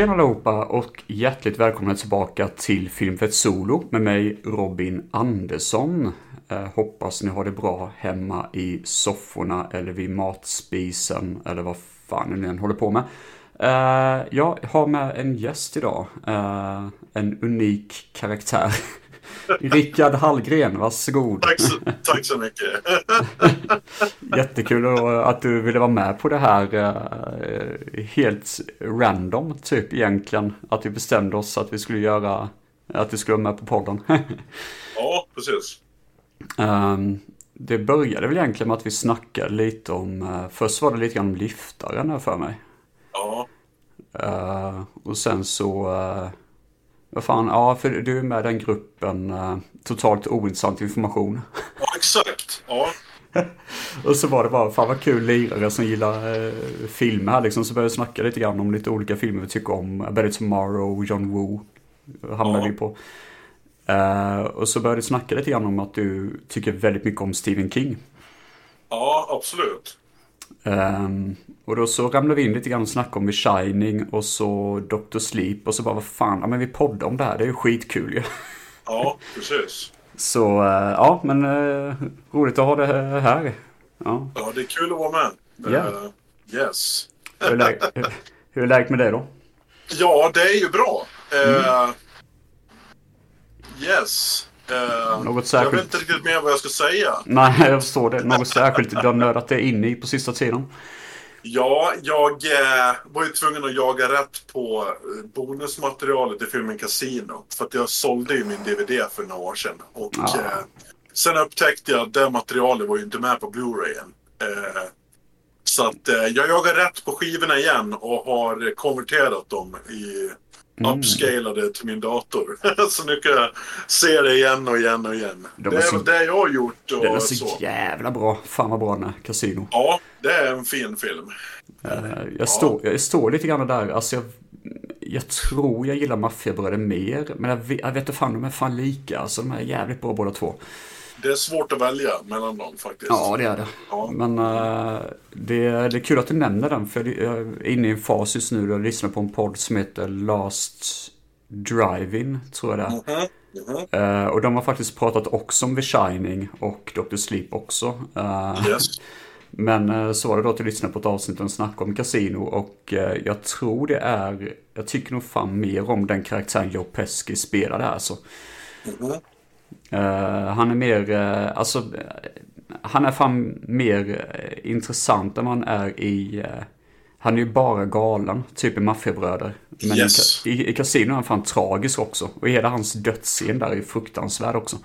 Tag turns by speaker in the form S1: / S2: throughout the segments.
S1: Tjena allihopa och hjärtligt välkomna tillbaka till Filmfett Solo med mig Robin Andersson. Eh, hoppas ni har det bra hemma i sofforna eller vid matspisen eller vad fan ni än håller på med. Eh, jag har med en gäst idag. Eh, en unik karaktär. Rickard Hallgren, varsågod.
S2: Tack så, tack så mycket.
S1: Jättekul att du ville vara med på det här eh, helt random typ egentligen. Att vi bestämde oss att vi skulle göra, att du skulle vara med på podden.
S2: ja, precis.
S1: Um, det började väl egentligen med att vi snackade lite om, uh, först var det lite grann om liftaren här för mig.
S2: Ja.
S1: Uh, och sen så, uh, vad fan, ja för du är med i den gruppen uh, Totalt ointressant information.
S2: Ja, exakt. Ja.
S1: och så var det bara, fan vad kul lirare som gillar uh, filmer här liksom. Så började vi snacka lite grann om lite olika filmer vi tycker om. Better Tomorrow, John Woo. Hamnade
S2: Ja.
S1: vi på. Uh, och så började vi snacka lite grann om att du tycker väldigt mycket om Stephen King.
S2: ja, absolut.
S1: Ehm, och då så ramlade vi in lite grann och snackade om The Shining och så Dr. Sleep och så bara vad fan, ja men vi poddar om det här, det är ju skitkul ju.
S2: Ja, precis.
S1: Så eh, ja, men uh, roligt att ha det här. Ja,
S2: Ja, det är kul att vara med.
S1: Ja.
S2: Eh, yes.
S1: hur är, läget, hur är läget med dig då?
S2: Ja, det är ju bra.
S1: Mm.
S2: Eh, yes. Eh,
S1: Något
S2: jag
S1: särskilt?
S2: vet inte riktigt mer vad jag ska säga.
S1: Nej, jag förstår det. Något särskilt du har nördat dig in i på sista tiden?
S2: Ja, jag eh, var ju tvungen att jaga rätt på eh, bonusmaterialet i filmen Casino. För att jag sålde ju min DVD för några år sedan. Och
S1: Ja.
S2: eh, sen upptäckte jag att det materialet var ju inte med på Blu-rayen. Eh, så att eh, jag jagar rätt på skivorna igen och har konverterat dem i
S1: Mm.
S2: upscalade till min dator. så nu kan jag se det igen och igen och igen.
S1: De
S2: det
S1: är så-
S2: det jag har gjort. Och
S1: Den är så
S2: så.
S1: jävla bra. Fan vad bra den är, Casino.
S2: Ja, det är en fin film.
S1: Eh, jag, står, jag står lite grann där, alltså jag, jag tror jag gillar Maffiabröder mer. Men jag vet, jag vet inte fan, de är fan lika. Alltså de är jävligt bra båda två.
S2: Det är svårt att välja mellan dem faktiskt.
S1: Ja, det är det.
S2: Ja.
S1: Men eh, det, det är kul att du nämner den. För jag är inne i en fas just nu. Jag lyssnar på en podd som heter Last Driving, tror jag det är.
S2: Mhm, mhm.
S1: Eh, och de har faktiskt pratat också om The Shining och Dr. Sleep också. Eh,
S2: Yes.
S1: Men eh, så var det då att jag lyssnade på ett avsnitt de snackade om Casino och eh, jag tror det är, jag tycker nog fan mer om den karaktären Joe Pesci spelar där alltså.
S2: Mhm.
S1: Eh, han är mer, alltså, han är fan mer intressant än man är i, han är ju bara galen, typ i Maffiabröder. Men
S2: Yes.
S1: i, i, i Casino är han fan tragisk också. Och hela hans dödsscen där är fruktansvärd också.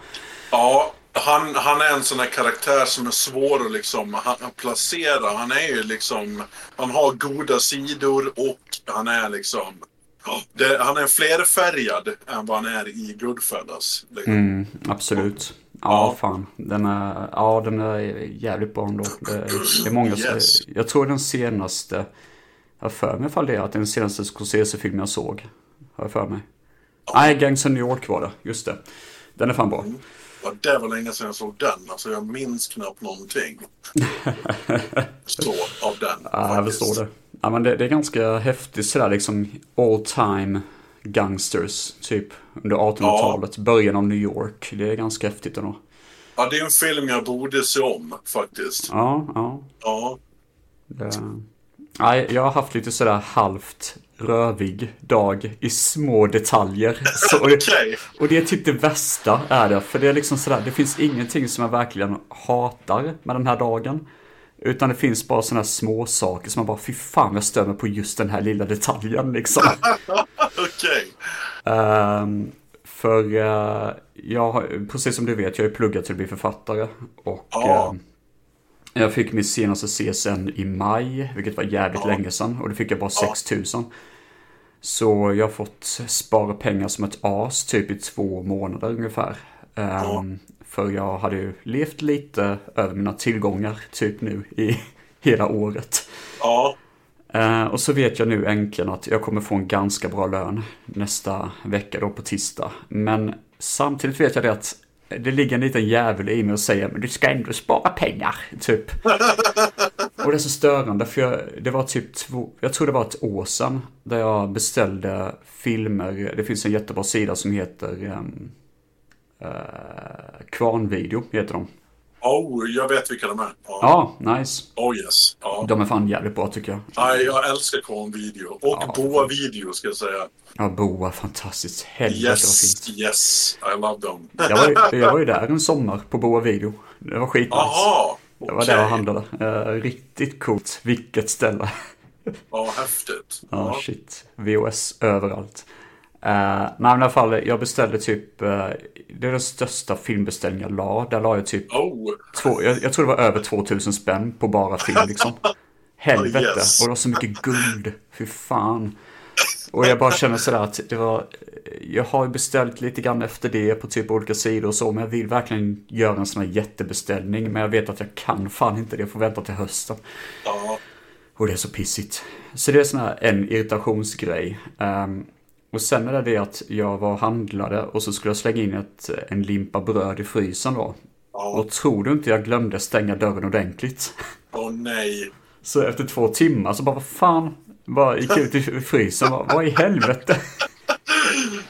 S2: Ja, han, han är en sån här karaktär som är svår att liksom placera. Han är ju liksom... Han har goda sidor och han är liksom... Det, han är flerfärgad än vad han är i Goodfellas. Liksom.
S1: Mm, absolut. Ja, fan. Den är, ja, den är jävligt bra ändå. Det, det är många
S2: Yes.
S1: Jag tror den senaste, jag har för mig ifall det att den senaste Scorsese-filmen jag såg. Har jag för mig. Nej, Gangs of New York var det. Just det. Den är fan bra.
S2: Ja, det var länge sedan jag såg den. Alltså jag minns knappt någonting. Så, av den.
S1: Ja, jag förstår det. Ja, men det, det är ganska häftigt sådär liksom all time gangsters. Typ under 1800-talet. Början av New York. Det är ganska häftigt ändå.
S2: Ja, det är en film jag borde se om faktiskt.
S1: Ja, ja.
S2: Ja.
S1: Det... Nej, jag har haft lite sådär halvt rövig dag i små detaljer. Så,
S2: Okej.
S1: och det är typ det värsta är det. För det är liksom sådär, det finns ingenting som jag verkligen hatar med den här dagen. Utan det finns bara sådana här små saker som man bara, fy fan jag stör mig på just den här lilla detaljen liksom.
S2: Okej.
S1: Ehm, för eh, jag har, precis som du vet, jag har pluggat till att bli författare. Och
S2: Ja.
S1: eh, jag fick min senaste CSN i maj, vilket var jävligt
S2: Ja.
S1: länge sedan. Och det fick jag bara
S2: Ja.
S1: 6000. Så jag har fått spara pengar som ett as, typ i två månader ungefär. Ehm, För jag hade ju levt lite över mina tillgångar, typ nu i hela året.
S2: Ja.
S1: Eh, och så vet jag nu äntligen att jag kommer få en ganska bra lön nästa vecka då på tisdag. Men samtidigt vet jag det att det ligger en liten jävel i mig och säger men du ska ändå spara pengar, typ. Och det är så störande för jag, det var typ två, jag tror det var ett år sedan. Där jag beställde filmer. Det finns en jättebra sida som heter um, uh, Kvarnvideo heter de.
S2: Oh, jag vet vilka de är.
S1: Ja, ja nice.
S2: Oh yes. Ja.
S1: De är fan jävligt bra tycker jag.
S2: Nej, jag älskar Kvarnvideo. Och ja, Boa-video ska jag säga.
S1: Ja, Boa, fantastiskt. Helvete
S2: yes,
S1: vad fint.
S2: Yes, I love them.
S1: jag, var, jag var ju där en sommar på Boa-video. Det var skitnice.
S2: Jaha.
S1: Det var där jag handlade. Uh, riktigt coolt. Vilket ställe.
S2: Ja, häftigt.
S1: Ja, ja shit. VOS överallt. Uh, nej men i alla fall, jag beställde typ, uh, det är den största filmbeställningen jag la. Där la jag typ,
S2: oh.
S1: två, jag, jag, tror det var över 2000 spänn på bara film liksom. Helvete, oh, yes. och det var så mycket guld. Fy fan. Och jag bara känner sådär att det var, jag har ju beställt lite grann efter det på typ olika sidor och så, men jag vill verkligen göra en sån här jättebeställning. Men jag vet att jag kan fan inte det, jag får vänta till hösten.
S2: Ja.
S1: Och det är så pissigt. Så det är sån här en irritationsgrej. Um, och sen är det att jag var och handlade och så skulle jag slänga in ett, en limpa bröd i frysen då.
S2: Ja.
S1: Och tror du inte jag glömde stänga dörren ordentligt?
S2: Åh oh, nej.
S1: Så efter två timmar så bara, vad fan? Bara gick ut i frysen, vad, vad i helvete?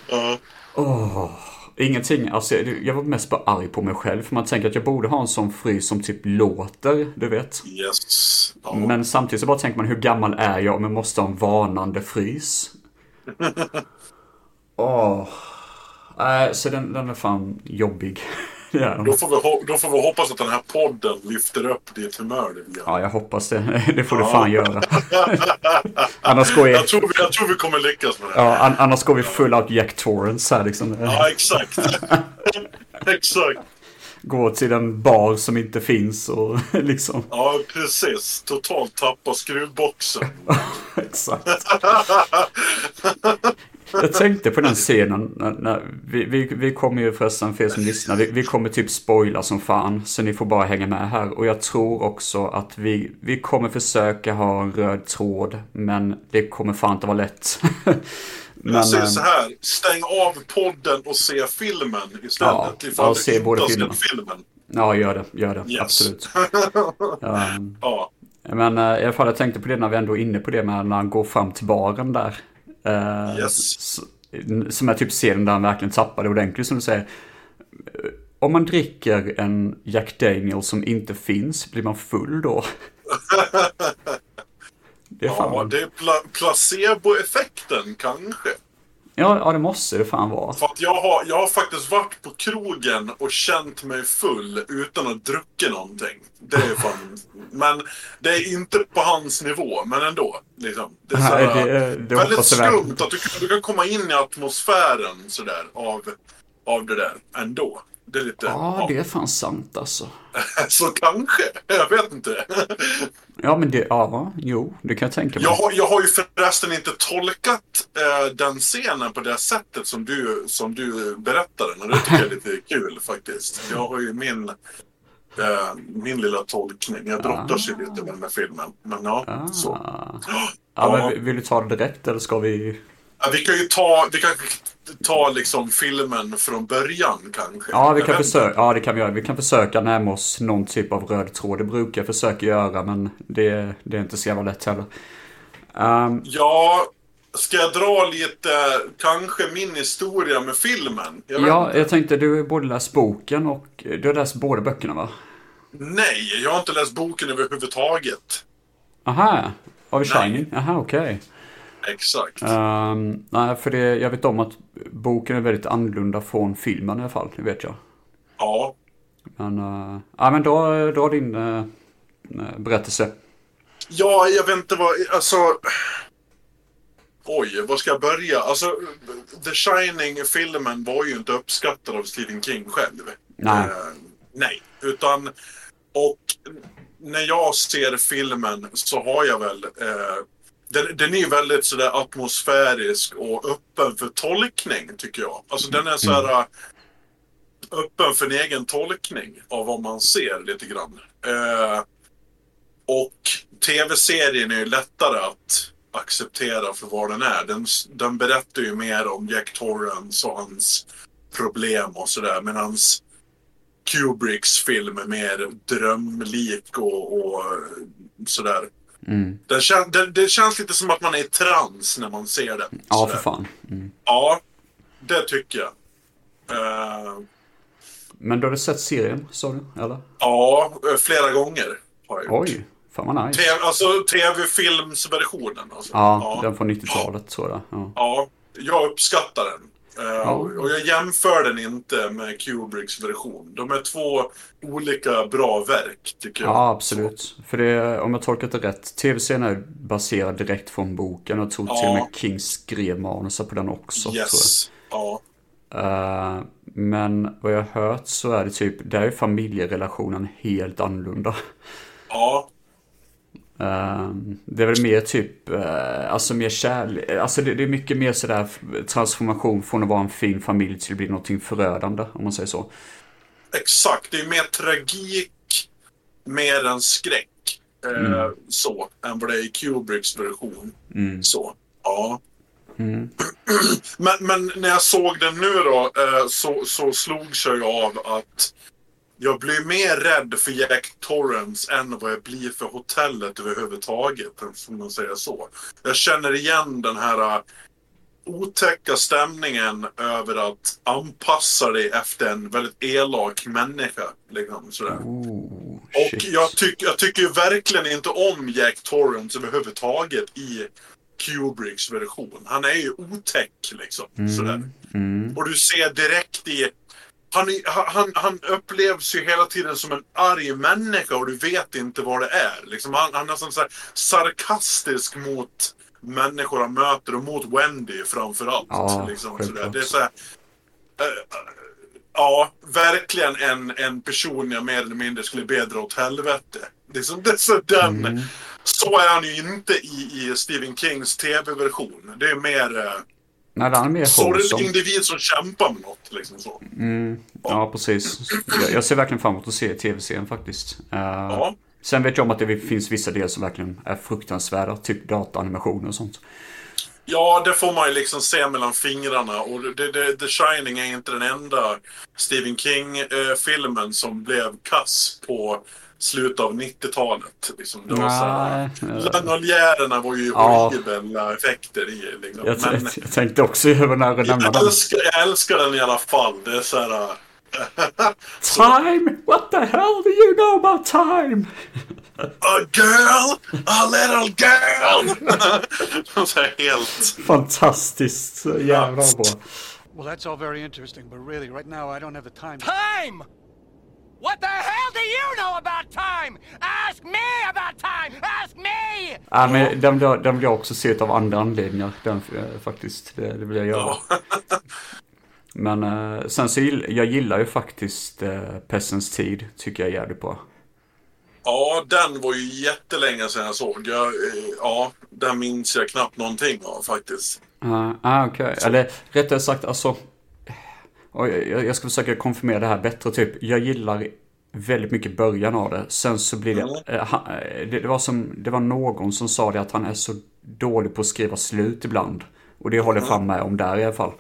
S2: Ja.
S1: Oh, ingenting, alltså jag var mest bara arg på mig själv. För man tänker att jag borde ha en sån frys som typ låter, du vet.
S2: Yes. Ja.
S1: Men samtidigt så bara tänker man, hur gammal är jag om jag måste ha en varnande frys? Åh. äh, så den, den är fan jobbig.
S2: Ja. Då, får vi, då får vi hoppas att den här podden lyfter upp ditt humör lite
S1: Ja, jag hoppas det. Det får du fan göra. annars går vi...
S2: jag, tror vi, jag tror vi kommer lyckas med det.
S1: Ja, annars går vi full out Jack Torrance här liksom.
S2: Ja, exakt. exakt.
S1: Gå till en bar som inte finns och liksom.
S2: Ja, precis. Totalt tappa skruvboxen.
S1: exakt. Jag tänkte på den scenen. När, när, vi, vi, vi kommer ju förresten, för er som lyssnar, vi, vi kommer typ spoila som fan. Så ni får bara hänga med här. Och jag tror också att vi, vi kommer försöka ha en röd tråd. Men det kommer fan inte vara lätt.
S2: men, jag säger så här, stäng av podden och se filmen istället. Ja, ifall
S1: ja, se både
S2: filmen. filmen.
S1: Ja, gör det. Gör det. Yes. Absolut. um, ja. Men uh, i alla fall, jag tänkte på det när vi ändå är inne på det med när han går fram till baren där.
S2: Uh, yes.
S1: Som är typ scenen där han verkligen tappade ordentligt som du säger. Om man dricker en Jack Daniel som inte finns, blir man full då?
S2: det är fan... Ja, det är pla placeboeffekten kanske.
S1: Ja, ja, det måste det fan vara.
S2: För att jag har, jag har faktiskt varit på krogen och känt mig full utan att druckit någonting. Det är fan... men det är inte på hans nivå, men ändå. Liksom. Det är
S1: Nej, det, det
S2: väldigt skumt att du, du kan komma in i atmosfären sådär av, av det där ändå. Det lite...
S1: Ja, ja, det är fan sant alltså.
S2: Så kanske. Jag vet inte.
S1: ja, men det... Ja, jo, det kan jag tänka mig.
S2: Jag har, jag har ju förresten inte tolkat eh, den scenen på det sättet som du, som du berättade. Och det tycker jag är lite kul faktiskt. Jag har ju min... Eh, min lilla tolkning. Jag brottas ju ah. lite med den här filmen. Men ja, ah. så.
S1: Ja, ja, men vill du ta det direkt eller ska vi...
S2: Vi kan ju ta, vi kan ta liksom filmen från början kanske.
S1: Ja, vi kan försöka, ja, det kan vi göra. Vi kan försöka närma oss någon typ av röd tråd. Det brukar jag försöka göra, men det, det är inte så jävla lätt heller. Um,
S2: ja, ska jag dra lite, kanske min historia med filmen?
S1: Jag ja, jag tänkte du har både läst boken och du har läst båda böckerna va?
S2: Nej, jag har inte läst boken överhuvudtaget.
S1: Aha, av Shining? Aha, okej. Okay.
S2: Exakt.
S1: Um, nej, för det, jag vet om att boken är väldigt annorlunda från filmen i alla fall. Det vet jag.
S2: Ja.
S1: Men, uh, ja, men dra, dra din uh, berättelse.
S2: Ja, jag vet inte vad, alltså. Oj, var ska jag börja? Alltså, The Shining-filmen var ju inte uppskattad av Stephen King själv.
S1: Nej.
S2: Uh, nej, utan och när jag ser filmen så har jag väl eh, den, den är väldigt sådär atmosfärisk och öppen för tolkning tycker jag. Alltså den är så här mm. öppen för en egen tolkning av vad man ser lite grann. Eh, och tv-serien är ju lättare att acceptera för vad den är. Den, den berättar ju mer om Jack Torrance och hans problem och sådär. Medan Kubricks film är mer drömlik och, och sådär.
S1: Mm.
S2: Den kän, det, det känns lite som att man är i trans när man ser den.
S1: Ja,
S2: sådär.
S1: för fan. Mm.
S2: Ja, det tycker jag. Eh,
S1: Men du hade sett serien, sa du? Eller?
S2: ja, eh, flera gånger har jag gjort.
S1: Oj, fan vad nice.
S2: TV, alltså tv-filmsversionen. Alltså.
S1: Ja, den från 90-talet tror jag. Ja.
S2: Ja, jag uppskattar den. Eh,
S1: Ja.
S2: Och jag jämför den inte med Kubricks version. De är två olika bra verk, tycker jag.
S1: Ja, absolut. För det, om jag tolkat det rätt, tv-serien är baserad direkt från boken. Jag tror till och med
S2: Ja.
S1: King skrev manuset på den också.
S2: Yes. Ja.
S1: Eh, men vad jag har hört så är det typ, där är familjerelationen helt annorlunda.
S2: Ja.
S1: Eh, det är väl mer typ, eh, alltså mer kärlek, alltså det, det är mycket mer sådär transformation från att vara en fin familj till att bli någonting förödande, om man säger så.
S2: Exakt. Det är mer tragik, mer än skräck. Eh, Så, än vad det är i Kubricks version.
S1: Mm.
S2: Så, ja.
S1: Mm.
S2: Men, men när jag såg den nu då eh, så, så slogs jag av att jag blir mer rädd för Jack Torrance än vad jag blir för hotellet överhuvudtaget. Om man säger så. Jag känner igen den här eh, otäcka stämningen över att anpassa dig efter en väldigt elak människa. Liksom, sådär.
S1: Ooh,
S2: Och jag, tyck, jag tycker verkligen inte om Jack Torrance överhuvudtaget i Kubricks version. Han är ju otäck liksom. Sådär.
S1: Mm.
S2: Och du ser direkt i... Han, han, han upplevs ju hela tiden som en arg människa och du vet inte vad det är. Liksom han, han är nästan så sarkastisk mot människor han möter och mot Wendy framförallt.
S1: Ja,
S2: liksom,
S1: självklart.
S2: sådär. Det är så här, eh, Ja, verkligen en, en person jag mer eller mindre skulle be dra åt helvete. Det är som, det är så, den,
S1: Mm.
S2: så är han ju inte i, i Stephen Kings tv-version. Det är mer eh,
S1: Nej, den är mer
S2: sorglig individ som kämpar med något. Liksom så.
S1: Mm, ja, precis. Jag, jag ser verkligen fram emot att se tv-serien faktiskt. Eh,
S2: Ja.
S1: Sen vet jag om att det finns vissa delar som verkligen är fruktansvärda, typ dataanimationer och sånt.
S2: Ja, det får man ju liksom se mellan fingrarna. Och det, det, The Shining är inte den enda Stephen King-filmen som blev kass på slutet av 90-talet. Liksom. Det var Langoliärerna var ju
S1: Ja.
S2: horribla effekter i. Liksom.
S1: jag,
S2: Men
S1: jag tänkte också över när jag nämnde
S2: jag
S1: den.
S2: älskar, jag älskar den i alla fall. Det är så här...
S1: Time! What the hell do you know about time?
S2: A girl! A little girl! så här helt...
S1: Fantastiskt. Jävla bra.
S3: Well, that's all very interesting, but really, right now, I don't have the time.
S4: Time! What the hell do you know about time? Ask me about time! Ask me!
S1: Ja, men den, vill jag- den vill jag också se av andra anledningar. Den, eh, faktiskt. Det, det vill jag göra. Men eh, sen så gill, jag gillar ju faktiskt eh, Pessens tid. Tycker jag är jävligt bra.
S2: Ja, den var ju jättelänge sedan jag såg. Jag, eh, ja, den minns jag knappt någonting av faktiskt.
S1: Uh, ah, okej. Eller rättare sagt, alltså. Och jag, jag ska försöka konfirmera det här bättre. Typ, jag gillar väldigt mycket början av det. Sen så blir det,
S2: Mm.
S1: eh, han, eh, det, det var som, det var någon som sa det att han är så dålig på att skriva slut ibland. Och det håller jag fan med om där i alla fall.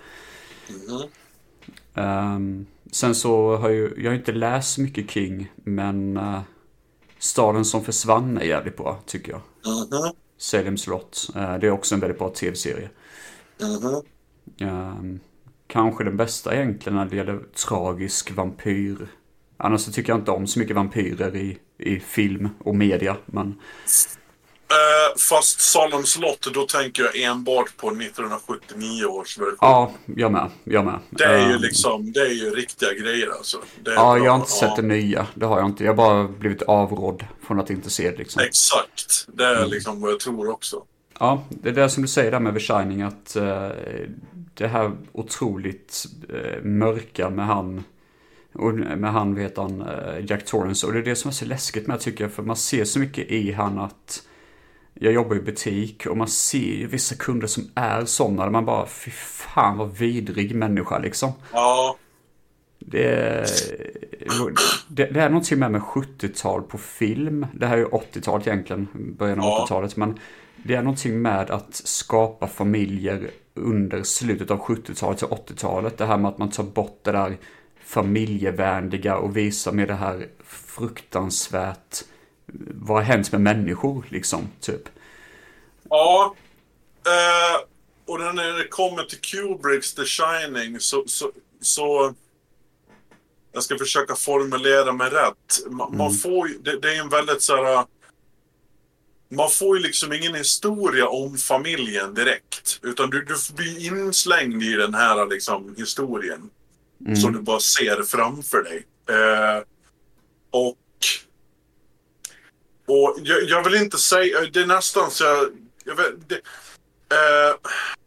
S1: Ehm, sen så har ju, jag har inte läst mycket King, men eh, Staden som försvann är jävligt bra, tycker jag.
S2: Mhm,
S1: Salem slott, eh, det är också en väldigt bra tv-serie.
S2: mhm.
S1: Ehm, kanske den bästa egentligen när det gäller tragisk vampyr. Annars så tycker jag inte om så mycket vampyrer i, i film och media. Men
S2: Eh, fast Salem slott, då tänker jag enbart på 1979 års version.
S1: ja, jag med. Jag med.
S2: Det är ju
S1: Ehm,
S2: liksom, det är ju riktiga grejer alltså.
S1: Ja,
S2: bra.
S1: jag har inte sett
S2: Ja,
S1: det nya. Det har jag inte. Jag har bara blivit avrådd från att inte se det liksom.
S2: Exakt. Det är liksom vad jag tror också.
S1: Ja, det är det som du säger där med The Shining att eh, det här otroligt eh, mörka med han och med han vet han eh, Jack Torrance och det är det som är så läskigt med tycker jag för man ser så mycket i han att jag jobbar i butik och man ser ju vissa kunder som är sådana där man bara fy fan vad vidrig människa liksom.
S2: Ja,
S1: Det är, det, det är någonting med med 70-tal på film. Det här är ju 80-talet egentligen, början av
S2: Ja.
S1: 80-talet. Men det är någonting med att skapa familjer under slutet av 70-talet till 80-talet. Det här med att man tar bort det där familjevänliga och visar med det här fruktansvärt vad har hänt med människor liksom, typ.
S2: Ja. Eh, och när det kommer till Kubricks The Shining så, så, så jag ska försöka formulera mig rätt. Man, man får det, det är en väldigt så här. Man får ju liksom ingen historia om familjen direkt. Utan du, du blir inslängd i den här liksom, historien. Som du bara ser framför dig. Eh, och och jag, jag vill inte säga, det är nästan så jag... Jag, vet, det, eh,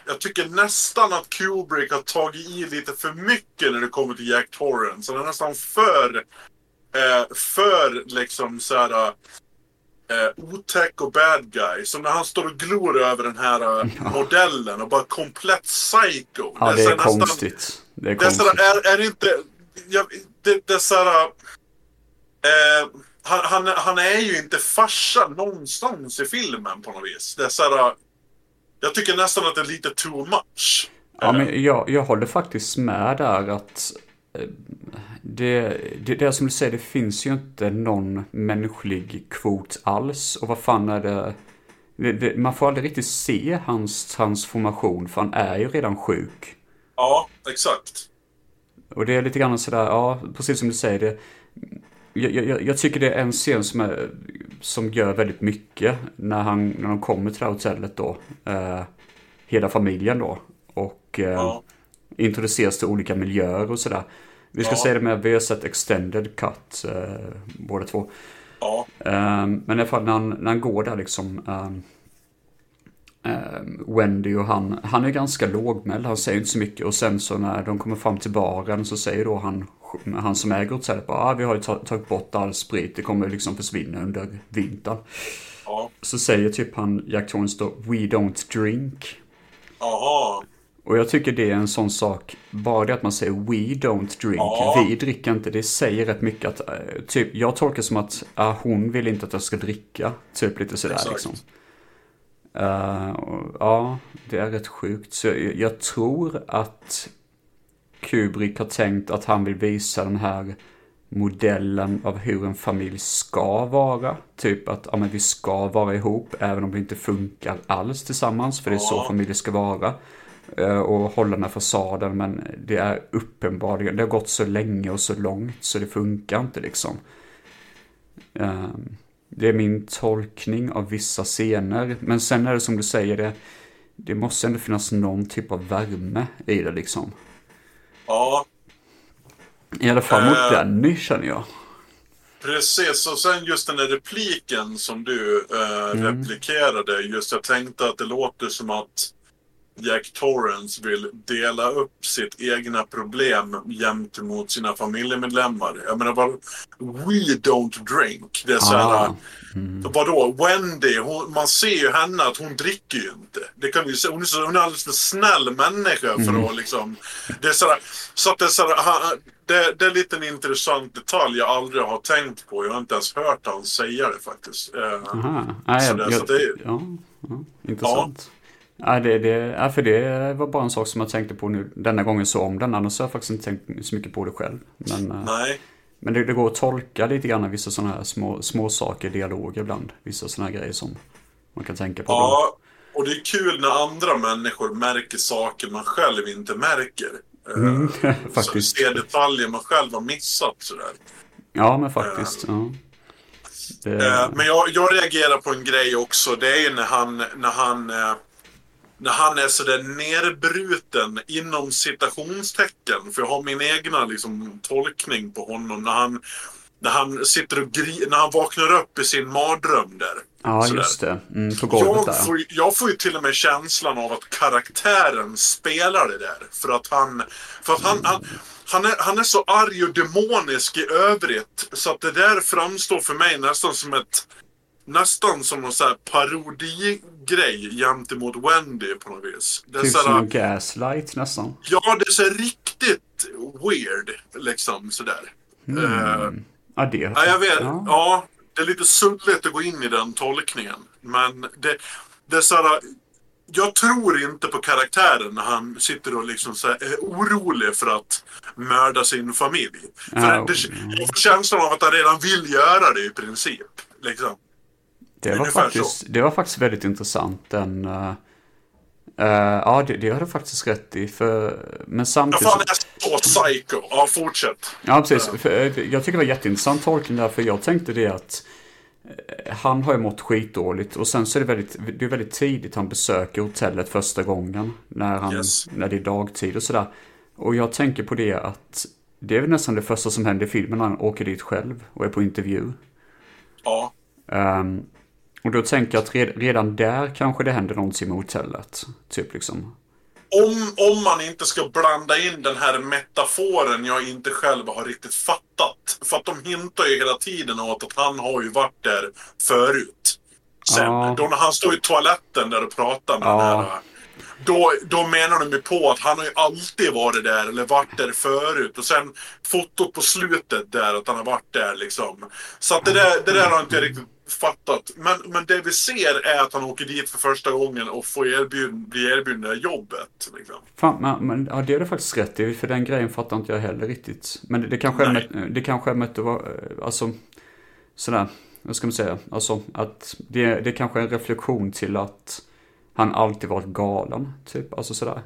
S2: jag tycker nästan att Kubrick har tagit i lite för mycket när det kommer till Jack Torrance. Han är nästan för... Eh, för liksom så här... Eh, otäck och bad guy. Som när han står och glor över den här eh, modellen och bara komplett psycho.
S1: Ja, det är
S2: här nästan-
S1: konstigt. Det är
S2: det är,
S1: konstigt.
S2: är, är det inte... Jag, det, det är. Eh, han, han, han är ju inte farsa någonstans i filmen på något vis. Det är såhär... Jag tycker nästan att det är lite too much.
S1: Ja, men jag, jag håller faktiskt med där att eh, det, det, det som du säger, det finns ju inte någon mänsklig kvot alls. Och vad fan är det? det, det man får aldrig riktigt se hans transformation, för han är ju redan sjuk.
S2: Ja, exakt.
S1: Och det är lite grann sådär, ja, precis som du säger. Det, jag, jag, jag tycker det är en scen som, är, som gör väldigt mycket när, han, när de kommer till det här hotellet då. Eh, hela familjen då. Och eh,
S2: Ja.
S1: introduceras till olika miljöer och sådär. Vi ska
S2: Ja.
S1: säga det med, sett extended cut eh, båda två.
S2: Ja,
S1: Eh, men i alla fall när han, när han går där liksom. eh, eh, Wendy och han, han är ganska lågmäld, han säger inte så mycket. Och sen så när de kommer fram till baren så säger då han, han som äger hotellet bara, ah, vi har ju ta- tagit bort all sprit, det kommer liksom försvinna under vintern.
S2: ja.
S1: Så säger typ han, Jack Torrance då, we don't drink.
S2: Jaha.
S1: Och jag tycker det är en sån sak, bara det att man säger we don't drink,
S2: Ja.
S1: vi dricker inte, det säger rätt mycket att, eh, typ, jag tolkar som att ah, hon vill inte att jag ska dricka, typ lite sådär
S2: Exakt.
S1: liksom. Och, ja, det är rätt sjukt. Så jag, jag tror att Kubrick har tänkt att han vill visa den här modellen av hur en familj ska vara. Typ att ja, men vi ska vara ihop även om det inte funkar alls tillsammans. För det är så familjer ska vara. Eh, Och hålla den här fasaden men det är uppenbarligen, det har gått så länge och så långt så det funkar inte liksom. Eh, Det är min tolkning av vissa scener. Men sen är det som du säger, det, det måste ändå finnas någon typ av värme i det liksom.
S2: Ja,
S1: I alla fall mot
S2: Eh.
S1: Danny känner jag.
S2: precis. Och sen just den där repliken som du eh,
S1: Mm.
S2: replikerade. Just jag tänkte att det låter som att Jack Torrance vill dela upp sitt egna problem gentemot sina familjemedlemmar. Jag menar, vad, we don't drink. Det är så här,
S1: Ah.
S2: Vadå? Wendy, hon, man ser ju henne att hon dricker ju inte. Det kan vi se. Hon är, så, hon är alldeles för snäll människa för att liksom... Det är sådär, så att det är sådär, han, det, det är lite en intressant detalj jag aldrig har tänkt på. Jag har inte ens hört han säga det faktiskt. Eh,
S1: Aha. Nej,
S2: Så det-
S1: jag,
S2: så det-
S1: ja, ja, intressant. Ja. Det, det, ja, för det var bara en sak som jag tänkte på nu denna gången så om den. Annars har jag faktiskt inte tänkt så mycket på det själv. Men, eh,
S2: nej.
S1: men det, det går att tolka lite grann vissa sådana här små, små saker, dialoger ibland. Vissa sådana här grejer som man kan tänka på. då.
S2: Ja, och det är kul när andra människor märker saker man själv inte märker. Eh,
S1: Mm,
S2: så
S1: faktiskt.
S2: ser detaljer man själv har missat sådär.
S1: Ja, men faktiskt. Ja. Det,
S2: Eh, men jag, jag reagerar på en grej också. Det är ju när han, när han, eh, när han är sådär nerbruten inom citationstecken. För jag har min egna liksom, tolkning på honom. När han, när han sitter och gri, när han vaknar upp i sin mardröm där.
S1: ja,
S2: sådär.
S1: just det. Mm, på golvet där.
S2: Jag får, jag får ju till och med känslan av att karaktären spelar det där. För att han... För att han, han, han, är, han är så arg och demonisk i övrigt. Så att det där framstår för mig nästan som ett... Nästan som någon så här parodigrej gentemot Wendy på något vis. Det
S1: Typ
S2: så
S1: som en gaslight nästan.
S2: ja, det är så riktigt weird. Liksom sådär. Eh,
S1: Ja, det.
S2: Ja, jag vet.
S1: Ja.
S2: Ja. det är lite suddigt att gå in i den tolkningen. Men det, det är så här, Jag tror inte på karaktären när han sitter och liksom så här, är orolig för att mörda sin familj. För
S1: Ja,
S2: det, jag får känslan av att han redan vill göra det i princip. liksom.
S1: Det var,
S2: Ungefär
S1: faktiskt, det var faktiskt väldigt intressant. Den, uh, ja, det, det har du faktiskt rätt i. För, men samtidigt...
S2: fan, jag är så psycho. Ja, fortsätt.
S1: Ja, precis. För, eh, jag tycker det var jätteintressant tolkning där, för jag tänkte det att han har ju mått skitdåligt och sen så är det väldigt, det är väldigt tidigt han besöker hotellet första gången. När, han,
S2: Yes.
S1: när det är dagtid och sådär. Och jag tänker på det att det är väl nästan det första som händer i filmen när han åker dit själv och är på intervju.
S2: Ja.
S1: Ehm, och då tänker jag att red, redan där kanske det händer någonting med hotellet. Typ liksom.
S2: Om, om man inte ska blanda in den här metaforen jag inte själv har riktigt fattat. För att de hintar ju hela tiden åt att han har ju varit där förut. Sen,
S1: Ja.
S2: då när han står i toaletten där och pratar med
S1: Ja.
S2: den här... Då, då menar de ju på att han har ju alltid varit där eller varit där förut. Och sen fotot på slutet där att han har varit där liksom. Så att det där, det där har inte jag riktigt fattat. Men, men det vi ser är att han åker dit för första gången och får erbjud, blir erbjuden det här jobbet. Liksom.
S1: Fan, men, men ja, det är det faktiskt rätt i, för den grejen fattar inte jag heller riktigt. Men det, det kanske är med, det kanske är med att det var, eh, alltså, sådär, vad ska man säga, alltså att det, det kanske är en reflektion till att han alltid varit galen, typ, alltså sådär.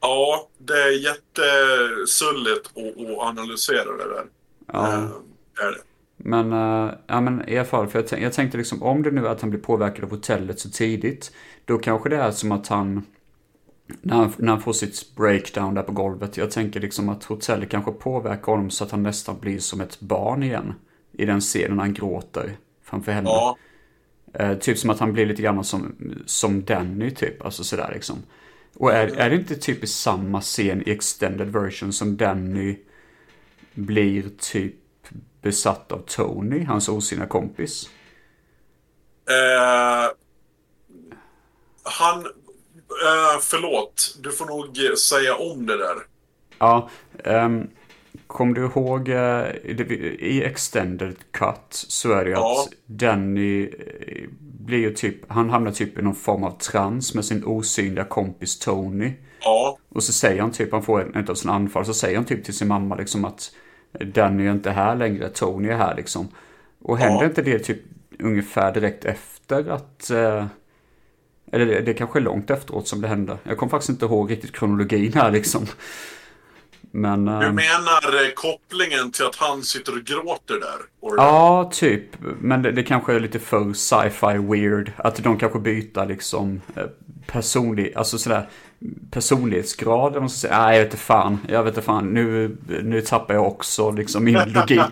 S2: Ja, det är jättesulligt att, att analysera det där.
S1: Ja.
S2: Eh, är det.
S1: Men, eh, ja men i alla fall, för jag, tänk, jag tänkte liksom om det nu är att han blir påverkad av hotellet så tidigt, då kanske det är som att han, när han, när han får sitt breakdown där på golvet, jag tänker liksom att hotellet kanske påverkar honom så att han nästan blir som ett barn igen. I den scenen han gråter framför henne.
S2: Ja,
S1: Eh, typ som att han blir lite grann som, som Danny typ, alltså sådär liksom. Och är, är det inte typ i samma scen i extended version som Danny blir typ besatt av Tony, hans osynliga kompis?
S2: Eh, han... Eh, förlåt, du får nog säga om det där.
S1: Ja, um, kom du ihåg eh, i extended cut så är det ju
S2: Ja.
S1: att Danny blir ju typ, han hamnar typ i någon form av trans med sin osynliga kompis Tony.
S2: Ja,
S1: Och så säger han typ, han får ett av sina anfall, så säger han typ till sin mamma liksom att Danny är inte här längre, Tony är här liksom. Och händer
S2: Ja.
S1: inte det typ ungefär direkt efter att... Eh, eller det, det kanske är långt efteråt som det hände. Jag kommer faktiskt inte ihåg riktigt kronologin här liksom. Men...
S2: du menar eh, kopplingen till att han sitter och gråter där? Och,
S1: Ja, typ. Men det, det kanske är lite för sci-fi weird. Att de kanske byter liksom eh, personlig, alltså sådär personlighetsgrad. man ska säga. Nej, jag vet fan. Jag vet inte fan. Nu, nu tappar jag också liksom min logik.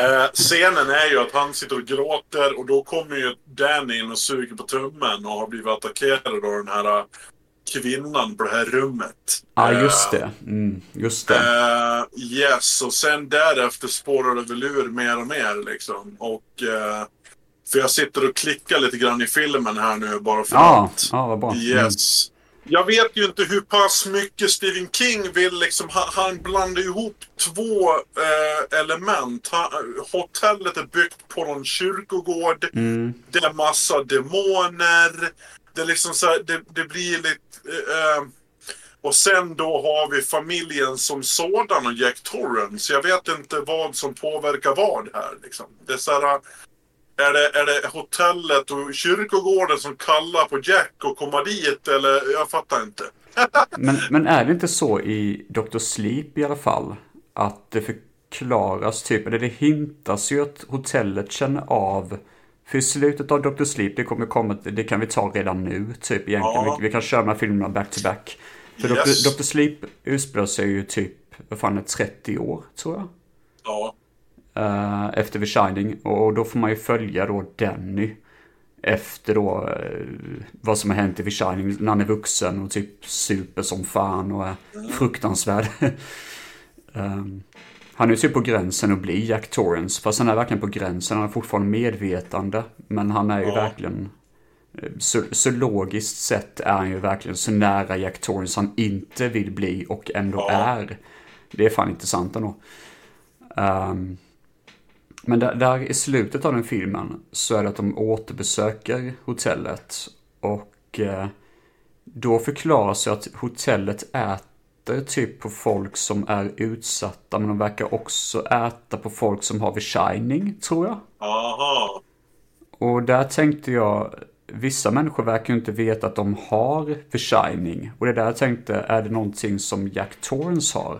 S2: Eh, scenen är ju att han sitter och gråter och då kommer ju Danny in och suger på tummen och har blivit attackerad av den här eh, kvinnan på det här rummet.
S1: Ja,
S2: Eh,
S1: just det. Mm, just det.
S2: Eh, yes, och sen därefter spårar det väl ur mer och mer liksom. Och, eh, för jag sitter och klickar lite grann i filmen här nu bara för
S1: Ja,
S2: att.
S1: ja, vad bra. Mm.
S2: Jag vet ju inte hur pass mycket Stephen King vill liksom, han, han blandar ihop två eh, element. Han, hotellet är byggt på någon kyrkogård.
S1: Mm.
S2: Det är massa demoner. Det är liksom så här, det, det blir lite... Eh, och sen då har vi familjen som sådan och Jack Torrance. Jag vet inte vad som påverkar vad här liksom. Det är så här, är det, är det hotellet och kyrkogården som kallar på Jack och komma dit eller? Jag fattar inte.
S1: Men, men är det inte så i Dr. Sleep i alla fall? Att det förklaras typ, eller det hintas ju att hotellet känner av för i slutet av Dr. Sleep, det kommer komma, det kan vi ta redan nu typ egentligen.
S2: Ja.
S1: Vi, vi kan köra de här filmerna back to back. För
S2: Yes.
S1: Dr. Dr. Sleep utspelar sig ju typ, vad fan är det, 30 år tror jag.
S2: Ja.
S1: Eh, efter The Shining. Och då får man ju följa då Danny. Efter då eh, vad som har hänt i The Shining när han är vuxen och typ super som fan och är fruktansvärd. Ehm, han är typ på gränsen att bli Jack Torrance. Fast han är verkligen på gränsen. Han är fortfarande medvetande. Men han är ju
S2: Ja.
S1: verkligen... eh, Så, så logiskt sett är han ju verkligen så nära Jack Torrance han inte vill bli och ändå
S2: Ja.
S1: är. Det är fan intressant ändå. Ehm, men där, där i slutet av den filmen så är det att de återbesöker hotellet. Och eh, då förklaras att hotellet äter typ på folk som är utsatta. Men de verkar också äta på folk som har The Shining, tror jag.
S2: Aha.
S1: Och där tänkte jag, vissa människor verkar ju inte veta att de har The Shining. Och det där jag tänkte, är det någonting som Jack Torrance har?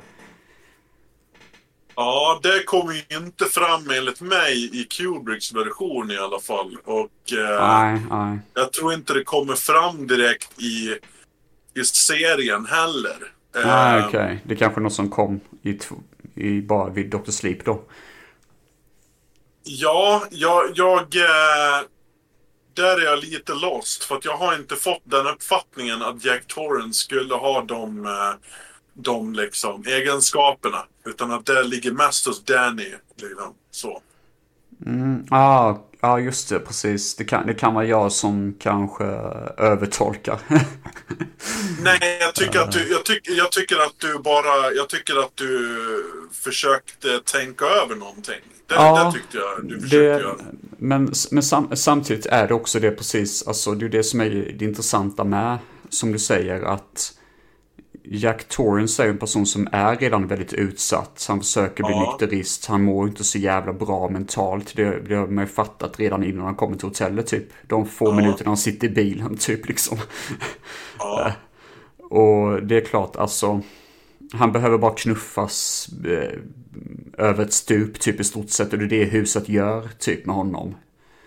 S2: Ja, det kommer ju inte fram enligt mig i Kubricks version i alla fall. Och eh,
S1: Nej, nej.
S2: jag tror inte det kommer fram direkt i, i serien heller. Eh,
S1: Nej, okej. Det är kanske något som kom i, i bara vid Dr. Sleep då.
S2: Ja, jag... jag eh, där är jag lite lost. För att jag har inte fått den uppfattningen att Jack Torrance skulle ha de, eh, de liksom, egenskaperna. Utan att det ligger mest hos Danny. Liksom, så.
S1: Ja, ah, just det, precis. Det kan, det kan vara jag som kanske övertolkar.
S2: Nej, jag tycker, att du, jag, tycker, jag tycker att du bara... Jag tycker att du försökte tänka över någonting. Det,
S1: Ja,
S2: det tyckte jag du försökte
S1: det,
S2: göra.
S1: men men sam, samtidigt är det också det precis, alltså det är det som är det intressanta med, som du säger, att Jack Torrance är en person som är redan väldigt utsatt. Han försöker bli
S2: Ja.
S1: nykterist, han mår inte så jävla bra mentalt. Det, det har man ju fattat redan innan han kommer till hotellet typ. De få minuterna han sitter i bilen typ liksom.
S2: Ja.
S1: Och det är klart, alltså. Han behöver bara knuffas eh, över ett stup typ i stort sett. Och det är det huset gör typ med honom.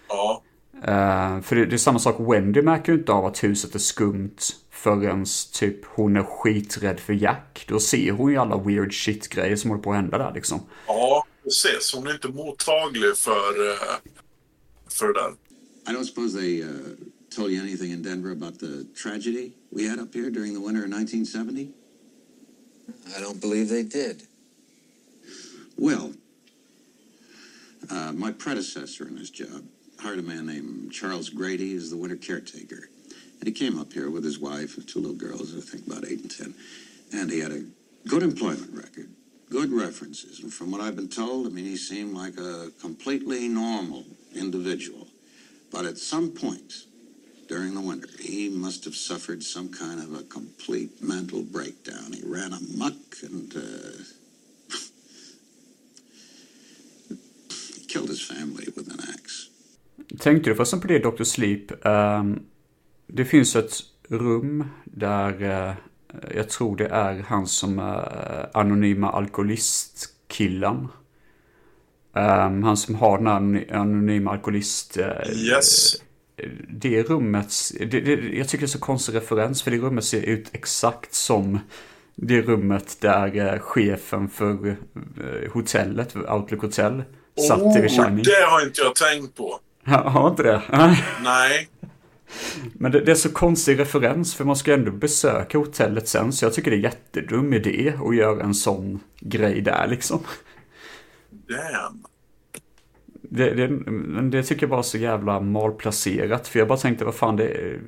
S2: ja.
S1: Eh, för det, det är samma sak, Wendy märker ju inte av att huset är skumt förrän typ hon är skiträdd för Jack. Då ser hon ju alla weird shit-grejer som håller på att hända där liksom.
S2: Ja, precis. Hon är inte mottaglig för, eh, för det där.
S5: I don't suppose they uh, told you anything in Denver about the tragedy we had up here during the winter of 1970?
S6: I don't believe they did.
S5: Well, uh, my predecessor in this job hired a man named Charles Grady as the winter caretaker. And he came up here with his wife and two little girls, I think about eight and ten. And he had a good employment record, good references. And from what I've been told, I mean, he seemed like a completely normal individual. But at some point during the winter, he must have suffered some kind of a complete mental breakdown. He ran amok and uh, killed his family with an axe.
S1: Tänkte du förresten på det Dr. Sleep? Ehm, det finns ett rum där eh, jag tror det är han som är anonyma alkoholistkillen. Ehm, han som har den här anony- anonyma alkoholist... eh,
S2: Yes.
S1: det rummet, det, det, jag tycker det är så konstig referens för det rummet ser ut exakt som det rummet där eh, chefen för hotellet, Outlook Hotel, satt i The Shining.
S2: Oh, det har inte jag tänkt på.
S1: Har inte det?
S2: Nej.
S1: Men det, det är så konstig referens för man ska ändå besöka hotellet sen så jag tycker det är jättedum idé att göra en sån grej där liksom.
S2: Damn.
S1: Det, det, men det tycker jag bara är så jävla malplacerat för jag bara tänkte vad fan det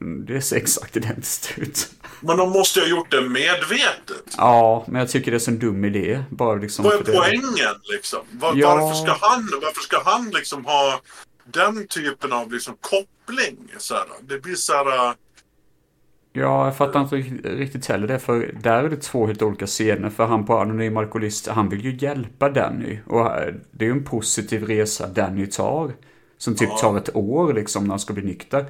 S1: det ser exakt identiskt ut.
S2: Men de måste ju ha gjort det medvetet.
S1: Ja, men jag tycker det är så en dum idé. Bara liksom
S2: Vad är poängen liksom? Var,
S1: Ja.
S2: Varför ska han, varför ska han liksom ha den typen av liksom koppling? Så här? Det blir så här...
S1: Ja, jag fattar inte riktigt- heller det. För där är det två helt olika scener. För han på Anonym Alkoholist, han vill ju hjälpa Danny. Och eh, det är ju en positiv resa Danny tar. Som typ tar ett år liksom när han ska bli nykter.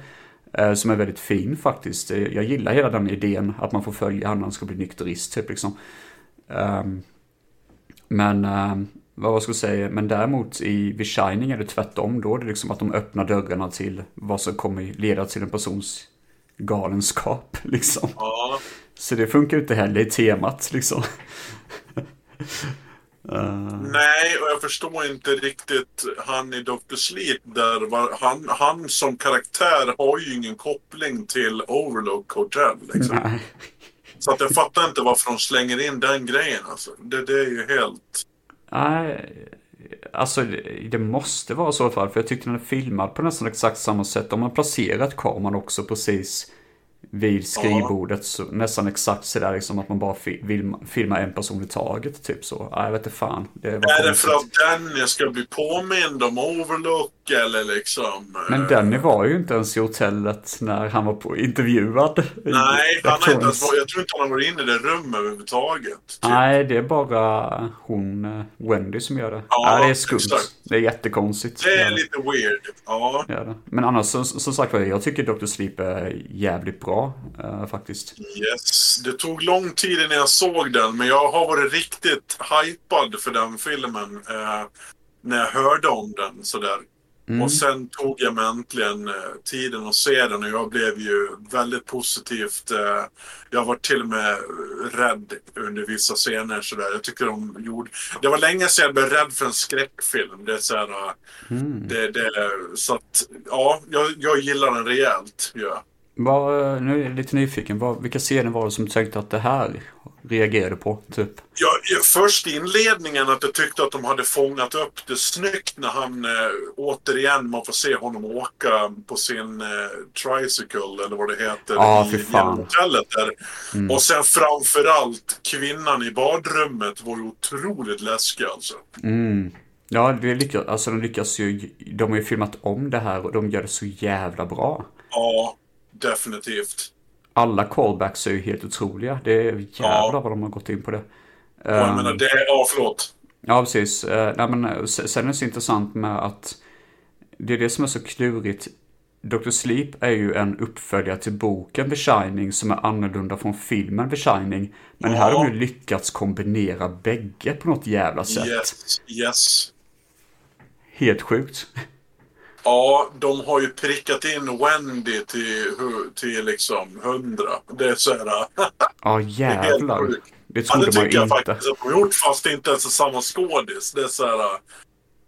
S1: Eh, Som är väldigt fin faktiskt. Eh, Jag gillar hela den idén att man får följa honom när han ska bli nykterist typ liksom. Ehm, Men ehm, vad jag ska säga, men däremot i The Shining är det tvärtom. Då är det liksom att de öppnar dörrarna till vad som kommer leda till en persons galenskap liksom.
S2: Ja.
S1: Så det funkar inte heller i temat liksom.
S2: Nej, och jag förstår inte riktigt han i Dr. Sleep där. Var, han, han som karaktär har ju ingen koppling till Overlook Hotel. Liksom. Så att jag fattar inte varför de slänger in den grejen. Alltså. Det, det är ju helt...
S1: Nej, alltså det, måste vara så i alla fall. För jag tyckte den är filmad på nästan exakt samma sätt. De har placerat kameran också precis vid skrivbordet. Så nästan exakt sådär liksom att man bara vill filma en person i taget. Typ så. Ja, jag vet inte fan. Det
S2: Är det för att Danny ska bli påmind om Overlook eller liksom...
S1: Men
S2: eh,
S1: Danny var ju inte ens i hotellet när han var på intervjuad.
S2: Nej, han har inte ens, jag tror inte han har varit inne i det rummet överhuvudtaget. Typ.
S1: Nej, det är bara hon, eh, Wendy, som gör det.
S2: Ja,
S1: Ja, det är skumt.
S2: exakt.
S1: Det är jättekonstigt.
S2: Det är lite weird. Ja.
S1: det är det. Men annars, som, som sagt var, jag tycker Dr. Sleep är jävligt bra, eh, faktiskt.
S2: Yes. Det tog lång tid innan jag såg den, men jag har varit riktigt hypad för den filmen eh, när jag hörde om den. Sådär.
S1: Mm.
S2: Och sen tog jag mig äntligen eh, tiden att se den och jag blev ju väldigt positivt. Eh, jag var till och med rädd under vissa scener. Sådär. Jag tycker de gjorde... Det var länge sedan jag blev rädd för en skräckfilm. Det är så här, eh,
S1: Mm.
S2: det, det, så att, ja, jag, jag gillar den rejält. Ja.
S1: Vad, eh, nu är jag lite nyfiken. Vad, vilka scener var det som tänkte att det här reagerade på, typ?
S2: Jag, först inledningen att jag tyckte att de hade fångat upp det snyggt när han eh, återigen, man får se honom åka på sin eh, tricycle eller vad det heter
S1: Ja,
S2: i,
S1: fan.
S2: hotellet där. Och sen framförallt kvinnan i badrummet var ju otroligt läskig alltså.
S1: Mm. Ja, det lyckas, alltså de lyckas ju, de har ju filmat om det här och de gör det så jävla bra.
S2: Ja, definitivt.
S1: Alla callbacks är ju helt otroliga. Det är jävlar vad de har gått in på det.
S2: Och jag
S1: Ehm,
S2: menar, det, ja förlåt.
S1: Ja, precis. Eh, nej, men, eh, se- sen är det så intressant med att det är det som är så klurigt. Dr. Sleep är ju en uppföljare till boken The Shining som är annorlunda från filmen The Shining. Men här har de ju lyckats kombinera bägge på något jävla sätt.
S2: Yes, yes.
S1: Helt sjukt.
S2: Ja, de har ju prickat in Wendy till, till liksom hundra. Det är så här...
S1: Ja,
S2: helt
S1: jävlar.
S2: sjukt.
S1: Det
S2: Ja, det
S1: trodde man
S2: tycker jag faktiskt att de har gjort fast det inte ens är samma skådis. Det är så här...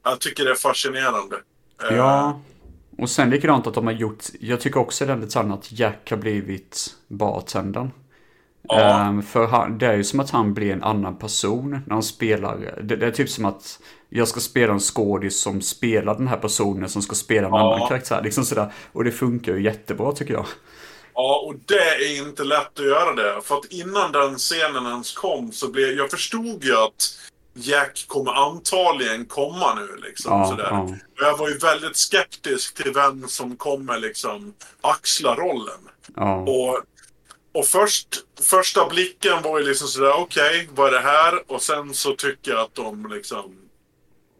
S2: Jag tycker det är fascinerande. Eh,
S1: Ja. Och sen likadant att de har gjort, jag tycker också den detaljen att Jack har blivit bartendern.
S2: Ja.
S1: Ehm, för han, det är ju som att han blir en annan person när han spelar. Det, det är typ som att jag ska spela en skådis som spelar den här personen som ska spela en
S2: Ja.
S1: annan karaktär. Liksom sådär. Och det funkar ju jättebra tycker jag.
S2: Ja, och det är inte lätt att göra det. För att innan den scenen ens kom så blev... Jag förstod ju att Jack kommer antagligen komma nu liksom.
S1: Ja,
S2: sådär.
S1: ja.
S2: Och jag var ju väldigt skeptisk till vem som kommer liksom axla rollen.
S1: Ja.
S2: Och, och först, första blicken var ju liksom sådär, okej, vad är det här? Och sen så tycker jag att de liksom,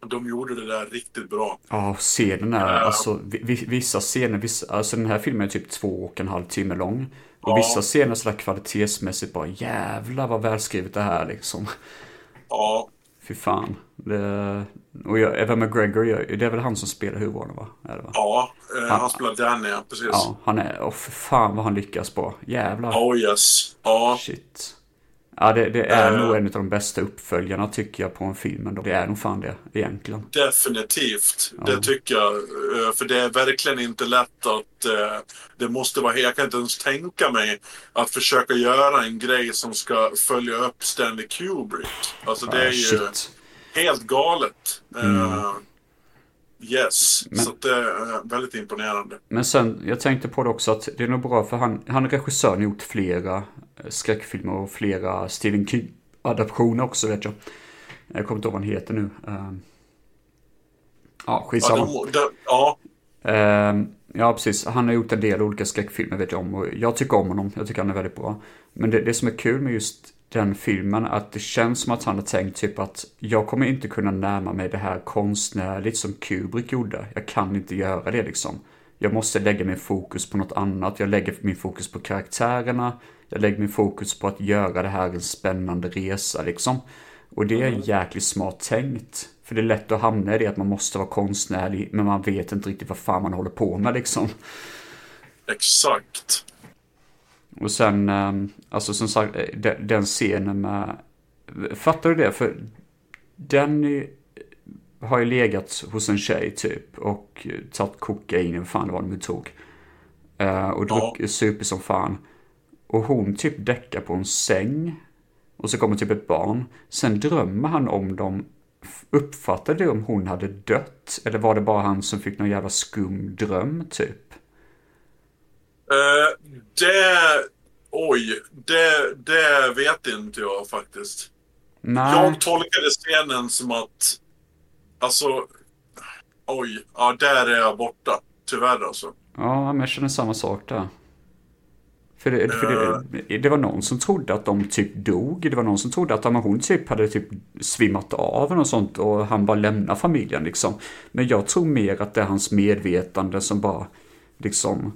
S2: de gjorde det där riktigt bra.
S1: Ja, scenen är, alltså vi- vi- vissa scener, vissa, alltså den här filmen är typ två och en halv timme lång. Och
S2: Ja.
S1: vissa scener sådär kvalitetsmässigt bara jävlar vad välskrivet det här liksom.
S2: Ja,
S1: Fy fan. Och jag, Evan McGregor, det är väl han som spelar huvudrollen va? Är det, va?
S2: ja, eh, han spelar Danny, ja, precis.
S1: Ja, han är, åh för fan vad han lyckas på. Jävlar.
S2: Oh yes. Ja,
S1: Shit. Ja, det, det är
S2: Eh.
S1: nog en av de bästa uppföljarna tycker jag på en film ändå. Det är nog fan det, egentligen.
S2: definitivt. Det tycker jag. Eh, För det är verkligen inte lätt att det måste vara, jag kan inte ens tänka mig att försöka göra en grej som ska följa upp Stanley Kubrick. Alltså det är
S1: Ja,
S2: ju...
S1: shit.
S2: Helt galet. Eh, yes,
S1: Men-
S2: så det är väldigt imponerande.
S1: Men sen, jag tänkte på det också att det är nog bra för han, han är regissören har gjort flera eh, skräckfilmer och flera Stephen King-adaptioner också vet jag. Jag kommer inte ihåg vad han heter nu. Ehm, Ja,
S2: Ja,
S1: skitsamma.
S2: de, de, ja,
S1: Ehm, ja, precis. Han har gjort en del olika skräckfilmer vet jag om. Och jag tycker om honom. Jag tycker han är väldigt bra. Men det, det som är kul med just den filmen att det känns som att han har tänkt typ att jag kommer inte kunna närma mig det här konstnärligt som Kubrick gjorde. Jag kan inte göra det liksom. Jag måste lägga min fokus på något annat. Jag lägger min fokus på karaktärerna. Jag lägger min fokus på att göra det här en spännande resa liksom. Och det är jäkligt smart tänkt. För det är lätt att hamna i det att man måste vara konstnärlig men man vet inte riktigt vad fan man håller på med liksom.
S2: exakt.
S1: Och sen, eh, alltså som sagt, eh, den, den scenen med... Fattar du det? För Danny har ju legat hos en tjej typ och tagit kokain, vad fan det var de tog. Eh, och druckit, super som fan. Och hon typ däckar på en säng. Och så kommer typ ett barn. Sen drömmer han om dem. Uppfattade du om hon hade dött? Eller var det bara han som fick någon jävla skum dröm typ?
S2: Eh, det... Oj, det, det vet inte jag faktiskt.
S1: Nej.
S2: Jag tolkade scenen som att... Alltså... Oj, ja där är jag borta. Tyvärr alltså.
S1: Ja, men jag känner samma sak där. För, det, för det, det var någon som trodde att de typ dog. Det var någon som trodde att hon typ hade typ svimmat av eller något sånt och han bara lämnar familjen liksom. Men jag tror mer att det är hans medvetande som bara liksom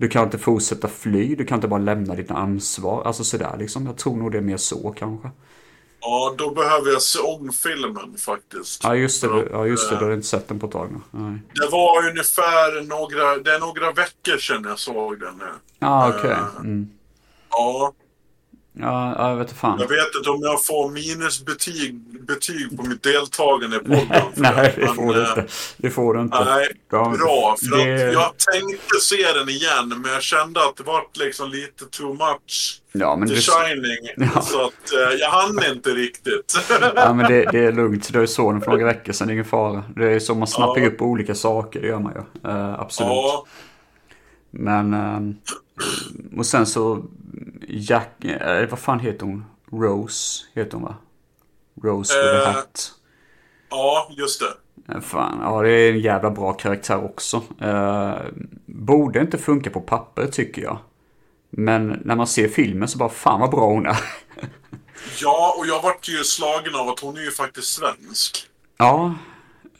S1: du kan inte fortsätta fly, du kan inte bara lämna ditt ansvar. Alltså sådär liksom. Jag tror nog det är mer så kanske.
S2: Ja, då behöver jag se om filmen faktiskt.
S1: Ja just det,
S2: att,
S1: ja, just det,
S2: eh,
S1: du har inte sett den på ett tag nu. Nej.
S2: Det var ungefär några, det är några veckor sedan jag såg den.
S1: Ja okej.
S2: Eh,
S1: Mm.
S2: Ja,
S1: Ja, ja, jag vet fan.
S2: jag vet inte om jag får minusbetyg betyg på mitt deltagande i podden.
S1: Nej, det
S2: men,
S1: får du
S2: eh,
S1: inte. Det får du inte.
S2: Nej, bra. För
S1: det-
S2: att jag tänkte se den igen, men jag kände att det var liksom lite too much.
S1: Ja, men
S2: The
S1: det,
S2: Shining.
S1: Ja.
S2: Så att eh, jag hann inte riktigt.
S1: ja, men det, det är lugnt. Du såg den för några veckor sedan, det är ingen fara. Det är så man snappar
S2: Ja.
S1: upp olika saker, det gör man ju. Eh, absolut.
S2: ja,
S1: Men, ehm, och sen så, Jack, eh, vad fan heter hon? Rose, heter hon va? Rose with a
S2: Eh.
S1: hat.
S2: ja, just det.
S1: Eh, Fan, ja det är en jävla bra karaktär också. Eh, borde inte funka på papper tycker jag. Men när man ser filmen så bara fan vad bra hon är.
S2: Ja, och jag vart ju slagen av att hon är ju faktiskt svensk.
S1: ja.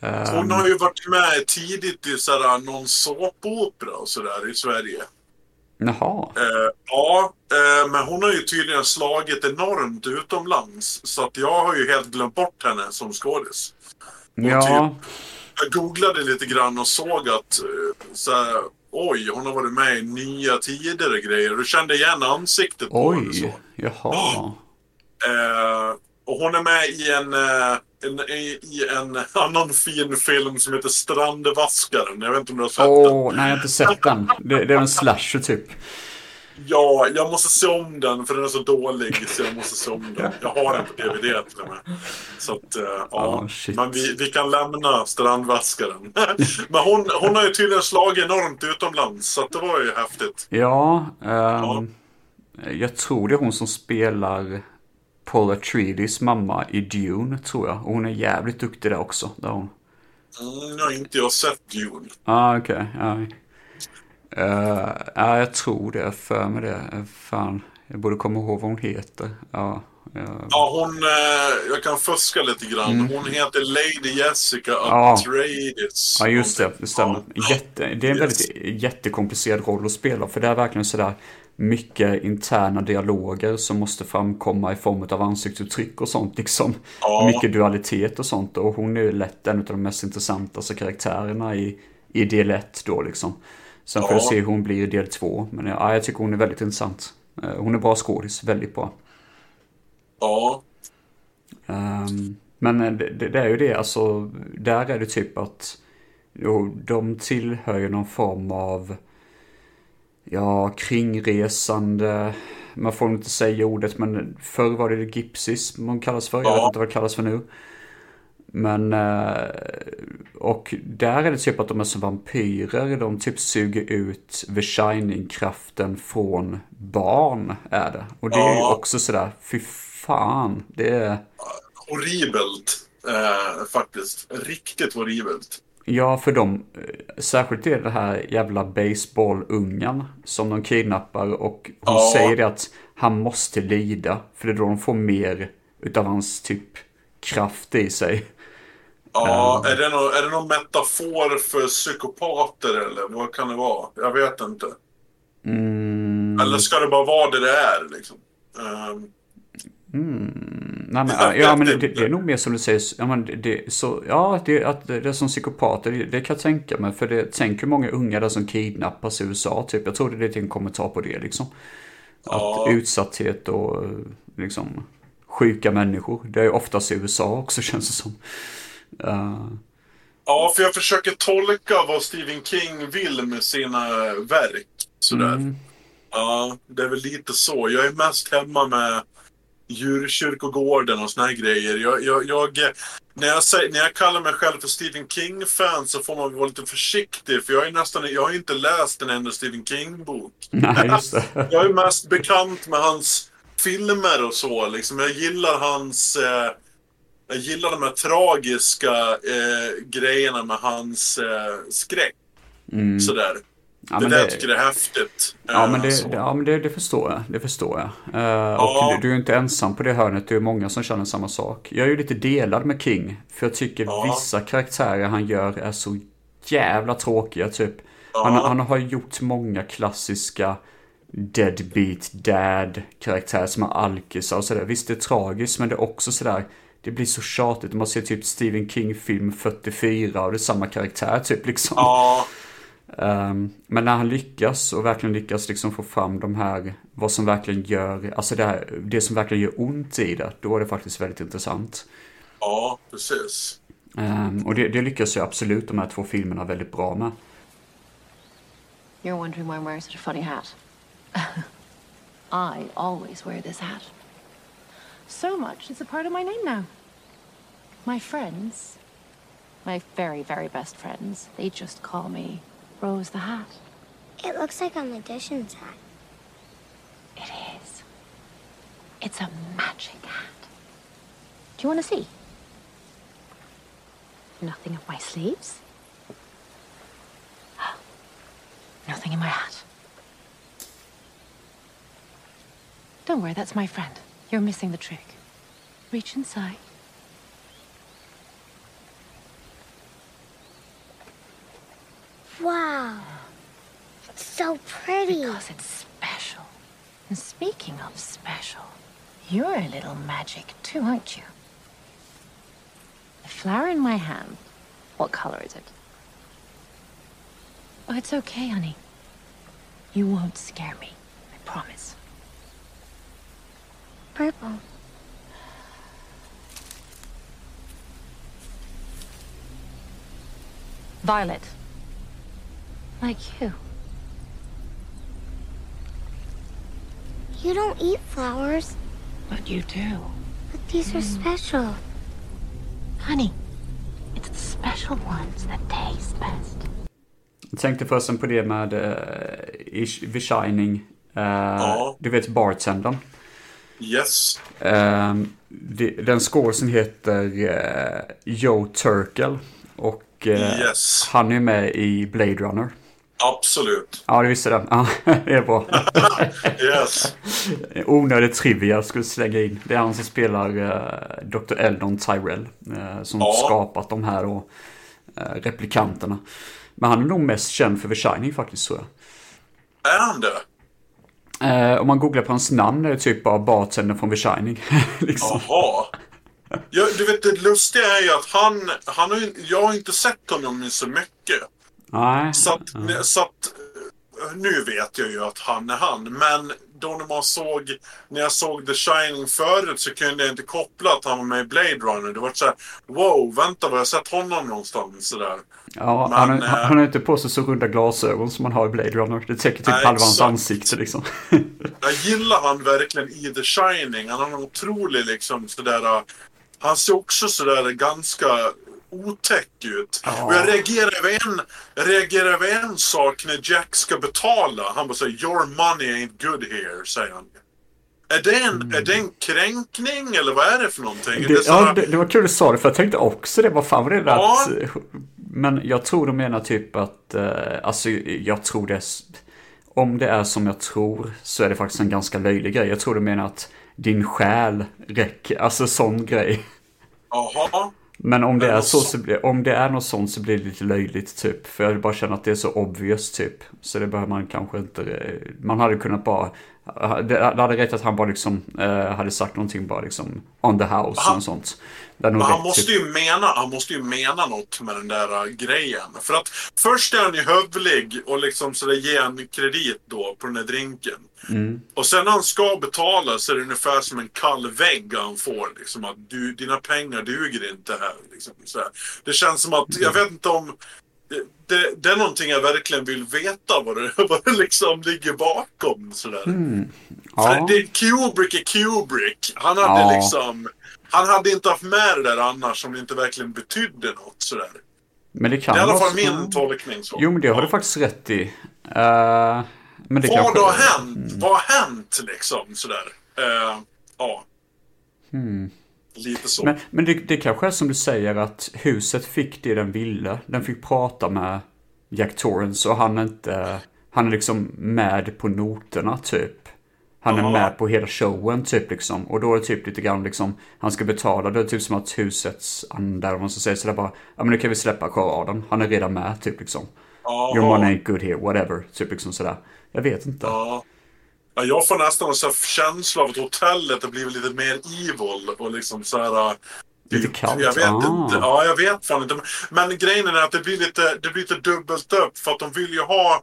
S1: eh,
S2: Hon har ju varit med tidigt i sådär, någon såpopera och sådär i Sverige.
S1: Jaha.
S2: Eh, ja, eh, men hon har ju tydligen slagit enormt utomlands. Så att jag har ju helt glömt bort henne som skådis.
S1: Ja.
S2: Jag googlade lite grann och såg att eh, så här, oj, hon har varit med i Nya Tider och grejer. Du kände igen ansiktet på henne. Så.
S1: Oj. Jaha.
S2: Eh, och hon är med i en, eh, en, i, en annan fin film som heter Strandvaskaren. Jag vet inte om du har sett
S1: Åh,
S2: den?
S1: nej jag har inte sett den. Det, det är en slasher typ.
S2: Ja, jag måste se om den för den är så dålig så jag måste se om den. Jag har den på DVD till och med. Så att, eh, ja.
S1: Shit.
S2: Men vi, vi kan lämna Strandvaskaren. Men hon, hon har ju tydligen slagit enormt utomlands så det var ju häftigt.
S1: Ja, ehm, jag tror det är hon som spelar Paula Atreides mamma i Dune, tror jag. Och hon är jävligt duktig där också. Där hon.
S2: Mm, nu har inte jag sett Dune.
S1: Ah, okej. Ja, Eh, ja, jag tror det. För mig det. Eh, Fan, jag borde komma ihåg vad hon heter. Ja, ja.
S2: Ja, hon... Eh, jag kan fuska lite grann. Hon heter Lady Jessica
S1: Mm. Ja.
S2: Atreides.
S1: Ja, just det. Det stämmer.
S2: Ja.
S1: Jätte, det är en
S2: Yes.
S1: väldigt jättekomplicerad roll att spela. För det är verkligen sådär mycket interna dialoger som måste framkomma i form av ansiktsuttryck och sånt liksom.
S2: Ja.
S1: Mycket dualitet och sånt. Och hon är ju lätt en av de mest intressantaste karaktärerna i, i del 1 då liksom. Sen får
S2: Ja.
S1: jag se hur hon blir i del 2. Men ja, jag tycker hon är väldigt intressant. Eh, Hon är bra skådis, väldigt bra.
S2: Ja.
S1: Ehm, men eh, det, det, det är ju det, alltså där är det typ att jo, de tillhör ju någon form av ja, kringresande, man får inte säga ordet men förr var det gypsies man kallas för, jag
S2: Ja.
S1: vet inte vad det kallas för nu. Men, eh, och där är det typ att de är som vampyrer, de typ suger ut The Shining-kraften från barn är det. Och det är ju också sådär, fy fan, det är...
S2: Horribelt. Eh, faktiskt. Riktigt horribelt.
S1: Ja, för dem, eh, särskilt är det här jävla baseballungen som de kidnappar och hon
S2: Ja.
S1: säger det att han måste lida, för det är då de får mer utav hans typ kraft i sig.
S2: Ja, är, det någon, är det någon metafor för psykopater eller vad kan det vara? Jag vet inte.
S1: Mm,
S2: Eller ska det bara vara det det är liksom? Ehm,
S1: nej, men, ja, men det, det är nog mer som du säger, ja, men det, så, ja, det, att det är som psykopater, det, det kan jag tänka mig, för det tänker många unga där som kidnappas i USA, typ. Jag tror det är lite en kommentar på det liksom. Att
S2: Ja.
S1: utsatthet och liksom sjuka människor. Det är ju oftast i USA också känns det som. Eh,
S2: ja, för jag försöker tolka vad Stephen King vill med sina verk. Sådär.
S1: Mm.
S2: Ja, det är väl lite så. Jag är mest hemma med djurkyrkogården och såna här grejer. Jag, jag, jag, när, jag säger, när jag kallar mig själv för Stephen King-fan så får man vara lite försiktig. För jag, är nästan, jag har inte läst en enda Stephen King-bok. Jag är mest bekant med hans filmer och så. Liksom. Jag gillar hans... Eh, jag gillar de här tragiska eh, grejerna med hans eh, skräck. Sådär.
S1: Ja,
S2: det
S1: men
S2: där
S1: det-
S2: tycker jag är häftigt.
S1: Ja,
S2: Eh,
S1: men, det,
S2: så.
S1: ja, men det, det förstår jag. Det förstår jag. Eh,
S2: Ja.
S1: Och du, du är inte ensam på det hörnet. Det är många som känner samma sak. Jag är ju lite delad med King. För jag tycker
S2: Ja.
S1: vissa karaktärer han gör är så jävla tråkiga. Typ. Han, han har gjort många klassiska deadbeat dad karaktärer som är alkisar och sådär. Visst det är tragiskt men det är också sådär. Det blir så tjatigt. Man ser typ Stephen King film 44 och det är samma karaktär typ liksom.
S2: Ja,
S1: Ehm, men när han lyckas och verkligen lyckas liksom få fram de här, vad som verkligen gör, alltså det, här, det som verkligen gör ont i det, då är det faktiskt väldigt intressant.
S2: ja, precis.
S1: Ehm, och det, det lyckas ju absolut de här två filmerna väldigt bra med.
S7: You're wondering why I'm wearing such a funny hat. I always wear this hat. So much it's a part of my name now. My friends, my very, very best friends, they just call me Rose the Hat.
S8: It looks like a magician's hat.
S7: It is. It's a magic hat. Do you want to see? Nothing up my sleeves. Nothing in my hat. Don't worry, that's my friend. You're missing the trick. Reach inside.
S8: Wow. It's so pretty.
S7: Because it's special. And speaking of special, you're a little magic too, aren't you? The flower in my hand. What color is it? Oh, it's okay, honey. You won't scare me. I promise.
S8: Purple.
S7: Violet. Like you.
S8: You don't eat flowers,
S7: But you do.
S8: but these are special.
S7: Honey, it's the special ones that taste best.
S1: Jag tänkte förresten på det med uh, The Shining. Eh,
S2: Ja.
S1: Du vet bartendern.
S2: Yes.
S1: Ehm, det, den scoresen heter eh, Joe Turkel. Och eh,
S2: Yes.
S1: han är med i Blade Runner.
S2: Absolut.
S1: Ja, du visste det. Ja, det är bra.
S2: Yes.
S1: Onödig trivia skulle slänga in. Det är han som spelar eh, Dr. Eldon Tyrell. Eh, som
S2: Ja.
S1: skapat de här och, eh, replikanterna. Men han är nog mest känd för The Shining faktiskt tror jag.
S2: Är han det?
S1: Om man googlar på hans namn är det typ bara bartender från The Shining. liksom.
S2: Jaha. Ja, du vet, det lustiga är ju att han, han har jag har inte sett honom i så mycket.
S1: Nej.
S2: Så att, så att, eh, nu vet jag ju att han är han. Men då när man såg, när jag såg The Shining förut så kunde jag inte koppla att han var med i Blade Runner. Det var så här, wow, vänta, var jag sett honom någonstans? Sådär.
S1: Ja,
S2: Men,
S1: han,
S2: eh,
S1: han har inte på sig så runda glasögon som man har i Blade Runner. Det täcker typ
S2: Nej,
S1: halva hans ansikte liksom.
S2: Jag gillar han verkligen i The Shining. Han har en otrolig liksom sådär... uh, Han ser också sådär ganska otäck ut. Och jag reagerar över en, jag reagerar över en sak när Jack ska betala. Han bara säger “Your money ain't good here”, säger han. Är det, en, är det en kränkning eller vad är det för någonting?
S1: Mm. Det,
S2: det
S1: ja, det, det var kul att du sa det för jag tänkte också det. Vad fan var det där
S2: Ja.
S1: att, Men jag tror de menar typ att, eh, alltså jag tror det, om det är som jag tror så är det faktiskt en ganska löjlig grej. Jag tror de menar att din själ räcker, alltså sån grej.
S2: Jaha.
S1: Men om det, är så-
S2: så
S1: blir, om det är något sånt så blir det lite löjligt typ. För jag bara känner att det är så obvious typ. Så det behöver man kanske inte, eh, man hade kunnat bara, det hade räckt att han bara liksom eh, hade sagt någonting bara liksom on the house
S2: Han-
S1: och sånt.
S2: Men han måste
S1: typ.
S2: ju mena, han måste ju mena något med den där uh, grejen. För att först är han ju hövlig och liksom sådär ger en kredit då på den där drinken.
S1: Mm.
S2: Och sen när han ska betala så är det ungefär som en kall vägg han får. Liksom att du, dina pengar duger inte här. Liksom, så här. Det känns som att, jag vet inte om... det, det, det är någonting jag verkligen vill veta vad det, vad det liksom ligger bakom. Sådär.
S1: Mm. Ja.
S2: För det, Kubrick är Kubrick. Han hade
S1: Ja.
S2: liksom... Han hade inte haft med det där annars om det inte verkligen betydde något sådär.
S1: Men det
S2: Det
S1: kan
S2: är i alla fall min tolkning. Så.
S1: Jo, men det har du faktiskt rätt i. Eh, men det
S2: Vad
S1: kanske...
S2: har hänt? Vad har hänt liksom sådär? Uh, ja. Lite så.
S1: Men, men det, det kanske är som du säger att huset fick det den ville. Den fick prata med Jack Torrance och han är inte... Han är liksom med på noterna typ. Han är med på hela showen typ liksom. Och då är det typ lite grann liksom, han ska betala. Det är typ som att husets andar, om man ska säga sådär bara, ja men nu kan vi släppa charaden. Han är redan med typ liksom.
S2: Ja.
S1: Your money ain't good here, whatever. Typ liksom sådär. Jag vet inte.
S2: Ja. Ja, jag får nästan en känsla av att hotellet har blivit lite mer evil och liksom så här.
S1: Lite kallt,
S2: Jag vet
S1: ah.
S2: inte. Ja, jag vet fan inte. Men grejen är att det blir lite, det blir lite dubbelt upp för att de vill ju ha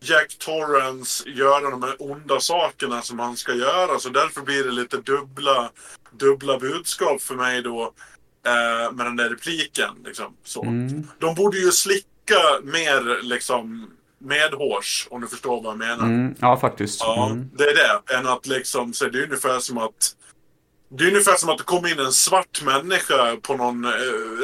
S2: Jack Torrance göra de här onda sakerna som han ska göra. Så därför blir det lite dubbla, dubbla budskap för mig då. Eh, med den där repliken. Liksom, så.
S1: Mm.
S2: De borde ju slicka mer liksom medhårs om du förstår vad jag menar.
S1: Mm, ja, faktiskt.
S2: Ja,
S1: Mm.
S2: det är det. Än att liksom, så det är ungefär som att det är ungefär som att det kom in en svart människa på någon eh,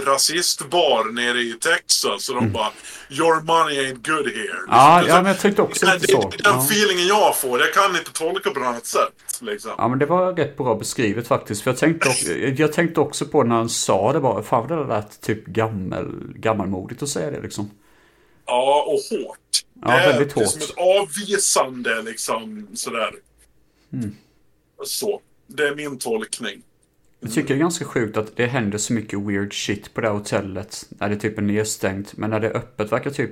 S2: rasistbar nere i Texas och de bara Your money ain't good here.
S1: Mm. Ja,
S2: Liksom,
S1: ja, men jag tänkte också
S2: det,
S1: lite så.
S2: det är den
S1: Ja.
S2: feelingen jag får. Jag kan inte tolka på något annat sätt. Liksom.
S1: Ja men det var rätt bra beskrivet faktiskt. För jag tänkte, också, jag tänkte också på när han sa det bara, fan det lät typ gammel, gammalmodigt att säga det liksom.
S2: Ja, och hårt.
S1: Ja,
S2: det är
S1: väldigt hårt.
S2: som ett avvisande liksom sådär.
S1: Mm.
S2: Så. Det är min tolkning.
S1: Jag tycker det är ganska sjukt att det händer så mycket weird shit på det här hotellet. När det typ är nedstängt. Men när det är öppet verkar typ...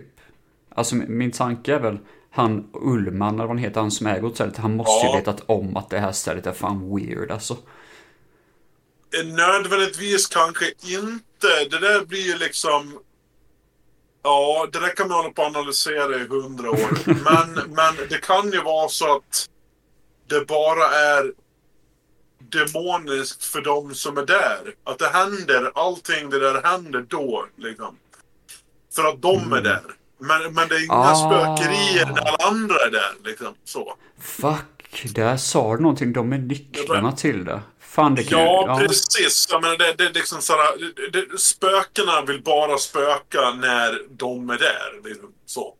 S1: Alltså min tanke är väl, han Ullman eller vad han heter, han som äger hotellet. Han måste
S2: Ja.
S1: ju vetat om att det här stället är fan weird alltså.
S2: Eh, Nödvändigtvis kanske inte. Det där blir ju liksom... Ja, det där kan man hålla på att analysera i hundra år. Men, men det kan ju vara så att det bara är demoniskt för de som är där. Att det händer, allting det där händer då. Liksom. För att de är där. Men, men det är inga
S1: Ah.
S2: spökerier när alla andra är där. Liksom. Så.
S1: Fuck, där sa du någonting. De är nycklarna till det. Fan det kan
S2: Ja,
S1: ju-
S2: precis. Jag menar, det, det, liksom det, spökena vill bara spöka när de är där. Liksom, så.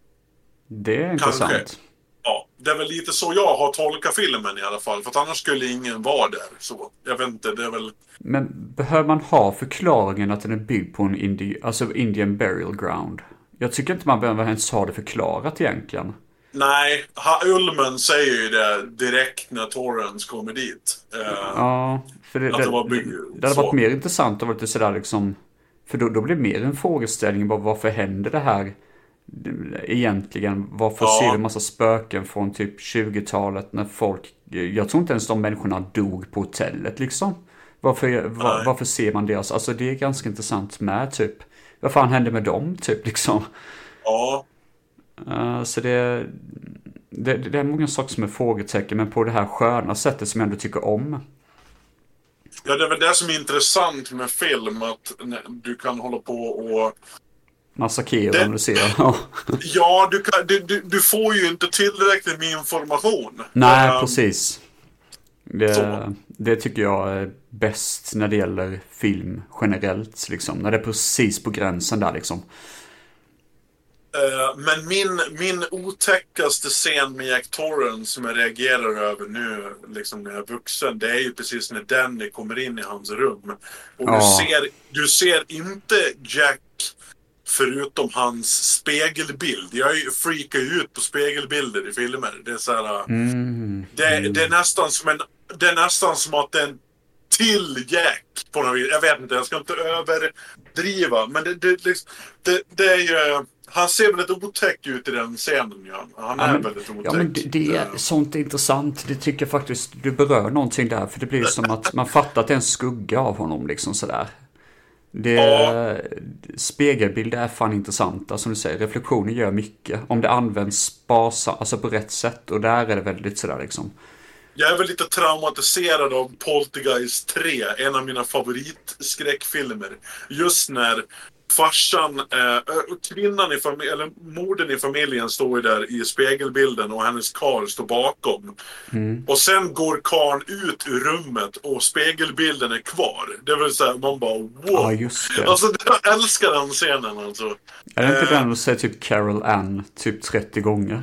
S1: Det är
S2: Kanske.
S1: intressant.
S2: Ja, det är väl lite så jag har tolkat filmen i alla fall. För att annars skulle ingen vara där. Så. Jag vet inte, det är väl...
S1: Men behöver man ha förklaringen att den är byggd på en indi alltså Indian burial ground? Jag tycker inte man behöver ens ha det förklarat egentligen.
S2: Nej, ha, Ulmen säger ju det direkt när Torrens kommer dit. Eh,
S1: Ja, för det, det,
S2: det
S1: det hade varit mer intressant att vara lite sådär liksom. För då, då blir det mer en frågeställning bara varför händer det här egentligen? Varför
S2: Ja.
S1: ser vi en massa spöken från typ 20-talet när folk, jag tror inte ens de människorna dog på hotellet liksom. Varför, var, varför ser man deras, alltså det är ganska intressant med typ. Vad fan hände med dem typ liksom?
S2: ja,
S1: Uh, så det, det, det är många saker som är frågetecken, men på det här sköna sättet som jag ändå tycker om.
S2: ja, det är väl det som är intressant med film. Att du kan hålla på och
S1: Massakrera
S2: Det-
S1: om du ser. Ja.
S2: Du, kan, du, du, du får ju inte tillräckligt med information.
S1: Nej,
S2: Ehm,
S1: precis. Det, det tycker jag är bäst när det gäller film generellt. Liksom. När det är precis på gränsen där liksom.
S2: Eh, men min, min otäckaste scen med Jack Torrance som jag reagerar över nu, liksom när jag är vuxen, det är ju precis när Danny kommer in i hans rum. Och du,
S1: Ja.
S2: ser, du ser inte Jack förutom hans spegelbild. Jag freakar ju ut på spegelbilder i filmer. Det är så här,
S1: Mm.
S2: Det, det, är nästan som en, det är nästan som att det är en till Jack på något vis. Jag vet inte, jag ska inte överdriva. Men det, det, liksom- det, det är ju... Han ser väldigt otäck ut i den scenen. Ja. Han
S1: Ja
S2: är
S1: men,
S2: väldigt otäck.
S1: ja, men det, det är sånt är intressant. Det tycker jag faktiskt du berör någonting där. För det blir som att man fattar att det är en skugga av honom liksom sådär. Det,
S2: Ja.
S1: Spegelbilder är fan intressanta som du säger. Reflektioner gör mycket. Om det används sparsamt, alltså på rätt sätt. Och där är det väldigt sådär liksom.
S2: Jag är väl lite traumatiserad av Poltergeist 3, en av mina favoritskräckfilmer. Just när farsan, eh, kvinnan i familjen, eller modern i familjen står ju där i spegelbilden och hennes karl står bakom.
S1: Mm.
S2: Och sen går karln ut ur rummet och spegelbilden är kvar. Det vill säga man bara wow.
S1: Ja.
S2: Alltså jag älskar den scenen alltså.
S1: Är det inte
S2: Eh.
S1: den du säger typ Carol Ann typ 30 gånger?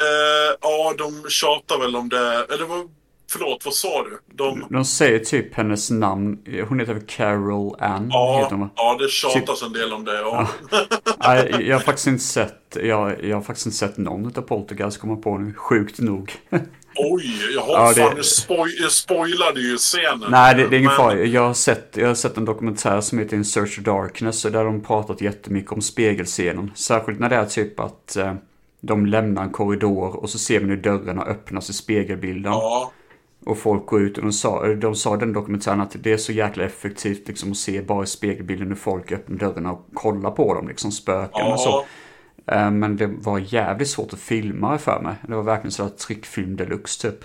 S2: Eh, ja, de tjatar väl om det. Eller förlåt, vad sa du? De,
S1: De säger typ hennes namn. Hon heter väl Carol Ann?
S2: ja,
S1: va?
S2: ja, det tjatas en del om det. Ja.
S1: Nej, jag har faktiskt inte sett, jag, jag har faktiskt inte sett någon av Poltergeist komma på nu. Sjukt nog.
S2: Oj, jaha,
S1: Ja, det-
S2: fan, du spoil, jag spoilade ju scenen.
S1: Nej, det, det är ingen
S2: Men-
S1: fara. Jag har, sett, jag har sett en dokumentär som heter In Search of Darkness. Där de pratat jättemycket om spegelscenen. Särskilt när det är typ att eh, de lämnar en korridor och så ser man hur dörrarna öppnas i spegelbilden.
S2: Ja,
S1: Och folk går ut och de sa, de sa den dokumentären att det är så jäkla effektivt liksom att se bara i spegelbilden hur folk öppnar dörrarna och kollar på dem, liksom spöken och så. Eh, Men det var jävligt svårt att filma för mig. Det var verkligen sådär tryckfilm deluxe typ.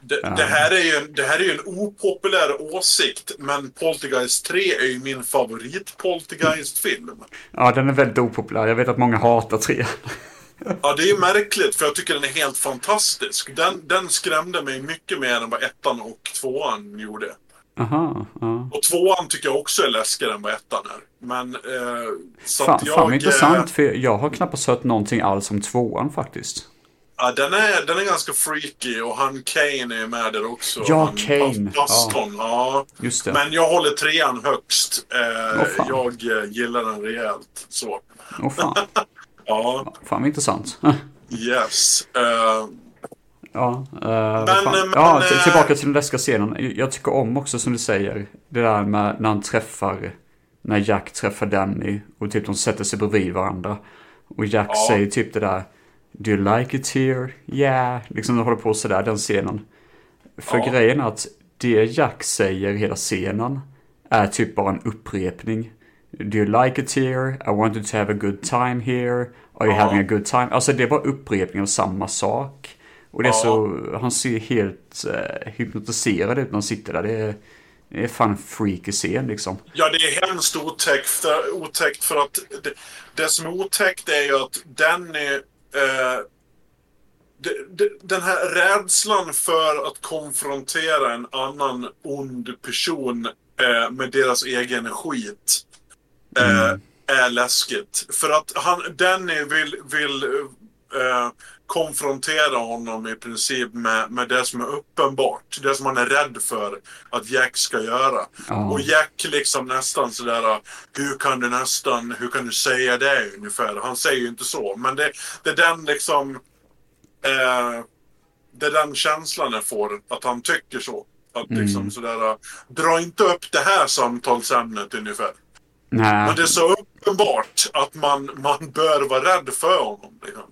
S2: Det, det, här är ju, en- det här är en opopulär åsikt, men Poltergeist 3 är ju min favorit Poltergeist-film.
S1: Ja, den är väldigt opopulär. Jag vet att många hatar tre.
S2: Ja, det är ju märkligt, för jag tycker den är helt fantastisk. Den, den skrämde mig mycket mer än vad ettan och tvåan gjorde.
S1: Aha, ja.
S2: Och tvåan tycker jag också är läskigare än vad ettan är. Men, eh, så
S1: Fan,
S2: jag...
S1: fan vad
S2: eh,
S1: intressant, för jag har knappast hört någonting alls om tvåan faktiskt.
S2: Ja, den är, den är ganska freaky och han Kane är med där också.
S1: Ja,
S2: han,
S1: Kane.
S2: Pastorn, ja.
S1: Just det.
S2: Men jag håller trean högst. Eh,
S1: fan.
S2: jag eh, gillar den rejält. Så.
S1: Åh fan.
S2: Ja,
S1: Fan vad intressant.
S2: yes. Eh,
S1: Ja, uh,
S2: Men, men,
S1: ja
S2: eh,
S1: tillbaka till den läskiga scenen. Jag tycker om också som du säger, det där med när han träffar, när Jack träffar Danny och typ de sätter sig bredvid varandra. Och Jack
S2: Ja.
S1: säger typ det där, Do you like it here? Yeah. Liksom de håller på sådär, den scenen. För
S2: Ja.
S1: grejen är att det Jack säger hela scenen är typ bara en upprepning. Do you like it here? I want you to have a good time here. Are you
S2: Ja.
S1: having a good time? Alltså det bara upprepning av samma sak. Och det är
S2: Ja.
S1: så, han ser helt uh, hypnotiserad ut när han sitter där. Det är, det är fan en freaky scen liksom.
S2: ja, det är hemskt otäckt för, otäckt för att det, det som är otäckt är ju att Danny... Eh, den här rädslan för att konfrontera en annan ond person eh, med deras egen skit eh, är läskigt. För att han, Danny vill, vill eh, konfrontera honom i princip med, med det som är uppenbart. Det som han är rädd för att Jack ska göra.
S1: Ja.
S2: Och Jack liksom nästan sådär, hur kan du nästan, hur kan du säga det ungefär? Han säger ju inte så, men det, det är den liksom, eh, det är den känslan jag får, att han tycker så. Att liksom sådär, dra inte upp det här samtalsämnet ungefär.
S1: Nej,
S2: Men det är så uppenbart att man, man bör vara rädd för honom. Liksom.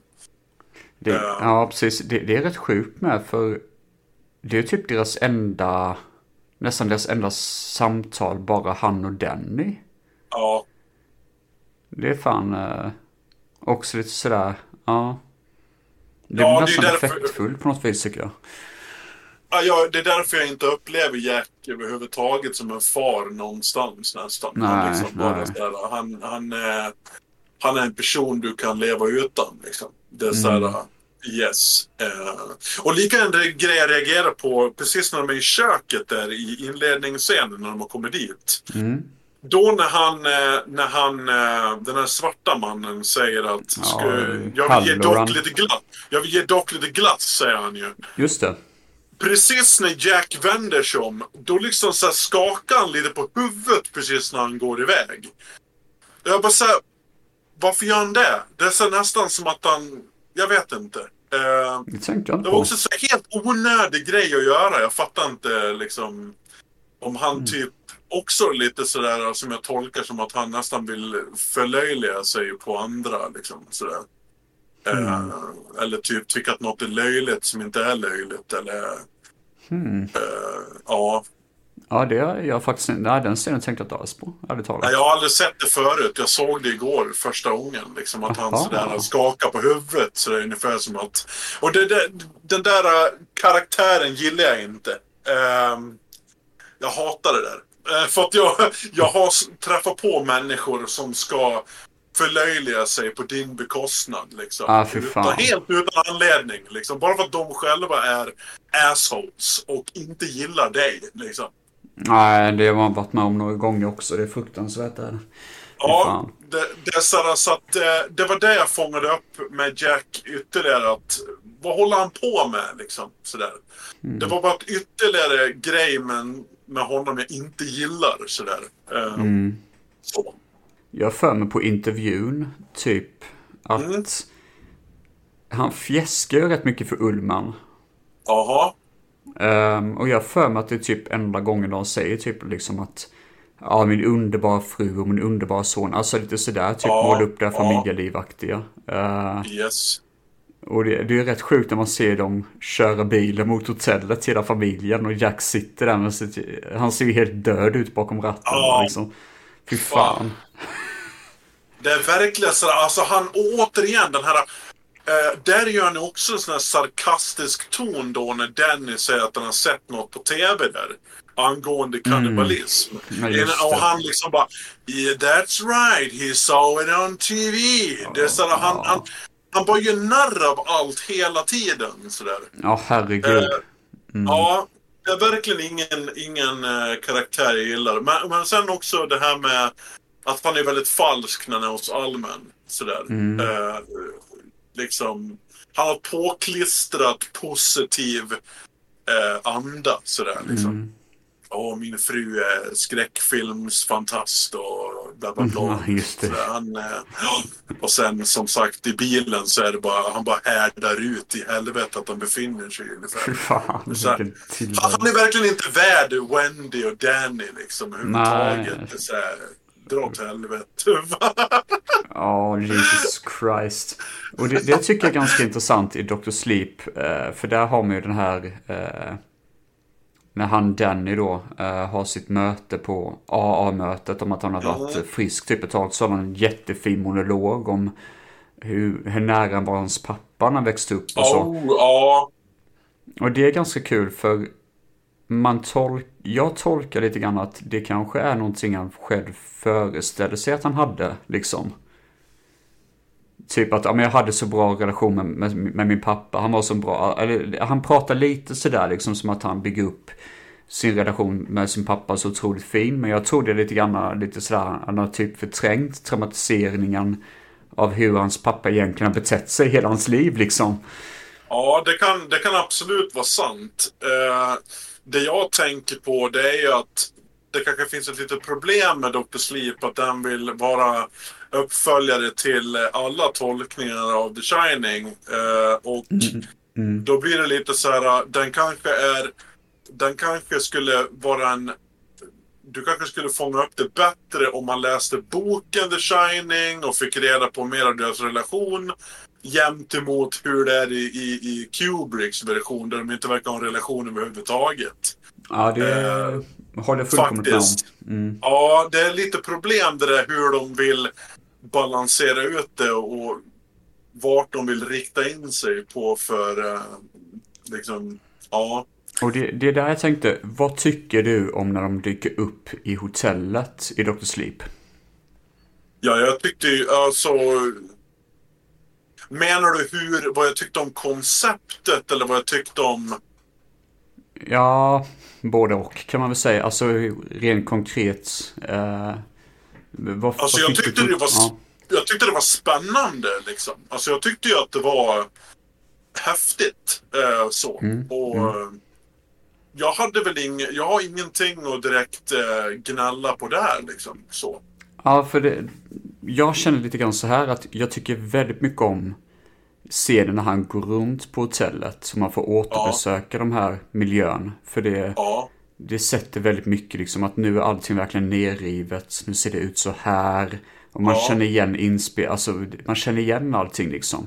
S1: det, ja precis. Det, det är rätt sjukt med för det är typ deras enda, nästan deras enda samtal, bara han och Danny.
S2: Ja,
S1: Det är fan eh, också lite sådär, ja. Det
S2: Ja,
S1: är
S2: det är
S1: nästan
S2: därför-
S1: effektfullt på något vis tycker jag.
S2: Ja, det är därför jag inte upplever Jack överhuvudtaget som en far någonstans nästan. han,
S1: Nej,
S2: liksom bara sådär, han, han, är, han är en person du kan leva utan. Liksom. Det är sådär,
S1: Mm.
S2: yes. Eh, och lika en grej jag reagerar på precis när de är i köket där i inledningsscenen när de har kommit dit.
S1: Mm.
S2: Då när han, eh, när han, eh, den här svarta mannen säger att
S1: Ja,
S2: jag vill ge. Doc lite glass. Jag vill ge Doc lite glass, säger han ju.
S1: Just det.
S2: Precis när Jack vänder sig om, då liksom så skakar han lite på huvudet precis när han går iväg. Jag bara såhär, varför gör han det? Det är så nästan som att han, jag vet inte. Eh,
S1: Det
S2: det var också så helt onödig grej att göra. Jag fattar inte liksom om han
S1: Mm.
S2: typ också lite sådär som jag tolkar som att han nästan vill förlöjliga sig på andra liksom sådär.
S1: Mm.
S2: Eh, eller typ tycka att något är löjligt som inte är löjligt eller
S1: Hmm.
S2: eh, ja.
S1: Ja, det har jag faktiskt Nej, den scenen tänkte jag inte alls på.
S2: Nej, Jag har aldrig sett det förut. Jag såg det igår första gången. Liksom, att han sådär skakar på huvudet. Så det är ungefär som att... Och det, det, den där äh, karaktären gillar jag inte. Ehm, jag hatar det där. Eh, För att jag, jag har träffat på människor som ska förlöjliga sig på din bekostnad. Liksom.
S1: Ah,
S2: utan,
S1: fan.
S2: helt utan anledning. Liksom. Bara för att de själva är assholes och inte gillar dig. Liksom.
S1: Nej, det har man varit med om några gånger också. Det är fruktansvärt. Är det.
S2: Ja, det, det, sådär, så att, eh, det var det jag fångade upp med Jack ytterligare. Att, vad håller han på med? Liksom, sådär.
S1: Mm.
S2: Det var bara ett ytterligare grej med, med honom jag inte gillar. Sådär. Eh,
S1: Mm.
S2: så.
S1: Jag för mig på intervjun, typ, att
S2: Mm.
S1: han fjäskar ju rätt mycket för Ullman.
S2: Jaha.
S1: Ehm, och jag för mig att det är typ enda gången de säger typ liksom att Ja, min underbara fru och min underbara son. Alltså lite sådär, typ
S2: Ja,
S1: måla upp det här
S2: ja.
S1: familjelivaktiga. Uh,
S2: Yes.
S1: och det, det är rätt sjukt när man ser dem köra bilen mot hotellet, hela familjen. Och Jack sitter där med sitt, Han ser ju helt död ut bakom ratten.
S2: Ja.
S1: Liksom. Fy fan.
S2: Det är verkligen så alltså han återigen den här... Eh, där gör han också en sån här sarkastisk ton då när Danny säger att han har sett något på TV där. Angående kannibalism.
S1: Ja, just
S2: och han liksom bara yeah, That's right, he saw it on TV. Det är sådär, han, han, han bara gör narr av allt hela tiden. Sådär.
S1: Ja, herregud.
S2: Eh, Ja, det är verkligen ingen, ingen eh, karaktär jag gillar. Men, men sen också det här med att han är väldigt falsk när han är hos Almen. Sådär. Eh, liksom, han har påklistrat positiv eh, anda. Sådär, liksom. Åh, min fru är skräckfilmsfantast och bla bla bla. Så han, eh, och sen som sagt i bilen så är det bara, han bara härdar ut i helvetet att han befinner sig ungefär.
S1: Fan,
S2: Så här, han är verkligen inte värd Wendy och Danny liksom överhuvudtaget. Dra åt helvete.
S1: Ja, Jesus Christ. Och det, det tycker jag är ganska intressant i Dr. Sleep. eh, För där har man ju den här... eh, När han Danny då eh, har sitt möte på AA-mötet om att han har varit frisk typ ett tag. Så har han en jättefin monolog om hur, hur nära han var hans pappa när han växte upp och så.
S2: oh, ja.
S1: Och det är ganska kul för man tolk, jag tolkar lite grann att det kanske är någonting han själv föreställer sig att han hade liksom. Typ att ja, men jag hade så bra relation med, med, med min pappa, han var så bra, eller han pratar lite sådär liksom som att han bygger upp sin relation med sin pappa så otroligt fin. Men jag tror det är lite grann lite sådär, han har typ förträngt traumatiseringen av hur hans pappa egentligen har betett sig hela hans liv liksom.
S2: Ja, det kan, det kan absolut vara sant. Eh, det jag tänker på det är ju att det kanske finns ett litet problem med Dr. Sleep. Att den vill vara uppföljare till alla tolkningar av The Shining. Eh, och då blir det lite så här, den kanske är... Den kanske skulle vara en... Du kanske skulle fånga upp det bättre om man läste boken The Shining och fick reda på mer av deras relation jämt emot hur det är i, i, i Kubricks version där de inte verkar ha en relation överhuvudtaget.
S1: Ja, det håller jag fullkomligt med om.
S2: Faktiskt. Ja, det är lite problem det där hur de vill balansera ut det och vart de vill rikta in sig på för eh, liksom, ja.
S1: Och det, det är där jag tänkte, vad tycker du om när de dyker upp i hotellet i Dr. Sleep?
S2: Ja, jag tyckte ju alltså... Menar du hur, vad jag tyckte om konceptet eller vad jag tyckte om...
S1: Ja, både och kan man väl säga. Alltså rent konkret. Eh, vad,
S2: Alltså
S1: vad
S2: jag
S1: du
S2: tyckte
S1: för-
S2: det var,
S1: Ja.
S2: jag tyckte det var spännande liksom. Alltså jag tyckte ju att det var häftigt. Eh, så.
S1: Mm,
S2: Och eh, jag hade väl ing, jag har ingenting att direkt eh, gnälla på där liksom. Så.
S1: Ja, för det, jag känner lite grann så här att jag tycker väldigt mycket om scenen när han går runt på hotellet. Så man får återbesöka de här miljön. För det,
S2: Ja.
S1: det sätter väldigt mycket liksom att nu är allting verkligen nerrivet. Nu ser det ut så här. Och man
S2: Ja.
S1: känner igen inspel, alltså man känner igen allting liksom.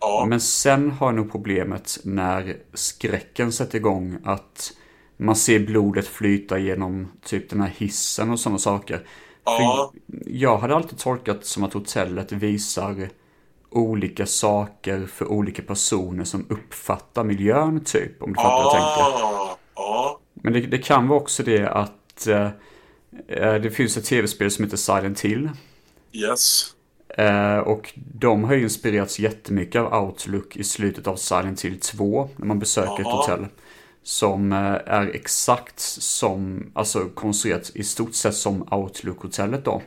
S2: Ja.
S1: Men sen har jag nog problemet när skräcken sätter igång att man ser blodet flyta genom typ den här hissen och sådana saker.
S2: Ja.
S1: För jag hade alltid tolkat som att hotellet visar olika saker för olika personer som uppfattar miljön typ. Om du fattar vad jag tänker.
S2: Ja.
S1: Men det, det kan vara också det att eh, Eh, Det finns ett tv-spel som heter Silent Hill.
S2: Yes.
S1: Eh, och de har ju inspirerats jättemycket av Outlook i slutet av Silent Hill 2. När man besöker ett
S2: Jaha.
S1: hotell. Som eh, är exakt som, alltså konstruerat i stort sett som Outlook-hotellet då.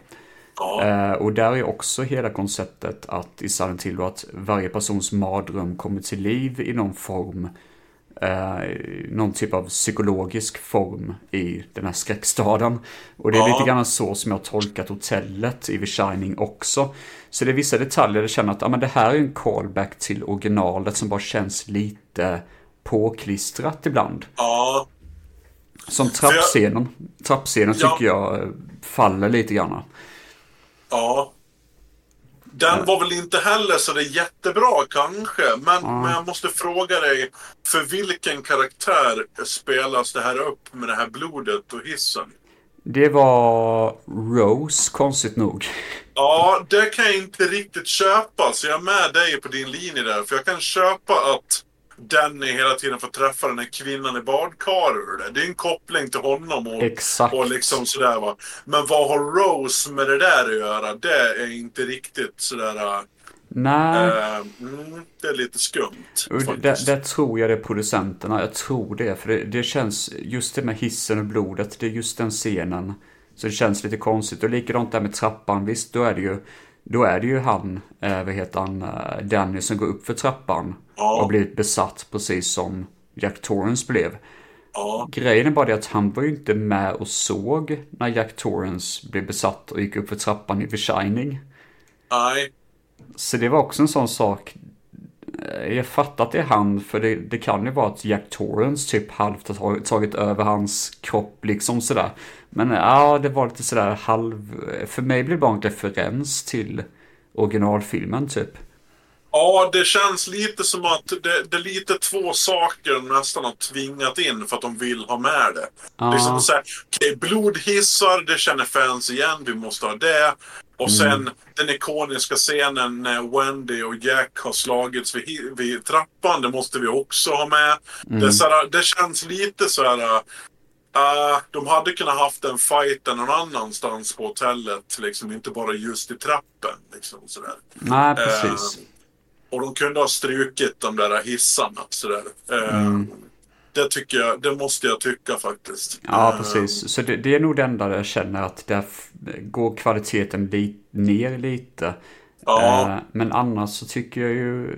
S2: Ja.
S1: Eh, och där är också hela konceptet att i Silent Hill då att varje persons mardröm kommer till liv i någon form. Eh, någon typ av psykologisk form i den här skräckstaden. Och det är
S2: Ja.
S1: lite grann så som jag har tolkat hotellet i The Shining också. Så det är vissa detaljer jag känner att ah, men det här är en callback till originalet som bara känns lite påklistrat ibland.
S2: Ja.
S1: Som
S2: jag-
S1: trappscenen. Trappscenen
S2: Ja.
S1: tycker jag eh, faller lite grann.
S2: Ja. Den var väl inte heller så det är jättebra kanske. Men, men jag måste fråga dig. För vilken karaktär spelas det här upp med det här blodet och hissen?
S1: Det var Rose, konstigt nog.
S2: Ja, det kan jag inte riktigt köpa. Så jag är med dig på din linje där. För jag kan köpa att Danny hela tiden får träffa den här kvinnan i badkaret. Det är en koppling till honom och,
S1: Exakt.
S2: och liksom sådär va. Men vad har Rose med det där att göra? Det är inte riktigt sådär...
S1: Nej,
S2: Eh, mm, det är lite skumt.
S1: det, det tror jag det är producenterna. Jag tror det. För det, det känns, just det med hissen och blodet, det är just den scenen. Så det känns lite konstigt. Och likadant där med trappan, visst då är det ju, då är det ju han, eh, vad heter han, eh, Danny som går upp för trappan.
S2: Ja.
S1: Och blivit besatt precis som Jack Torrance blev.
S2: Ja,
S1: Grejen är bara det att han var ju inte med och såg när Jack Torrance blev besatt och gick upp för trappan i The Shining.
S2: nej.
S1: Så det var också en sån sak. Eh, Jag fattar att det är han, för det, det kan ju vara att Jack Torrance typ halvt har tagit- tagit över hans kropp liksom sådär. Men ja, det var lite sådär halv... För mig blev det bara en referens till originalfilmen typ.
S2: Ja, det känns lite som att det, det är lite två saker de nästan har tvingat in för att de vill ha med det.
S1: Ja.
S2: Liksom så här, okej, blodhissar, det känner fans igen, vi måste ha det. Och sen den ikoniska scenen när Wendy och Jack har slagits vid, vid trappan, det måste vi också ha med. Det, är så här, det känns lite så här... Uh, de hade kunnat haft den fighten någon annanstans på hotellet, liksom inte bara just i trappen. Liksom, sådär.
S1: Nej, precis.
S2: Eh, och de kunde ha strukit de där hissarna. Sådär. Eh, Det tycker jag, det måste jag tycka faktiskt.
S1: Ja,
S2: Eh,
S1: precis. Så det, det är nog det enda där jag känner att där går kvaliteten li, ner lite.
S2: Ja.
S1: Eh, men annars så tycker jag ju,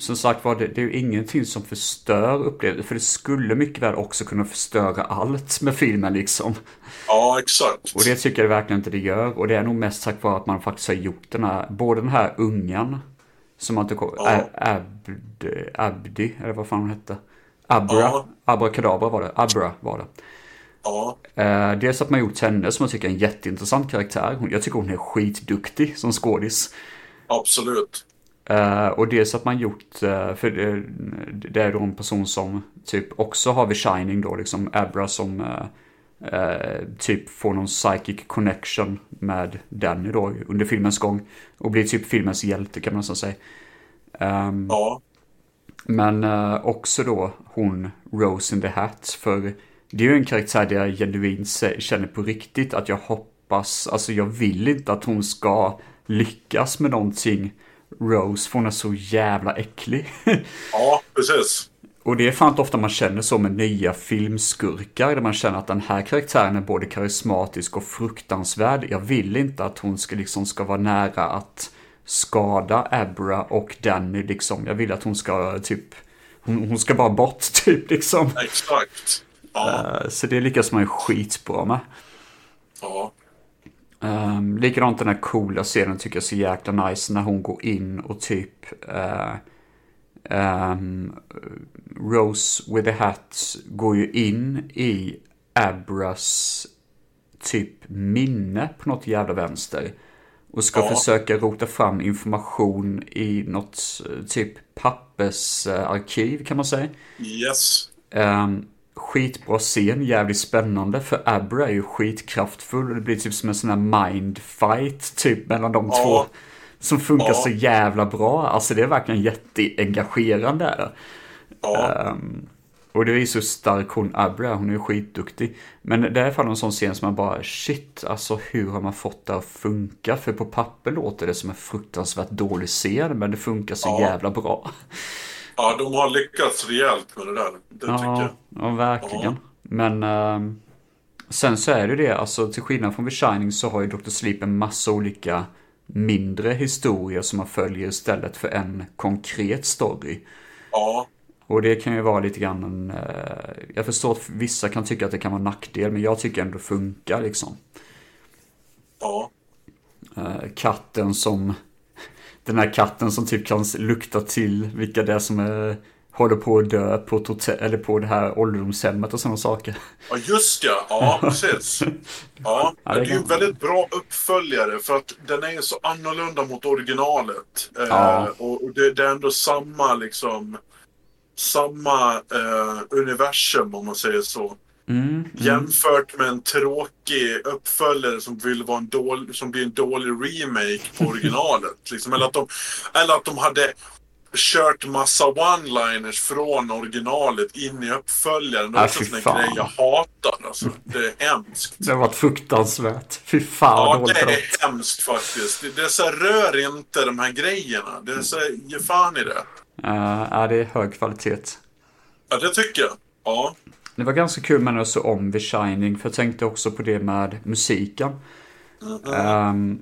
S1: som sagt var, det, det är ju ingenting som förstör upplevelsen. För det skulle mycket väl också kunna förstöra allt med filmen liksom.
S2: Ja, exakt.
S1: Och det tycker jag verkligen inte det gör. Och det är nog mest tack vare att man faktiskt har gjort den här, både den här ungen, som man inte kommer,
S2: Ja.
S1: Abdi, Abdi, eller vad fan hon hette. Abra,
S2: Ja.
S1: Abrakadabra var det, Abra var det.
S2: Ja,
S1: Eh, dels att man gjort henne som jag tycker är en jätteintressant karaktär. Jag tycker hon är skitduktig som skådis.
S2: absolut.
S1: Eh, och dels att man gjort, eh, för det, det är då en person som typ också har The Shining då, liksom Abra som eh, eh, typ får någon psychic connection med Danny då under filmens gång. Och blir typ filmens hjälte kan man nästan säga. Ehm,
S2: Ja,
S1: men eh, också då hon Rose in the Hat. För det är ju en karaktär där jag genuint känner på riktigt att jag hoppas, alltså jag vill inte att hon ska lyckas med någonting. Rose, för hon är så jävla äcklig.
S2: ja precis.
S1: Och det är fan inte ofta man känner så med nya filmskurkar. Där man känner att den här karaktären är både karismatisk och fruktansvärd. Jag vill inte att hon ska, liksom, ska vara nära att skada Abra och Danny liksom. Jag vill att hon ska typ... Hon, hon ska bara bort typ liksom.
S2: Exakt. Ja,
S1: Eh, Så det lyckas man ju skitbra med.
S2: ja.
S1: Um, likadant den här coola scenen tycker jag är så jäkla nice när hon går in och typ eh, ehm, Rose with the Hat går ju in i Abras typ minne på något jävla vänster. Och ska
S2: Ja.
S1: försöka rota fram information i något eh, typ pappersarkiv kan man säga.
S2: Yes.
S1: Um, skitbra scen, jävligt spännande för Abra är ju skitkraftfull och det blir typ som en sån här mindfight typ mellan de
S2: Ja.
S1: två. Som funkar
S2: Ja.
S1: så jävla bra, alltså det är verkligen jätteengagerande.
S2: Ja.
S1: Ehm, Och det är så stark hon Abra, hon är ju skitduktig. Men det är fall en sån scen som man bara, shit, alltså hur har man fått det att funka? För på papper låter det som en fruktansvärt dålig scen, men det funkar så
S2: Ja.
S1: jävla bra.
S2: Ja, de har lyckats rejält med det där. Det tycker jag.
S1: Ja, ja verkligen. Men ehm, sen så är det det, alltså till skillnad från The Shining så har ju Dr. Sleep en massa olika mindre historier som man följer istället för en konkret story.
S2: Ja,
S1: Och det kan ju vara lite grann en, eh, jag förstår att vissa kan tycka att det kan vara en nackdel, men jag tycker ändå funkar liksom.
S2: ja.
S1: Eh, katten som, den här katten som typ kan lukta till vilka det är som är, håller på att dö på ett hotell, eller på det här ålderdomshemmet och sådana saker.
S2: Ja, just ja. Ja, precis. Ja,
S1: Ja,
S2: det är ju en väldigt bra uppföljare för att den är ju så annorlunda mot originalet. Eh,
S1: Ja.
S2: och och det, det är ändå samma liksom samma eh, universum om man säger så.
S1: Mm,
S2: Jämfört med en tråkig uppföljare som vill vara en dålig, som blir en dålig remake på originalet. liksom. eller, att de, eller att de hade kört massa one-liners från originalet in i uppföljaren. Det är
S1: Ah,
S2: också en grej jag hatar. Alltså. Det är hemskt.
S1: Det har varit fruktansvärt. Fy fan
S2: Ja, det är hemskt faktiskt. Det, det är så här, rör inte de här grejerna. Det är så här, ge fan i det.
S1: Uh, ja, det är hög kvalitet.
S2: Ja, det tycker jag. Ja.
S1: Det var ganska kul med att så om The Shining, för jag tänkte också på det med musiken. Ehm,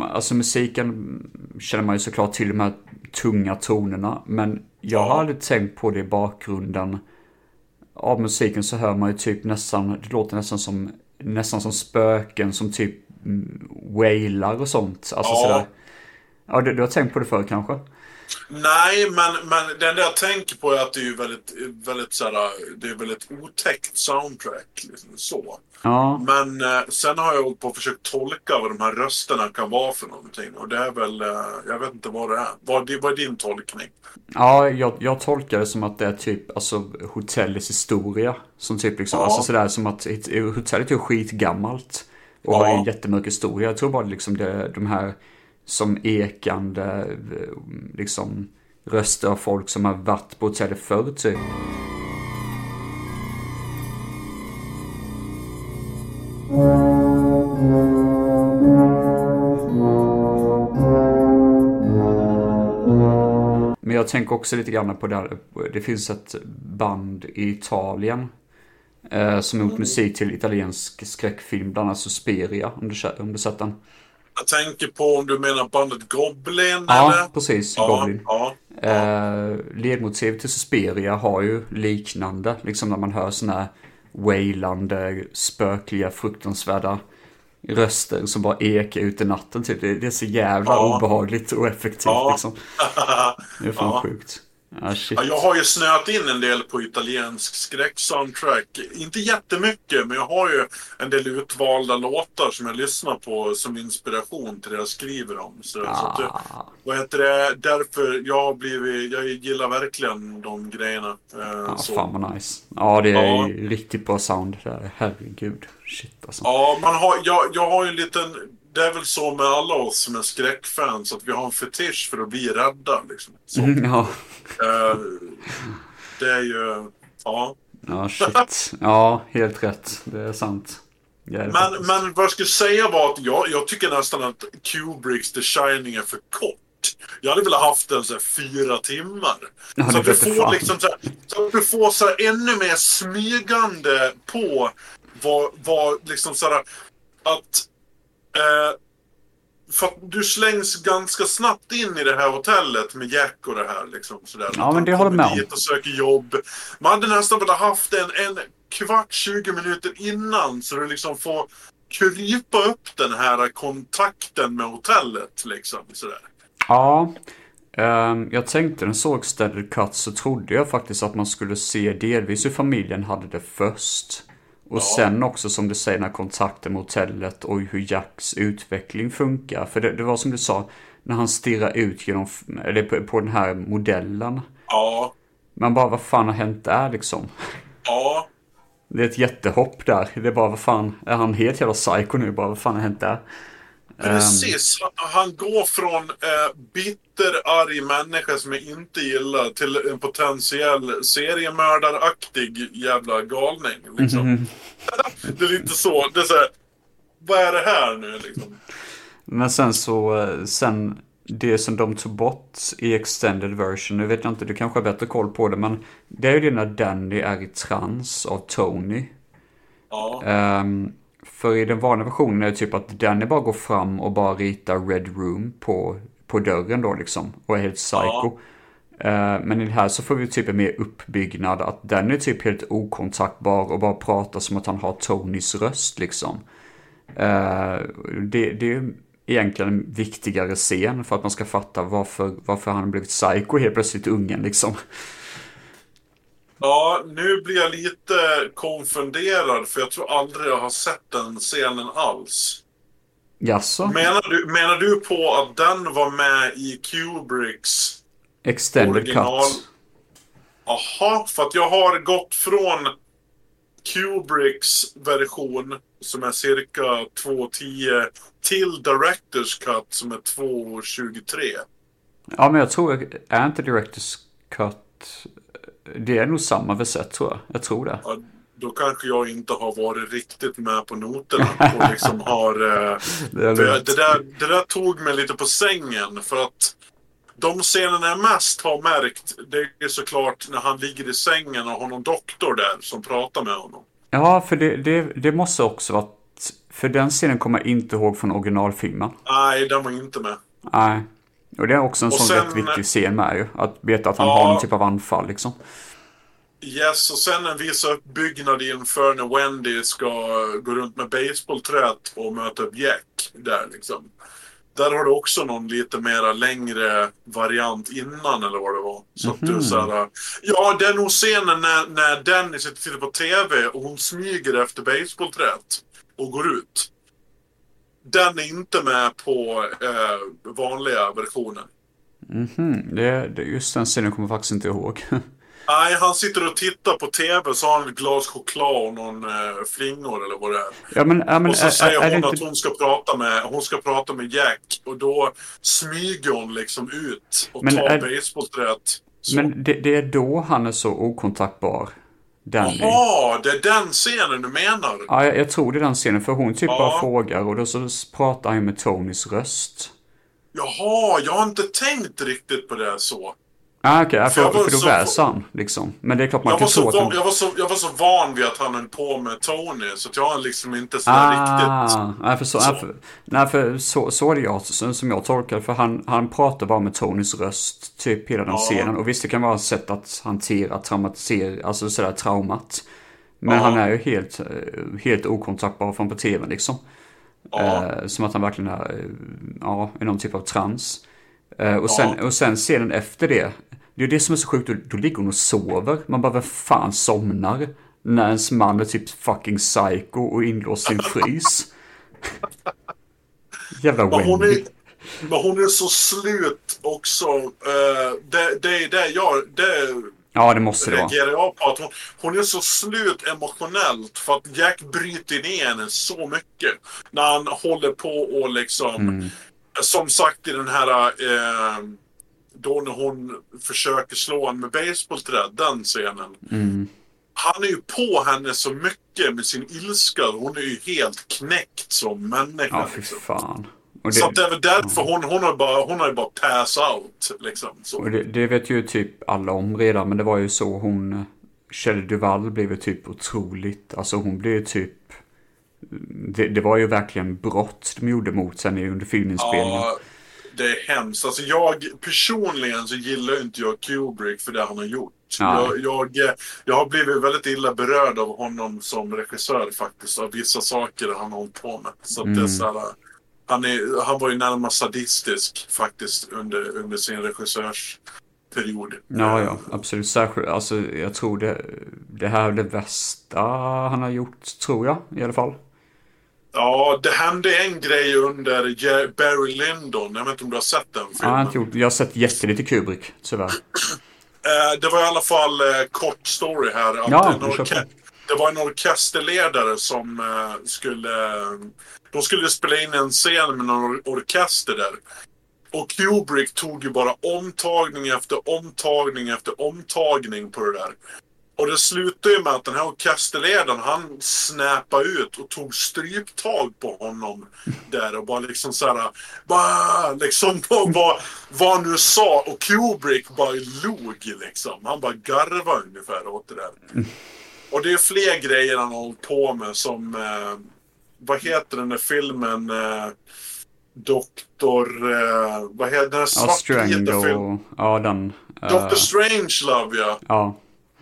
S1: alltså musiken känner man ju såklart till de här tunga tonerna, men jag har aldrig tänkt på det i bakgrunden. Av musiken så hör man ju typ nästan, det låter nästan som, nästan som spöken som typ mm, wailar och sånt. Alltså
S2: Ja.
S1: sådär. Ja, du, du har tänkt på det förr kanske?
S2: Nej, men, men det enda jag tänker på är att det är ju väldigt, väldigt så här, det är väldigt otäckt soundtrack. Liksom, så.
S1: Ja.
S2: Men eh, sen har jag hållit på och försökt tolka vad de här rösterna kan vara för någonting. Och det är väl, eh, jag vet inte vad det är. Vad, det- vad är din tolkning?
S1: Ja, jag, jag tolkar det som att det är typ alltså hotellets historia. Som typ liksom,
S2: Ja.
S1: alltså sådär som att hotellet är ju skitgammalt. Och
S2: Ja.
S1: har en jättemörk historia. Jag tror bara liksom det, de här som ekande eh, liksom röster av folk som har varit på hotellet förr typ. Men jag tänker också lite grann på det här. Det finns ett band i Italien. Eh, som har gjort musik till italiensk skräckfilm, bland annat Suspiria, om du, om du sett den.
S2: Jag tänker på om du menar bandet Goblin
S1: Ja,
S2: eller?
S1: precis.
S2: Ja,
S1: Goblin.
S2: ja.
S1: Eh, ledmotiv till Suspiria har ju liknande, liksom när man hör sådana här wailande, spökliga, fruktansvärda röster som bara ekar ut i natten typ. Det, det är så jävla
S2: Ja.
S1: obehagligt och effektivt
S2: Ja.
S1: liksom. Det är fan
S2: Ja.
S1: sjukt. Shit.
S2: Ja, jag har ju snöat in en del på italiensk skräcksoundtrack. Inte jättemycket, men jag har ju en del utvalda låtar som jag lyssnar på som inspiration till det jag skriver om. Så, så att, det-
S1: Ah.
S2: vad heter det? Därför jag har blivit, jag gillar verkligen de grejerna. Eh,
S1: Ja,
S2: så.
S1: fan vad nice. Ja, det är
S2: Ja.
S1: riktigt bra sound där. Herregud. Shit alltså.
S2: Ja, man har, jag, jag har ju en liten... Det är väl så med alla oss som är skräckfans att vi har en fetisch för att bli rädda. Liksom. Så,
S1: Mm, ja.
S2: eh, det är ju... Ja.
S1: ja, shit. Ja, helt rätt. Det är sant. Det är
S2: Men,
S1: faktiskt.
S2: men vad jag skulle säga var att jag, jag tycker nästan att Kubricks The Shining är för kort. Jag hade velat haft den så här fyra timmar.
S1: Ja,
S2: så att du får
S1: fan.
S2: liksom så, här, så att du får så här ännu mer smygande på vad, vad liksom så här att eh, för att du slängs ganska snabbt in i det här hotellet med Jack och det här. Liksom, sådär.
S1: Ja, men det håller med om.
S2: och söker jobb. Man hade nästan velat haft en, en kvart, 20 minuter innan så du liksom får krypa upp den här kontakten med hotellet. Liksom, sådär.
S1: Ja. ehm, jag tänkte när jag såg Steaded Cut så trodde jag faktiskt att man skulle se delvis hur familjen hade det först. Och sen också som du säger den här kontakten med hotellet och hur Jacks utveckling funkar. För det, det var som du sa, när han stirrar ut genom, eller på, på den här modellen.
S2: Ja,
S1: Man bara, vad fan har hänt där liksom?
S2: ja.
S1: Det är ett jättehopp där. Det är bara, vad fan, är han helt jävla psycho nu? Bara, vad fan har hänt där?
S2: Precis. Han- Han går från eh, bitterarg människa som jag inte gillar till en potentiell seriemördaraktig jävla galning. Liksom. det är lite så. Det är så här, vad är det här nu liksom?
S1: Men sen så, eh, sen det som de tog bort i extended version, nu vet jag inte, du kanske har bättre koll på det, men det är ju det när Danny är i trans av Tony.
S2: Ja.
S1: Ehm, för i den vanliga versionen är det typ att Danny bara går fram och bara ritar Red Room på, på dörren då liksom. Och är helt psycho. Eh, men i det här så får vi typ en mer uppbyggnad. Att Danny är typ helt okontaktbar och bara pratar som att han har Tonys röst liksom. Eh, det, det är egentligen en viktigare scen för att man ska fatta varför, varför han har blivit psycho helt plötsligt ungen liksom.
S2: Ja, nu blir jag lite konfunderad för jag tror aldrig jag har sett den scenen alls.
S1: Jaså?
S2: Menar du, menar du på att den var med i Kubricks
S1: Extended
S2: original?
S1: cut.
S2: Aha, för att jag har gått från Kubricks version som är cirka 2.10 till Directors Cut som är 2.23.
S1: Ja, men jag tror, är inte Directors Cut, det är nog samma vi sett tror jag. Jag tror det.
S2: Ja, då kanske jag inte har varit riktigt med på noterna och liksom har... Eh,
S1: Det
S2: för jag, det, där, det där tog mig lite på sängen för att de scenerna jag mest har märkt det är såklart när han ligger i sängen och har någon doktor där som pratar med honom.
S1: Ja, för det, det, det måste också varit, för den scenen kommer jag inte ihåg från originalfilmen.
S2: Nej, den var inte med.
S1: Nej. Och det är också en
S2: Och
S1: sån
S2: sen-
S1: rätt viktig scen med ju. Att veta att han
S2: Ja.
S1: har någon typ av anfall liksom.
S2: Yes, och sen en viss uppbyggnad inför när Wendy ska gå runt med baseballträt och möta upp Jack där liksom. Där har du också någon lite mera längre variant innan eller vad det var. Så att du så här, Ja, det är nog scenen när, när Danny sitter på TV och hon smyger efter baseballträt och går ut. Den är inte med på eh, vanliga versionen.
S1: Mhm, det, det, just den scenen kommer jag faktiskt inte ihåg.
S2: Nej, han sitter och tittar på TV så har han ett glas choklad och någon eh, flingor eller vad det är.
S1: ja, men, ja, men
S2: och så
S1: är,
S2: säger
S1: är, är
S2: hon att
S1: inte...
S2: hon ska, prata med, hon ska prata med Jack. Och då smyger hon liksom ut och
S1: Men
S2: tar. Så.
S1: Men det, det är då han är så okontaktbar. Danny.
S2: Jaha, det är den scenen du menar?
S1: Ja, jag, jag tror det är den scenen. För hon typ
S2: Ja.
S1: bara frågar och då så pratar han med Tonys röst.
S2: Jaha, jag har inte tänkt riktigt på det så.
S1: Ah, okej,
S2: För jag
S1: för, då väser han liksom. Men det är klart man
S2: Jag
S1: kan
S2: så van, jag, var så, jag var så van vid att han höll på med Tony så att jag har liksom inte sådär riktigt...
S1: Ah, nej, för så,
S2: så.
S1: Nej, för, nej, för så, så är det jag, som jag tolkar. För han, han pratar bara med Tonys röst, typ hela den
S2: Ja.
S1: scenen. Och visst, det kan vara ett sätt att hantera traumatisera, alltså sådär traumat. Men
S2: Ja.
S1: han är ju helt, eh, helt okontaktbar från på tvn liksom.
S2: Ja.
S1: Eh, som att han verkligen är, eh, ja, i någon typ av trans. Eh, och, sen, och sen scenen efter det, det är det som är så sjukt, då, då ligger hon och sover. Man bara, vem fan somnar? När ens man är typ fucking psycho och inlåst i en frys. Jävla
S2: Men hon, är, men hon är så slut också. Eh, det, det är det jag... Det
S1: Ja, det måste det vara.
S2: reagerar jag på. Att hon, hon är så slut emotionellt för att Jack bryter ner henne så mycket. När han håller på och liksom...
S1: Mm.
S2: Som sagt i den här... Eh, då när hon försöker slå honom med basebollträ, den scenen.
S1: Mm.
S2: Han är ju på henne så mycket med sin ilska. Hon är ju helt knäckt som människa.
S1: Ja, fy
S2: liksom.
S1: fan. Och
S2: Så det
S1: det,
S2: är väl därför hon, hon har bara, hon har ju bara pass out. Liksom. Så.
S1: det, det vet ju typ alla om redan, men det var ju så hon... Shelley Duvall blev ju typ otroligt, alltså hon blev ju typ... Det, det var ju verkligen brott de gjorde mot henne under filminspelningen.
S2: Ja, det är hemskt. Alltså jag personligen så gillar inte jag Kubrick för det han har gjort. Jag, jag, jag har blivit väldigt illa berörd av honom som regissör faktiskt. Av vissa saker han har hållit på med. Så att det är
S1: Mm.
S2: så här, han, är, han var ju närmast sadistisk faktiskt under, under sin regissörsperiod.
S1: Ja, ja, absolut. Särskilt, alltså jag tror det, det här är det värsta han har gjort, tror jag i alla fall.
S2: Ja, det hände en grej under Barry Lyndon. Jag vet inte om du har sett den filmen.
S1: har inte gjort, jag har sett jättelite Kubrick, tyvärr.
S2: Eh, det var i alla fall eh, kort story här. Att
S1: Ja,
S2: det var en orkesterledare som eh, skulle... De skulle spela in en scen med någon or- orkester där. Och Kubrick tog ju bara omtagning efter omtagning efter omtagning på det där. Och det slutade ju med att den här orkesterledaren han snäppade ut och tog stryptag på honom där och bara liksom såhär, bara liksom vad, han nu sa och Kubrick bara log liksom. Han bara garvade ungefär åt det där. Och det är fler grejer han har hållit på med som, eh, vad heter den där filmen? Eh, Doktor, eh, vad heter den här svartvita filmen?
S1: Ja, den. eh,
S2: Dr. Strangelove ja.
S1: Ja,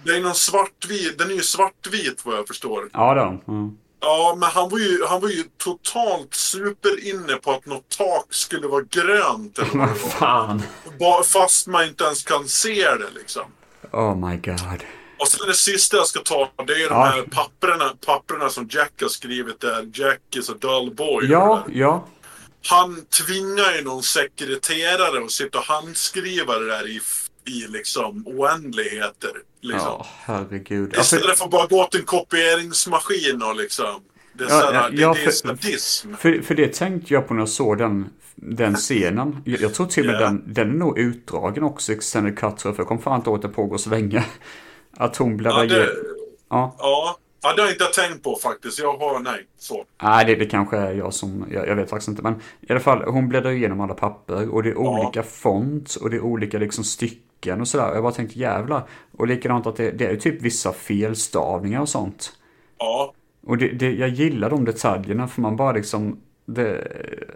S2: Det är någon svartvit, den är ju svartvit vad jag förstår.
S1: ja den. Mm.
S2: Ja, men han var ju, han var ju totalt superinne på att något tak skulle vara grönt eller vad
S1: fan.
S2: Fast man inte ens kan se det liksom.
S1: Oh my god.
S2: Och sen det sista jag ska ta, det är ju de
S1: Ja.
S2: här papperna, papperna som Jack har skrivit där. Jack is a dull boy.
S1: Ja, ja.
S2: Han tvingar ju någon sekreterare att sitta och handskriva det där i, i liksom oändligheter. Liksom.
S1: Ja, herregud. Ja,
S2: Istället
S1: för,
S2: för att bara gå till en kopieringsmaskin och liksom. Det är,
S1: Ja,
S2: sådär,
S1: ja,
S2: det,
S1: ja,
S2: det är sadism.
S1: för, för det tänkte jag på när jag såg den, den scenen. Jag, jag tror till och med
S2: Ja.
S1: den, den är nog utdragen också, extended cut, tror jag, för jag kommer fan inte åt att det pågår så länge. Att hon
S2: Ja,
S1: bläddrar
S2: det,
S1: ge- Ja.
S2: ja. ja, det har inte jag tänkt på faktiskt. Jag har, nej, så.
S1: Nej, det, det kanske är jag som, jag, jag vet faktiskt inte. Men i alla fall, hon bläddrar igenom alla papper och det är olika font och det är olika liksom stycken och sådär. Jag bara tänkte jävlar. Och likadant att det, det är typ vissa felstavningar och sånt.
S2: Ja,
S1: Och det, det, jag gillar de detaljerna för man bara liksom, det,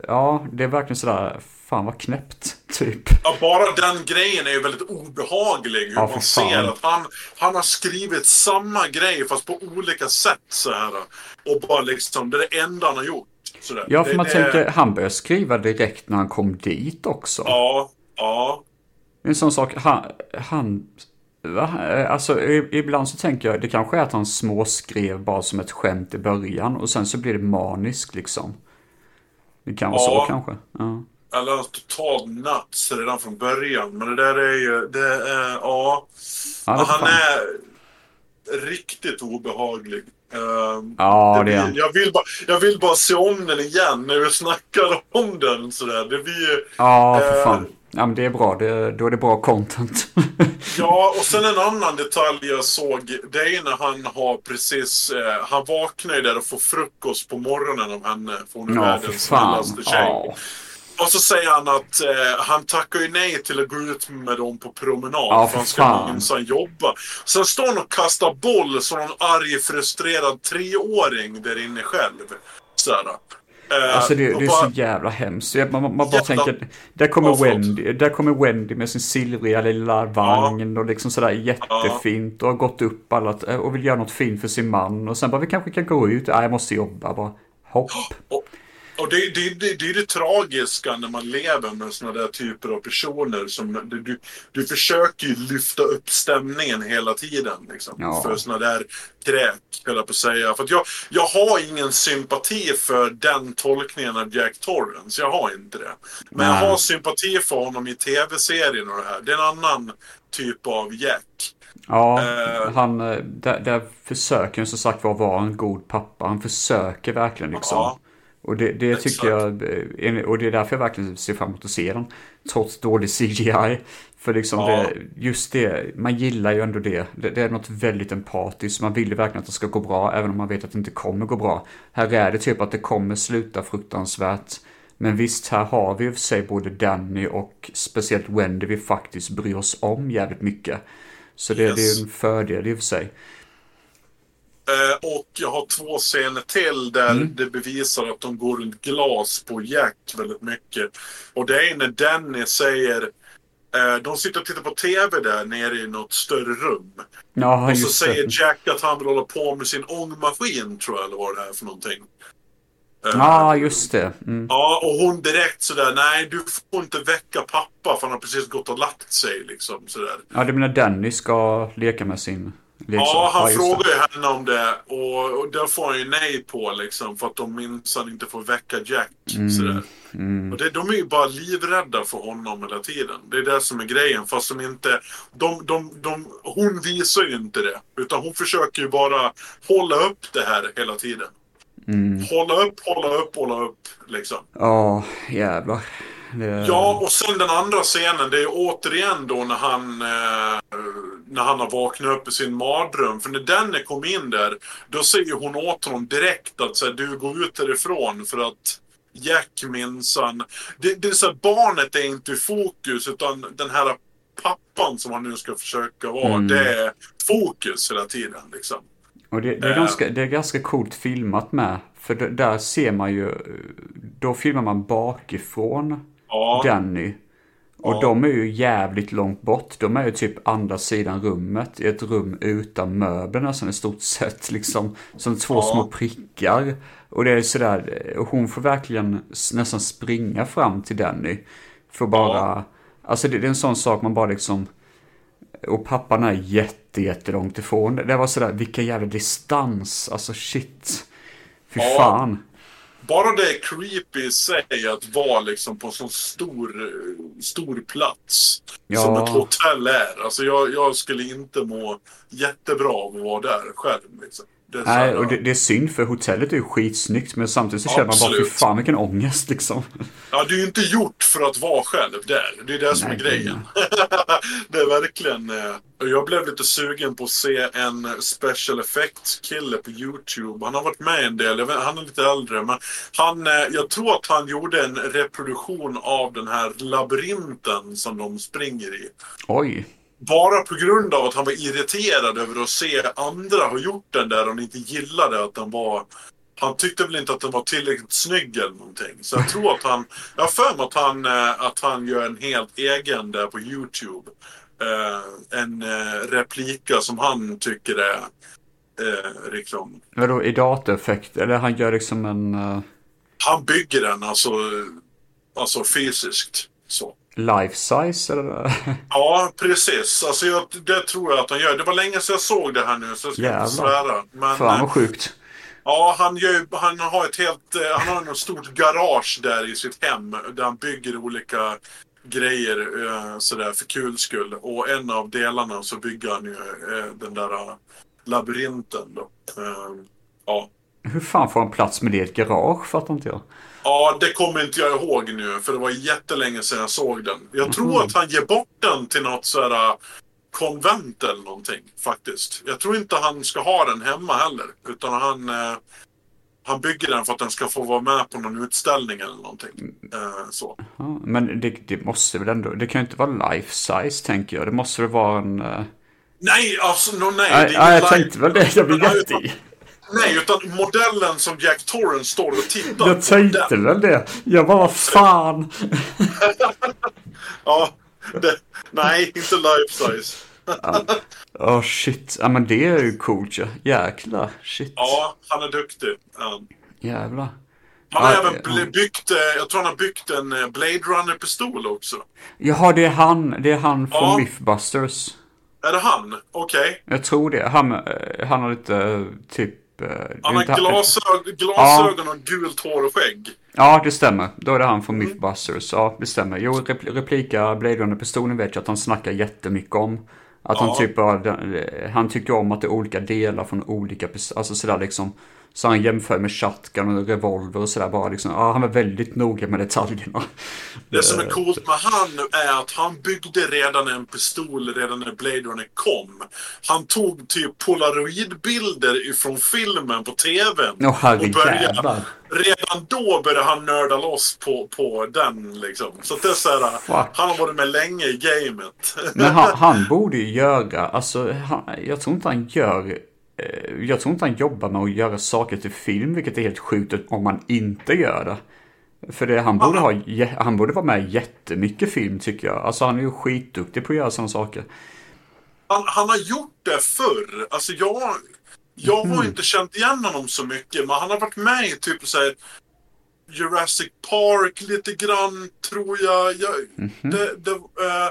S1: ja, det är verkligen sådär, fan vad knäppt, typ.
S2: Ja, bara den grejen är ju väldigt obehaglig. Hur
S1: Ja,
S2: man ser att han, han har skrivit samma grej fast på olika sätt så här. Och bara liksom, det är det enda han har gjort. Sådär.
S1: Ja, för
S2: det,
S1: man
S2: det,
S1: tänker, han började skriva direkt när han kom dit också.
S2: Ja, ja.
S1: En sån sak, han, han va? Eh, Alltså ibland så tänker jag, det kanske är att han småskrev bara som ett skämt i början och sen så blir det maniskt liksom. Det kan vara
S2: Ja.
S1: så kanske. Ja.
S2: Eller totalt nuts redan från början. Men det där är ju, det är, ja.
S1: Ja, det
S2: han är riktigt obehaglig. Ehm,
S1: Ja, det
S2: blir-
S1: är
S2: jag, vill bara, jag vill bara se om den igen när vi snackar om den sådär. Det blir...
S1: Ja, för
S2: eh,
S1: fan. Ja, men det är bra. Det, då är det bra content.
S2: Ja, och sen en annan detalj jag såg. Det är när han har precis... Eh, han vaknar ju där och får frukost på morgonen av henne. För hon är
S1: Ja,
S2: världens snällaste tjej.
S1: Ja.
S2: Och så säger han att eh, han tackar ju nej till att gå ut med dem på promenad.
S1: Ja,
S2: för
S1: för
S2: han ska minsann jobba. Sen står han och kastar boll som en arg, frustrerad treåring där inne själv. Sådär. Eh,
S1: Alltså det, det är
S2: bara-
S1: så jävla hemskt. Man, man bara
S2: Jävla-
S1: tänker, där kommer,
S2: Ja.
S1: Wendy, där kommer Wendy med sin silvriga lilla vagn och liksom sådär jättefint och har gått upp alla och vill göra något fint för sin man och sen bara vi kanske kan gå ut, nej jag måste jobba bara. Hopp.
S2: Och, och det, det, det, det är det tragiska när man lever med sådana där typer av personer. Som, du, du, försöker ju lyfta upp stämningen hela tiden. Liksom,
S1: Ja.
S2: För sådana där kräk, höll jag på att säga. För att jag, jag har ingen sympati för den tolkningen av Jack Torrance. Jag har inte det. Men jag
S1: Nej.
S2: har sympati för honom i tv-serien och det här. Det är en annan typ av Jack.
S1: Ja,
S2: Eh.
S1: han, eh, där, där försöker han som sagt var vara en god pappa. Han försöker verkligen liksom.
S2: Ja.
S1: Och det, det tycker jag, eh, och det är därför jag verkligen ser fram emot att se den. Trots dålig CGI. För liksom
S2: Ja.
S1: det, just det, man gillar ju ändå det. det. Det är något väldigt empatiskt. Man vill ju verkligen att det ska gå bra, även om man vet att det inte kommer gå bra. Här är det typ att det kommer sluta fruktansvärt. Men visst, här har vi i och för sig både Danny och speciellt Wendy vi faktiskt bryr oss om jävligt mycket. Så det,
S2: Yes.
S1: det är en fördel i och för sig.
S2: Eh, och jag har två scener till där
S1: Mm.
S2: det bevisar att de går runt glas på Jack väldigt mycket. Och det är när Danny säger... Eh, de sitter och tittar på TV där nere i något större rum.
S1: Ja,
S2: och så säger. Jack att han vill hålla på med sin ångmaskin, tror jag, eller vad det är för någonting. Eh,
S1: Ja, just det. Mm.
S2: Ja, och hon direkt sådär, nej du får inte väcka pappa för han har precis gått och lagt sig liksom sådär.
S1: Ja, du menar Danny ska leka med sin
S2: Ja, han
S1: det.
S2: frågar ju henne om det och, och det får han ju nej på liksom för att de minsann inte får väcka Jack. Sådär. Och det, de är ju bara livrädda för honom hela tiden. Det är det som är grejen. Fast de inte... De, de, de, hon visar ju inte det. Utan hon försöker ju bara hålla upp det här hela tiden. Hålla upp, hålla upp, hålla upp. Liksom.
S1: Ja, jävlar. Det...
S2: Ja, och sen den andra scenen, det är återigen då när han, eh, när han har vaknat upp i sin mardröm. För när Danny kom in där, då säger hon åt honom direkt att så här, du går ut härifrån för att Jack minsann... Det, det är så här, barnet är inte i fokus utan den här pappan som han nu ska försöka vara, det är fokus hela tiden liksom.
S1: Och det, det, är
S2: Eh.
S1: ganska, det är ganska coolt filmat med. För där ser man ju, då filmar man bakifrån
S2: Ja.
S1: Danny. Och de är ju jävligt långt bort. De är ju typ andra sidan rummet. I ett rum utan möbler nästan i stort sett. Liksom som två små prickar. Och det är sådär, och hon får verkligen nästan springa fram till Danny. För bara, alltså det, det är en sån sak man bara liksom, och pappan är jätte, jättelångt ifrån. Det var sådär, vilken jävla distans. Alltså shit. Fy
S2: Ja.
S1: fan.
S2: Bara det är creepy i sig att vara liksom på sån stor, stor plats.
S1: Ja.
S2: Som ett hotell är. Alltså jag, jag skulle inte må jättebra av att vara där själv. Liksom.
S1: Nej, och det, det är synd för hotellet är ju skitsnyggt. Men samtidigt så känner man bara, fy fan vilken ångest liksom.
S2: Ja, det är ju inte gjort för att vara själv där. Det är det som
S1: Nej,
S2: är grejen. det är verkligen... eh, Jag blev lite sugen på att se en special effects kille på YouTube. Han har varit med en del. Vet, han är lite äldre. Men han, eh, jag tror att han gjorde en reproduktion av den här labyrinten som de springer i.
S1: Oj.
S2: Bara på grund av att han var irriterad över att se andra ha gjort den där och han inte gillade att den var... Han tyckte väl inte att den var tillräckligt snygg eller någonting. Så jag tror att han... Jag har för mig att han, eh, att han gör en helt egen där på YouTube. Eh, en eh, replika som han tycker är... Eh, liksom,
S1: Vadå, i datoreffekt? Eller han gör liksom en uh,
S2: han bygger den alltså, alltså fysiskt. Så.
S1: Life size eller?
S2: Ja, precis. Alltså jag, det tror jag att han gör. Det var länge sedan jag såg det här nu så jag ska
S1: Jävlar.
S2: inte svära. Men,
S1: Fan
S2: eh,
S1: vad sjukt.
S2: Ja, han, gör, han har ett helt... eh, Han har ett stort garage där i sitt hem där han bygger olika grejer eh, sådär för kul skull. Och en av delarna så bygger han ju eh, den där eh, labyrinten då. Eh, ja.
S1: Hur fan får han plats med det i ett garage? Fattar inte jag.
S2: Ja, det kommer inte jag ihåg nu för det var jättelänge sedan jag såg den. Jag tror att han ger bort den till något sådär eh, konvent eller någonting faktiskt. Jag tror inte han ska ha den hemma heller. Utan han, eh, han bygger den för att den ska få vara med på någon utställning eller någonting. Eh, så.
S1: Men det, det måste väl ändå, det kan ju inte vara life size tänker jag. Det måste väl vara en... Uh...
S2: Nej, alltså no, nej.
S1: Nej, nej, jag
S2: live-
S1: tänkte väl det. Jag blir jätte.
S2: Nej, utan modellen som Jack Torrance står och tittar
S1: Jag tänkte väl det. Jag bara, vad fan.
S2: Ja, det, nej, inte life size.
S1: Åh shit. Ja men det är ju coolt ju. Jäklar. Shit.
S2: Ja, han är duktig. Ja.
S1: Jävlar.
S2: Han har
S1: Ja,
S2: även
S1: ja.
S2: byggt, eh, jag tror han har byggt en eh, Blade Runner-pistol också.
S1: Jaha, det är han. Det är han från
S2: Ja.
S1: Mythbusters.
S2: Är det han? Okej.
S1: Jag tror det. Han, eh, han har lite typ... eh, det
S2: Han
S1: är
S2: har
S1: inte-
S2: glasög, glasögon och gult hår och skägg.
S1: Ja, det stämmer. Då är det han från
S2: Mm.
S1: Mythbusters. Ja, det stämmer. Jo, repl- replika Blade Runner-pistolen vet jag att han snackar jättemycket om. Att han
S2: Ja.
S1: typ bara, den- han tycker om att det är olika delar från olika, alltså sådär liksom. Så han jämför med shotgun och revolver och sådär bara liksom. Ja, han var väldigt noga med detaljerna.
S2: Det som är coolt med han är att han byggde redan en pistol redan när Blade Runner kom. Han tog typ polaroidbilder ifrån filmen på TVn.
S1: Åh herrejävlar.
S2: började, redan då började han nörda loss på, på den liksom. Så det är så här, han har varit med länge i gamet.
S1: Men han, han borde ju göra, alltså han, jag tror inte han gör, jag tror inte han jobbar med att göra saker till film, vilket är helt sjukt om man inte gör det. För det, han, borde ha, han borde vara med i jättemycket film tycker jag. Alltså han är ju skitduktig på att göra sådana saker.
S2: Han, han har gjort det förr. Alltså jag, jag har inte känt igen honom så mycket. Men han har varit med i typ så här Jurassic Park lite grann tror jag. jag
S1: Mhm.
S2: det, det, eh,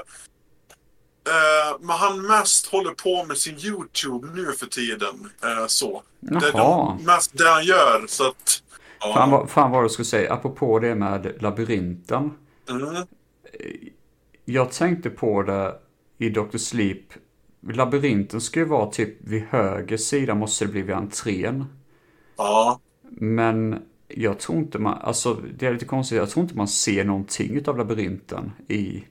S2: eh, men han mest håller på med sin YouTube nu för tiden. Eh, så. Det är
S1: Jaha.
S2: nog mest det han gör. Så att, ja.
S1: Fan, vad, fan vad du skulle säga, apropå det med labyrinten.
S2: Mm.
S1: Jag tänkte på det i Dr. Sleep. Labyrinten ska ju vara typ vid höger sida måste det bli vid entrén.
S2: Ja.
S1: Men jag tror inte man, alltså det är lite konstigt, jag tror inte man ser någonting utav labyrinten i,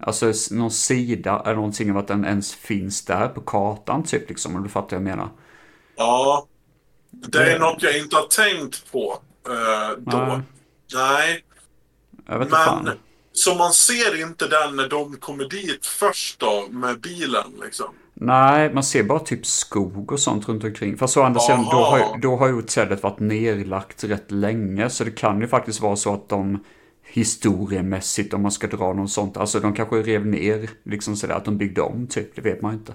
S1: alltså någon sida eller någonting av att den ens finns där på kartan typ liksom, om du fattar vad jag menar.
S2: Ja. Det är något jag inte har tänkt på eh, då.
S1: Nej.
S2: Nej.
S1: Jag vet
S2: Men
S1: fan.
S2: så man ser inte den när de kommer dit först då med bilen liksom.
S1: Nej, man ser bara typ skog och sånt runt omkring. Fast å andra sidan, då har, då har hotellet varit nerlagt rätt länge. Så det kan ju faktiskt vara så att de historiemässigt, om man ska dra något sånt, alltså de kanske rev ner, liksom sådär, att de byggde om typ, det vet man inte.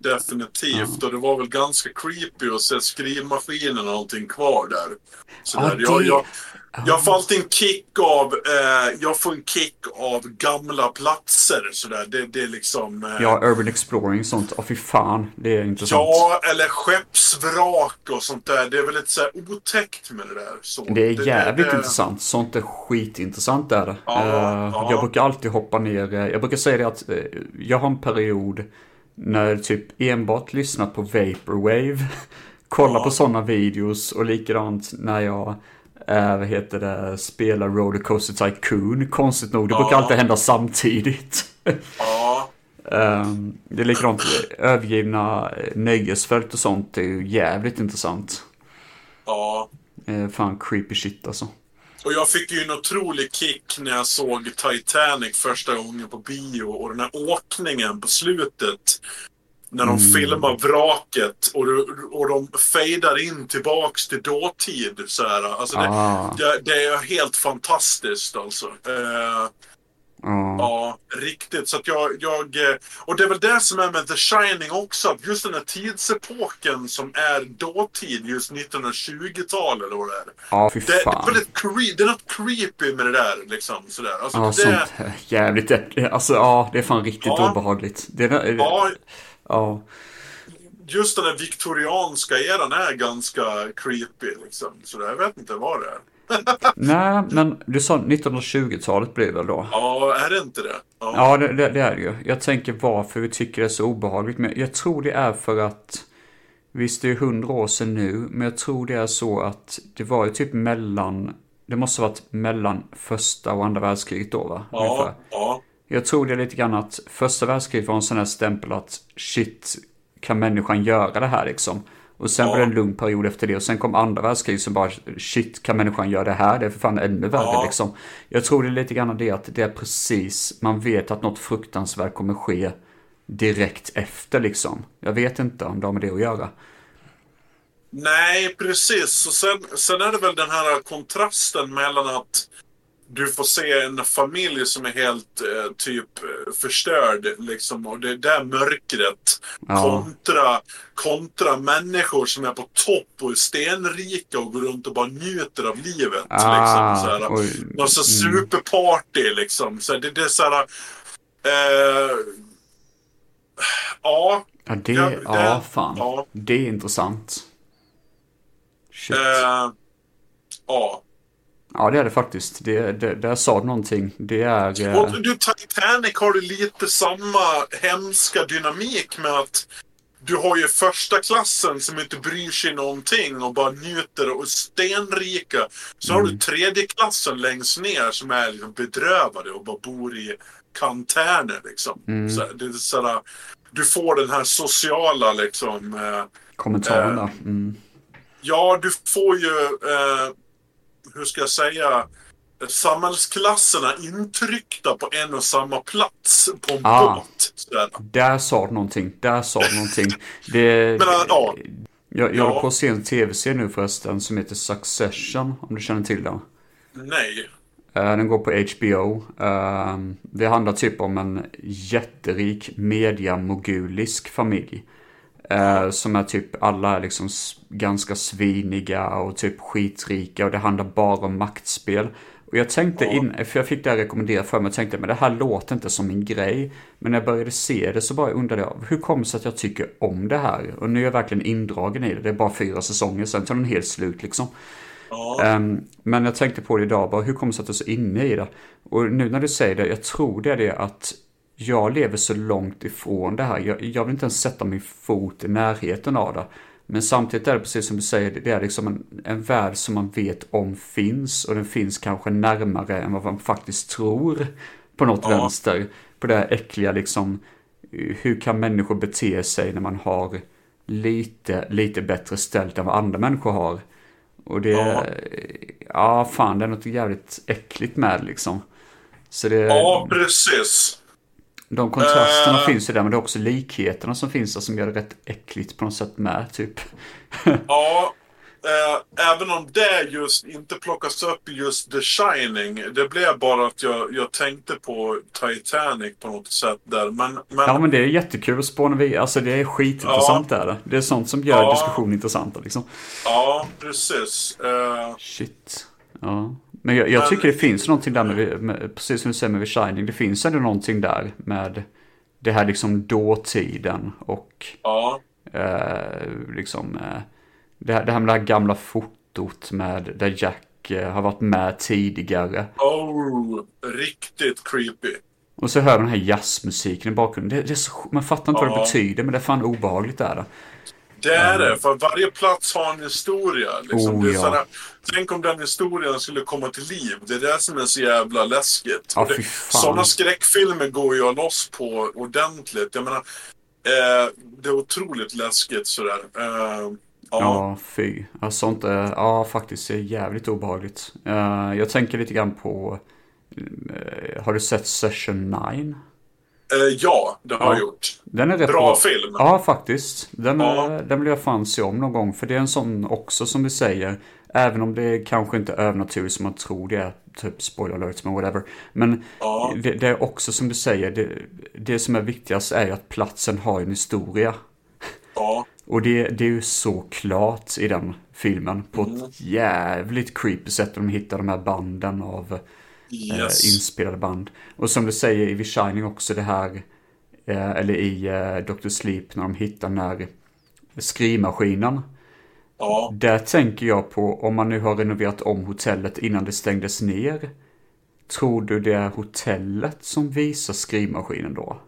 S2: Definitivt. Och det var väl ganska creepy att se skrivmaskinen och allting kvar där. Så där. Jag, jag, jag får alltid en kick av, eh, jag får en kick av gamla platser. Så där. Det, det är liksom... Eh,
S1: Ja, Urban Exploring sånt, åh fy fan, det är intressant.
S2: Ja, eller skeppsvrak och sånt där. Det är väl lite så här otäckt med det där. Så
S1: Det är jävligt
S2: det-
S1: intressant. Sånt är skitintressant är det.
S2: Ja,
S1: Eh,
S2: ja.
S1: Jag brukar alltid hoppa ner. eh, Jag brukar säga det att eh, jag har en period när typ enbart lyssnar på Vaporwave. Kollar
S2: Ja.
S1: på sådana videos och likadant när jag eh, vad heter det, spelar Rollercoaster Tycoon. Konstigt nog, det brukar
S2: Ja.
S1: alltid hända samtidigt.
S2: Ja,
S1: Ehm, det är likadant, övergivna eh, nöjesfält och sånt är ju jävligt intressant.
S2: ja.
S1: Eh, fan creepy shit alltså.
S2: Och jag fick ju en otrolig kick när jag såg Titanic första gången på bio och den här åkningen på slutet. När de
S1: Mm.
S2: filmar vraket och, och de fejdar in tillbaks till dåtid. Så här. Alltså det,
S1: Ah.
S2: det, det är helt fantastiskt alltså. Eh,
S1: Ja.
S2: Ja, riktigt. Så jag, jag... eh, Och det är väl det som är med The Shining också. Just den här tidsepoken som är dåtid, just 1920-tal eller vad det är.
S1: Ja, fy
S2: Det, det, är
S1: fan.
S2: väldigt cre- det är något creepy med det där liksom. Sådär. Alltså,
S1: Ja,
S2: det,
S1: sånt jävligt. Alltså ja, det är fan riktigt
S2: Ja.
S1: obehagligt. Det är,
S2: ja,
S1: ja.
S2: just den här viktorianska eran är ganska creepy liksom. Så jag vet inte vad det är.
S1: Nej, men du sa 1920-talet blir det väl då?
S2: Ja, är det inte det? Ja.
S1: Ja, det, det, det är det ju. Jag tänker varför vi tycker det är så obehagligt. Men jag tror det är för att... Visst, det är hundra år sedan nu. Men jag tror det är så att det var ju typ mellan... Det måste ha varit mellan första och andra världskriget då, va?
S2: Ja,
S1: Ungefär.
S2: ja,
S1: Jag tror det är lite grann att första världskriget var en sån här stämpel att shit, kan människan göra det här liksom? Och sen
S2: Ja.
S1: blev det en lugn period efter det och sen kom andra världskriget som bara shit, kan människan göra det här? Det är för fan ännu värre
S2: Ja.
S1: liksom. Jag tror det är lite grann det att det är precis, man vet att något fruktansvärt kommer ske direkt efter liksom. Jag vet inte om det har med det att göra.
S2: Nej, precis. Och sen, sen är det väl den här kontrasten mellan att du får se en familj som är helt eh, typ eh, förstörd liksom och det där mörkret
S1: Ja.
S2: kontra, kontra människor som är på topp och är stenrika och går runt och bara njuter av livet.
S1: Ah,
S2: liksom, så här.
S1: oj.
S2: Någon sån superparty liksom. Så det, det är så här... Eh, ja.
S1: Ja, det,
S2: Ja,
S1: ja,
S2: det-
S1: fan.
S2: ja.
S1: Det är intressant. Shit.
S2: Eh, ja.
S1: Ja, det är det faktiskt. Det, det, där sa någonting. Det är... eh,
S2: Och du, Titanic har du lite samma hemska dynamik med att du har ju första klassen som inte bryr sig någonting och bara njuter och är stenrika. Så har du tredje klassen längst ner som är liksom bedrövade och bara bor i kanterner liksom. Så, det är sådär, du får den här sociala liksom. Eh,
S1: kommentaren
S2: eh.
S1: Mm.
S2: Ja, du får ju, eh, hur ska jag säga, samhällsklasserna intryckta på en och samma plats på en
S1: Ah.
S2: båt. Sådär.
S1: Där sa du någonting. Där sa du någonting. Det,
S2: Men, ja.
S1: jag jag
S2: Ja.
S1: håller på att se en tv-serie nu förresten som heter Succession. Om du känner till den.
S2: Nej.
S1: Eh, Den går på HBO. Eh, Det handlar typ om en jätterik mediamogulisk familj. Eh, Som är typ, alla är liksom ganska sviniga och typ skitrika och det handlar bara om maktspel. Och jag tänkte in, för jag fick det här rekommenderat för mig och tänkte men det här låter inte som min grej. Men när jag började se det så bara undrade jag, hur kommer det sig att jag tycker om det här? Och nu är jag verkligen indragen i det, det är bara fyra säsonger, sen tar den helt slut liksom.
S2: Ja.
S1: Um, men jag tänkte på det idag, bara, hur kommer det sig att du är så inne i det? Och nu när du säger det, jag tror det är det att jag lever så långt ifrån det här. Jag, jag vill inte ens sätta min fot i närheten av det. Men samtidigt är det precis som du säger, det är liksom en, en värld som man vet om finns. Och den finns kanske närmare än vad man faktiskt tror på något
S2: Ja.
S1: vänster. På det här äckliga liksom, hur kan människor bete sig när man har lite, lite bättre ställt än vad andra människor har. Och det,
S2: Ja.
S1: ja fan det är något jävligt äckligt med liksom. Så det,
S2: ja, precis.
S1: De kontrasterna
S2: Eh.
S1: finns ju där men det är också likheterna som finns där som gör det rätt äckligt på något sätt med typ.
S2: Ja, eh, även om det just inte plockas upp just The Shining. Det blev bara att jag, jag tänkte på Titanic på något sätt där. Men, men,
S1: Ja men det är jättekul att spåna vid, alltså det är skitintressant
S2: Ja.
S1: är det. Det är sånt som gör
S2: Ja.
S1: diskussion intressanta liksom.
S2: ja, precis. Eh,
S1: Shit. Ja. Men jag, jag tycker det finns någonting där med, med, precis som du säger med The Shining, det finns ändå någonting där med det här liksom dåtiden och
S2: ja,
S1: eh, liksom eh, det, här, det här med det här gamla fotot med där Jack eh, har varit med tidigare.
S2: oh, riktigt creepy.
S1: Och så hör man den här jazzmusiken i bakgrunden. Det, det är så, man fattar inte vad det
S2: Ja.
S1: betyder men det är fan obehagligt där. det.
S2: Det är det, för varje plats har en historia. Liksom.
S1: Oh,
S2: det är
S1: ja.
S2: sådär, tänk om den historien skulle komma till liv. Det är det som är så jävla läskigt.
S1: Fan.
S2: Sådana skräckfilmer går att loss på ordentligt. Jag menar, eh, det är otroligt läskigt sådär. Eh, ja.
S1: Ja, fy. Ja, sånt är, ja, faktiskt är jävligt obehagligt. Eh, jag tänker lite grann på, eh, har du sett Session 9?
S2: Eh, ja, det har
S1: Ja.
S2: jag gjort.
S1: Den är rätt
S2: Bra film.
S1: Ja, faktiskt. Den,
S2: Ja.
S1: är, den vill jag fan se om någon gång. För det är en sån också som vi säger. Även om det kanske inte är övernaturligt som man tror det är. Typ spoiler alerts men whatever. Men
S2: Ja.
S1: det, det är också som du säger. Det, det som är viktigast är ju att platsen har en historia.
S2: Ja,
S1: Och det, det är ju så klart i den filmen. På
S2: Mm.
S1: ett jävligt creepy sätt. De hittar de här banden av eh,
S2: yes.
S1: inspelade band. Och som du säger i The Shining också det här. Eh, eller i eh, Dr. Sleep när de hittar den här skrivmaskinen.
S2: ja.
S1: Där tänker jag på om man nu har renoverat om hotellet innan det stängdes ner. Tror du det är hotellet som visar skrivmaskinen då?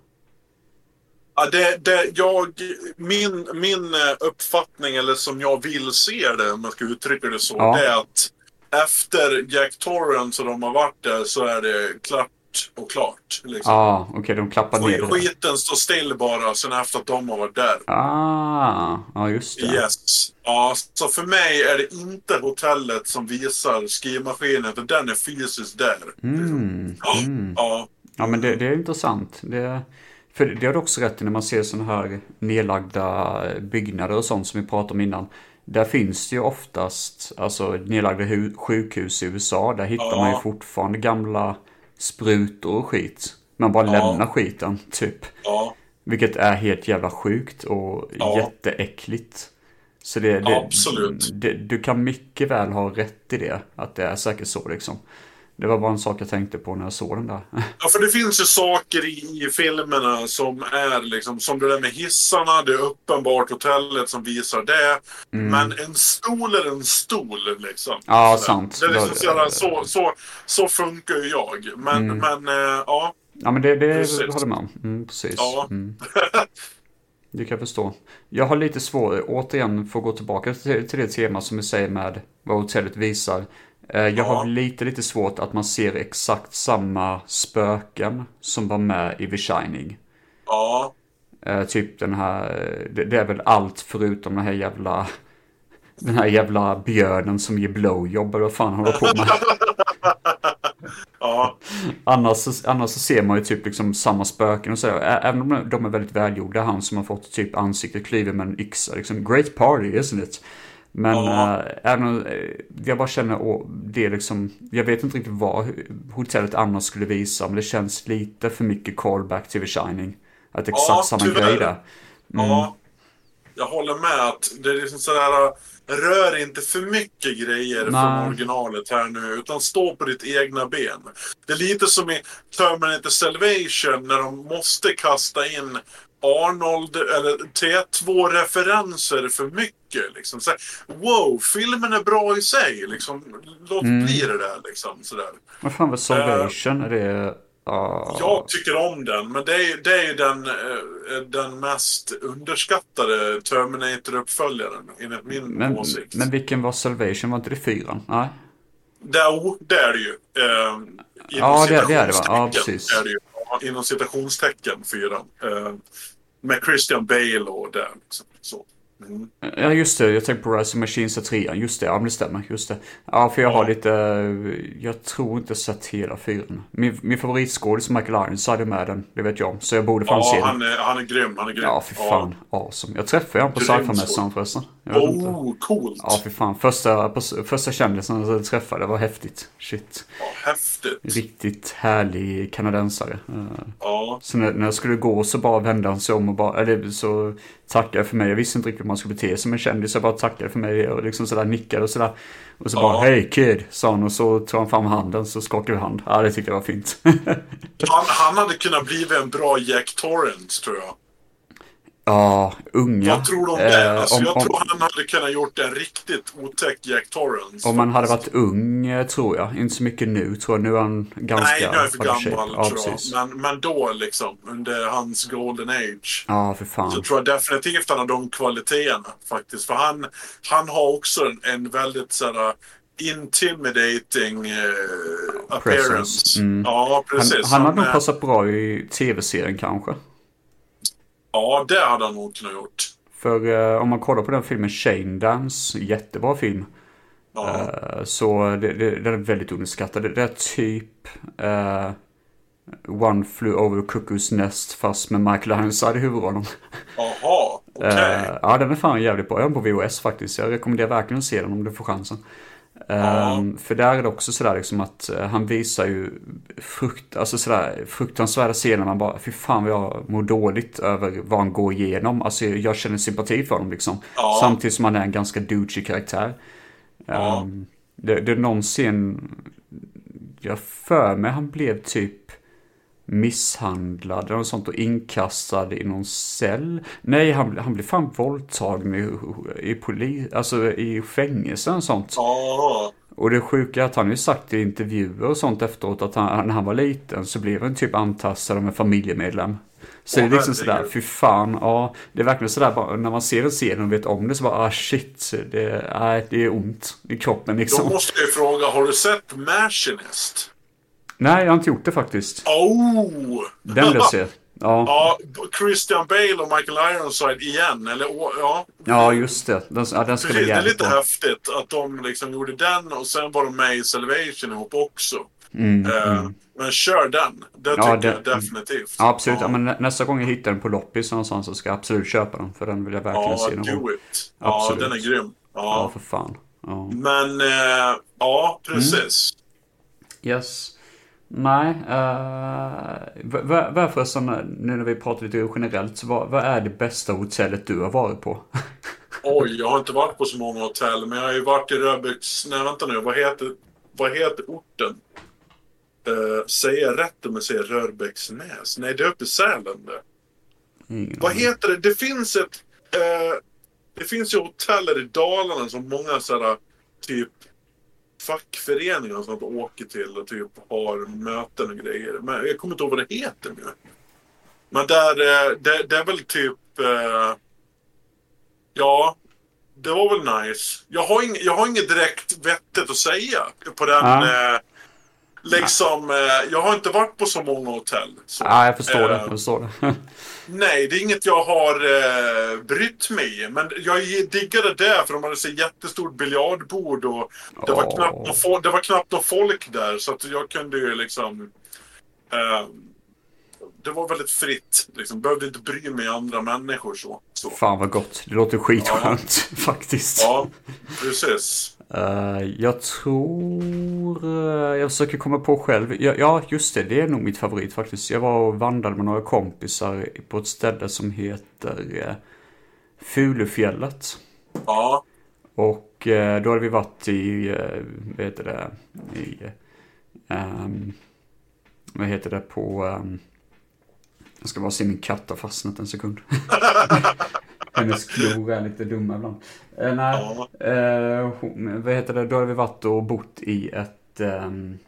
S2: Ja, det, det, jag, min, min eh, uppfattning, eller som jag vill se det, om man ska uttrycka det så,
S1: Ja.
S2: det är att efter Jack Torrance och de har varit där så är det klart och klart. Liksom.
S1: Ja, ah, okej, de klappar ner det.
S2: Skiten står still bara sen efter att de har varit där.
S1: Ah, ja just det.
S2: Yes. Ja, så för mig är det inte hotellet som visar skrivmaskinen, för den är fysiskt där.
S1: Mm,
S2: Ja,
S1: mm.
S2: ja,
S1: Ja men det, det är intressant. Det, för det har du också rätt i när man ser sådana här nedlagda byggnader och sånt som vi pratade om innan. Där finns ju oftast, alltså nedlagda hu- sjukhus i USA, där hittar
S2: Ja.
S1: man ju fortfarande gamla sprutor och skit. Man bara
S2: Ja.
S1: lämnar skiten, typ.
S2: ja,
S1: Vilket är helt jävla sjukt och
S2: Ja.
S1: jätteäckligt. Så det, det,
S2: Absolut.
S1: Det, du kan mycket väl ha rätt i det, att det är säkert så liksom. Det var bara en sak jag tänkte på när jag såg den där.
S2: Ja, för det finns ju saker i, i filmerna som är liksom, som det där med hissarna, det är uppenbart hotellet som visar det. Men en stol är en stol liksom.
S1: Mm. Ja,
S2: Sådär.
S1: sant.
S2: Det är liksom så, så, så, så funkar ju jag. Men,
S1: Mm.
S2: men eh, ja.
S1: Ja men det, det
S2: Precis.
S1: håller om. Mm, precis.
S2: Ja.
S1: Mm. Det kan jag förstå. Jag har lite svårt, återigen, för att gå tillbaka till, till det tema som vi säger med vad hotellet visar. Eh, Jag
S2: Ja.
S1: har lite, lite svårt att man ser exakt samma spöken som var med i The Shining.
S2: Ja.
S1: Eh, typ den här, det, det är väl allt förutom den här jävla, den här jävla björnen som ger blowjob eller vad fan håller på med.
S2: Ja.
S1: Annars, annars så ser man ju typ liksom samma spöken och så. Även om de- är väldigt välgjorda. Han som har fått typ ansiktet klivet med en yxa. Liksom, great party, isn't it? Men
S2: Ja.
S1: äh, även om, eh, jag bara känner, åh, det är liksom, jag vet inte riktigt vad hotellet annars skulle visa. Men det känns lite för mycket callback till The Shining. Att exakt
S2: Ja,
S1: samma
S2: tyvärr.
S1: grej där.
S2: Ja. Jag håller med att det är liksom sådär. rör inte för mycket grejer
S1: Nej.
S2: från originalet här nu, utan stå på ditt egna ben. Det är lite som i Terminator Salvation när de måste kasta in Arnold eller T2-referenser för mycket. Liksom. Så wow, filmen är bra i sig. Liksom. Låt
S1: Mm.
S2: bli det där. Liksom, sådär.
S1: Vad fan var Salvation? Är det... ah,
S2: Jag tycker om den, men det är, det är den, eh, den mest underskattade Terminator-uppföljaren enligt min
S1: men,
S2: åsikt.
S1: men vilken var Salvation? Var inte det fyran? Nej.
S2: Det, oh, det är det ju. Eh,
S1: Ja, det- det är det, va? Ja, precis.
S2: Är det ju. Inom citationstecken, fyran. Eh, med Christian Bale och det. Liksom, så. Mm.
S1: Ja just det, jag tänkte på Rise of Machines 3 Just det, ja men det stämmer. Just det. Ja för jag har
S2: Ja.
S1: lite, jag tror inte sett hela fyran. Min, min favoritskådis Michael Ironside är med den, det vet jag om. Så jag borde fan se
S2: Ja,
S1: den.
S2: han är, han är grym. Han är grym.
S1: Ja för fan, awesome. Jag träffade honom på sci-fi-mässan
S2: skådis.
S1: förresten. Inte.
S2: Oh, coolt.
S1: Ja för fan, första, första kändisen jag träffade var häftigt. Shit.
S2: Ja, häftigt.
S1: Riktigt härlig kanadensare. Eh,
S2: Ja.
S1: Så när, när jag skulle gå så bara vände han sig om och bara, eller så tackade jag för mig. Jag visste inte riktigt hur man skulle bete sig som en kändis. Jag bara tackade för mig och liksom sådär nickade och sådär. Och så
S2: Ja.
S1: bara, hej kid, sa han och så tog han fram handen så skakade vi hand. Ja, det tyckte jag var fint.
S2: Han, han hade kunnat bli en bra Jack Torrance, tror jag.
S1: Ja, unga.
S2: Vad tror du om det?
S1: Eh,
S2: Alltså,
S1: om,
S2: jag
S1: om,
S2: tror han hade kunnat gjort en riktigt otäck Jack Torrance.
S1: om man hade varit ung, eh, tror jag. Inte så mycket nu, tror jag. Nu är han ganska...
S2: Nej, nu är jag för
S1: shape.
S2: gammal
S1: Ja,
S2: tror jag. Men, men då liksom, under hans golden age.
S1: Ja, för
S2: Så
S1: fan.
S2: tror jag definitivt han har de kvaliteterna faktiskt. För han, han har också en, en väldigt sådär intimidating eh, appearance.
S1: Mm.
S2: Ja,
S1: Han,
S2: precis.
S1: han hade nog passat bra i tv-serien kanske.
S2: Ja, det hade han nog kunnat gjort.
S1: För eh, om man kollar på den filmen Shane Dance, jättebra film.
S2: Ja.
S1: Eh, så det, det, den är väldigt underskattad. Det, det är typ eh, One Flew Over the Cuckoo's Nest fast med Michael Ironside i huvudrollen.
S2: Jaha, okej.
S1: Eh, ja, den är fan jävligt bra. Jag har den på VHS faktiskt. Jag rekommenderar verkligen att se den om du får chansen.
S2: Ja.
S1: För där är det också sådär liksom att eh, han visar ju frukt, alltså sådär, fruktansvärda scener. Man bara, fy fan vad jag mår dåligt över vad han går igenom. Alltså jag känner sympati för honom liksom.
S2: Ja.
S1: Samtidigt som han är en ganska douchey karaktär.
S2: Ja.
S1: Um, det, det är någon scen, jag för mig han blev typ misshandlad eller något sånt och inkastad i någon cell. Nej, han, han blev fan våldtagen i, i polis, alltså i fängelse och sånt. Och det sjuka är att han ju sagt i intervjuer och sånt efteråt att han, när han var liten så blev han typ antastad av en familjemedlem. Så det är liksom sådär, fy fan, ja. Det är verkligen sådär bara, när man ser den scenen och vet om det så bara, ah shit, det, nej, det är ont i kroppen
S2: då
S1: liksom.
S2: måste jag fråga, har du sett Machinist?
S1: Nej, jag har inte gjort det faktiskt.
S2: Oh!
S1: Den vill jag se. Ja,
S2: Ja, Christian Bale och Michael Ironside igen. Eller ja.
S1: ja just det. Den, ja, den ska bli
S2: Precis, det är lite
S1: bra.
S2: häftigt att de liksom gjorde den och sen var de med i Salvation ihop också.
S1: Mm,
S2: Eh,
S1: mm.
S2: Men kör den. Det
S1: Ja,
S2: tycker
S1: det-
S2: jag definitivt.
S1: Ja, absolut. Ja. men nä- nästa gång jag hittar den på loppis någonstans så ska jag absolut köpa den. För den vill jag verkligen
S2: Ja,
S1: se gång.
S2: do it. Ja,
S1: Absolut.
S2: den är grym.
S1: Ja,
S2: Ja.
S1: för fan. Ja.
S2: Men, eh, ja, precis.
S1: Yes. Nej, uh, vad, vad är förresten, nu när vi pratar lite generellt, så vad, vad är det bästa hotellet du har varit på?
S2: Oj, jag har inte varit på så många hotell, men jag har ju varit i Röbäcks... Nej, vänta nu. Vad heter, vad heter orten? Uh, säger jag rätt om jag säger Rörbäcksnäs? Nej, det är uppe i Sälen det.
S1: Ingen
S2: Vad heter det? Det finns ett... eh, det finns ju hoteller i Dalarna som många sådana typ fackföreningar och sånt åker till och typ har möten och grejer. Men jag kommer inte ihåg vad det heter nu. Men där, eh, det, det är väl typ... eh, ja, det var väl nice. Jag har, ing, jag har inget direkt vettigt att säga på den...
S1: Ja.
S2: Liksom, eh, jag har inte varit på så många hotell. Så,
S1: Ja, jag förstår det.
S2: eh,
S1: Jag förstår det.
S2: Nej, det är inget jag har eh, brytt mig i. Men jag diggade det för de hade så jättestort biljardbord och det var,
S1: Åh.
S2: knappt någon fo- det var knappt någon folk där. Så att jag kunde ju liksom... Eh, det var väldigt fritt. Liksom. Behövde inte bry mig om andra människor så. så.
S1: Fan vad gott. Det låter skitskönt faktiskt.
S2: Ja, precis.
S1: Eh, jag tror... eh, jag försöker komma på själv. Ja, ja, just det. Det är nog mitt favorit faktiskt. Jag var och vandrade med några kompisar på ett ställe som heter uh, Fulufjället.
S2: Ja,
S1: Och eh, då hade vi varit i, eh, vad heter det, i, ehm, vad heter det på, ehm, jag ska bara se min katt har fastnat en sekund. Hennes klor är lite dumma ibland. Eh, nej, eh, hon, vad heter det, då hade vi varit och bott i ett, ehm,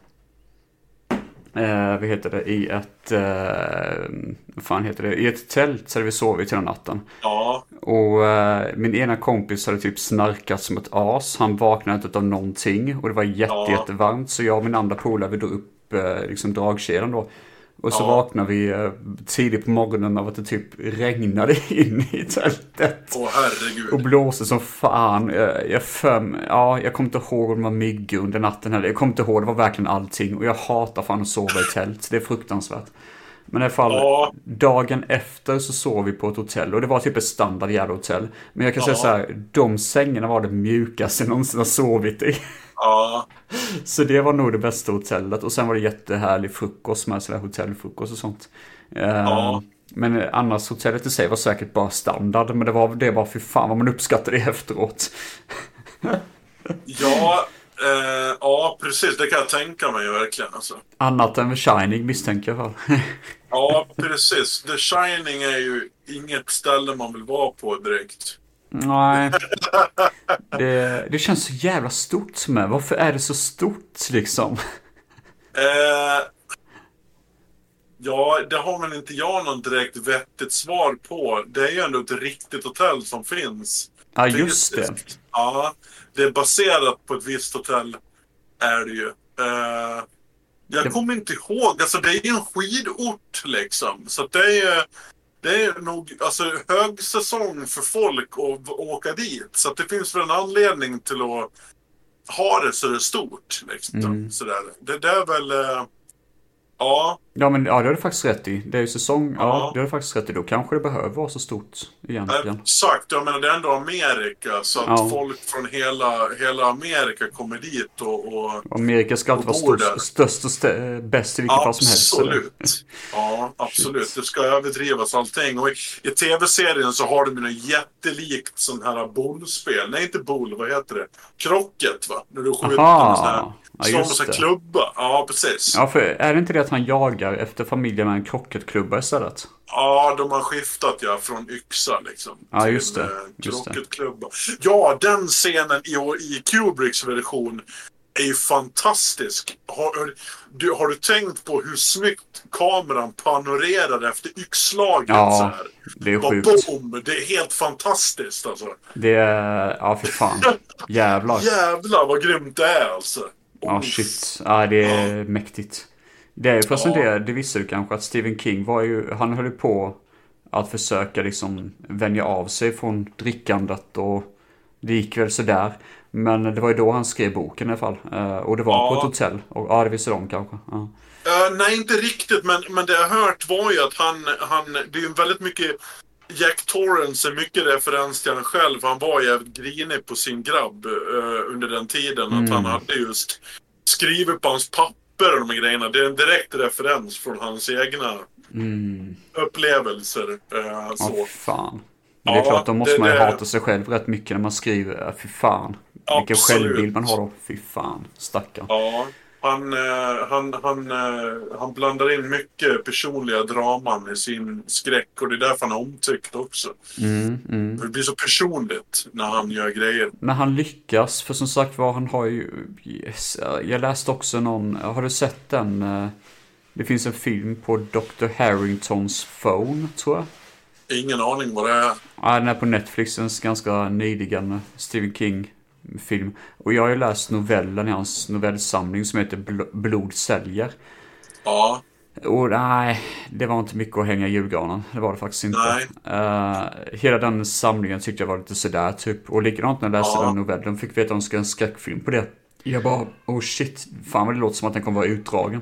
S1: eh, vad heter det, i ett, eh, vad fan heter det, i ett tält så hade vi sovit hela natten.
S2: Ja.
S1: Och eh, min ena kompis hade typ snarkat som ett as. Han vaknade inte av någonting och det var jätte,
S2: Ja.
S1: jättevarmt. Så jag och min andra polare vi drog upp eh, liksom dragkedjan då. Och så
S2: Ja.
S1: vaknade vi eh, tidigt på morgonen av att det typ regnade in i tältet.
S2: Åh herregud.
S1: Och blåste som fan. Jag, för, ja, jag kommer inte ihåg om det var myggor under natten heller. Jag kommer inte ihåg, det var verkligen allting. Och jag hatar fan att sova i tält. Det är fruktansvärt. Men i alla fall,
S2: Ja.
S1: dagen efter så sov vi på ett hotell. Och det var typ ett standard jävla hotell. Men jag kan säga
S2: Ja.
S1: så här, de sängarna var det mjukaste jag någonsin har sovit i.
S2: Ja.
S1: Så det var nog det bästa hotellet. Och sen var det jättehärlig frukost med sådär hotellfrukost och sånt.
S2: Ja.
S1: Men annars hotellet i sig var säkert bara standard. Men det var det bara för fan vad man uppskattade det efteråt.
S2: Ja, eh, ja, precis. Det kan jag tänka mig verkligen. Alltså.
S1: Annat än The Shining misstänker jag.
S2: Ja, precis. The Shining är ju inget ställe man vill vara på direkt.
S1: Nej. Det, det känns så jävla stort med. Varför är det så stort liksom?
S2: Eh, ja, det har väl inte jag någon direkt vettigt svar på. Det är ju ändå ett riktigt hotell som finns.
S1: Ja, just det.
S2: Ja, det är baserat på ett visst hotell. Är det ju. Eh, jag
S1: Det-
S2: kommer inte ihåg. Alltså det är ju en skidort liksom. Så det är ju... Det är nog alltså, högsäsong för folk att åka dit. Så att det finns väl en anledning till att ha det så det är stort. Liksom.
S1: Mm.
S2: Sådär. Det, det är väl... Ja,
S1: Ja, men ja, det har du faktiskt rätt i. Det är ju säsong. Ja,
S2: Ja.
S1: det har du faktiskt rätt i. Då kanske det behöver vara så stort egentligen.
S2: exakt. Jag menar det är ändå Amerika. Så att
S1: Ja.
S2: folk från hela, hela Amerika kommer dit och... och
S1: Amerika ska alltid vara störst, störst och stä- bäst i vilket fall som helst.
S2: Absolut. Ja, absolut. Det ska överdrivas allting. Och i, i tv-serien så har de ju något jättelikt sånt här bollspel. Nej, inte boll. Vad heter det? Krocket, va? När du skjuter
S1: Aha.
S2: med sån här,
S1: Ja,
S2: som en klubba. Ja, precis. Ja.
S1: Ja, för är det inte det att han jagar efter familjen med en krocketklubba istället?
S2: de har skiftat ja, från yxa liksom.
S1: Ja, just det.
S2: eh,
S1: Just det.
S2: Krocketklubba. Ja, den scenen i, i Kubricks version är ju fantastisk. Har du, har du tänkt på hur snyggt kameran panorerar efter yxslaget? så
S1: Ja,
S2: här?
S1: det är
S2: Bara
S1: sjukt.
S2: boom! Det är helt fantastiskt alltså.
S1: Det är, ja för fan. Jävlar.
S2: Jävlar vad grymt det är alltså.
S1: Ja,
S2: Uff.
S1: shit. Ja, det är mäktigt. Det är ju förresten
S2: Ja.
S1: det, det visste du kanske att Stephen King var ju, han höll ju på att försöka liksom vänja av sig från drickandet och det gick väl sådär. Men det var ju då han skrev boken i alla fall. Eh, Och det var
S2: Ja.
S1: på ett hotell. Och, ja, det visste de kanske. Ja.
S2: Eh, nej, inte riktigt. Men, men det jag hört var ju att han, han... Det är ju väldigt mycket... Jack Torrance är mycket referens till han själv. Han var jävligt grinig på sin grabb eh, under den tiden. Att han hade just skrivit på hans papper och de grejerna. Det är en direkt referens från hans egna upplevelser. eh,
S1: Ja,
S2: så.
S1: fan. Men det är
S2: Ja,
S1: klart, då måste
S2: det-
S1: man ju
S2: det-
S1: hata sig själv rätt mycket när man skriver. Fy fan. Vilken
S2: Absolut.
S1: självbild man har då. Fy fan. Stackarn.
S2: Ja, han, eh, han, han, eh, han blandar in mycket personliga draman i sin skräck och det är därför han är omtyckt också.
S1: Mm, mm.
S2: Det blir så personligt när han gör grejer.
S1: Men han lyckas, för som sagt var, han har ju... Jag läste också någon, har du sett den? eh, Det finns en film på Dr. Harringtons phone, tror jag.
S2: Ingen aning vad det är.
S1: Ja, den är på Netflix, en ganska nyligen Stephen King-film. Och jag har ju läst novellen i hans novellsamling som heter Bl- Blod säljer.
S2: Ja,
S1: Och nej, det var inte mycket att hänga i julgranen. Det var det faktiskt inte. Eh, hela den samlingen tyckte jag var lite sådär typ. Och likadant när jag läste
S2: Ja.
S1: den novellen fick veta att de ska göra en skräckfilm på det. Jag bara, oh shit, fan vad det låter som att den kommer vara utdragen.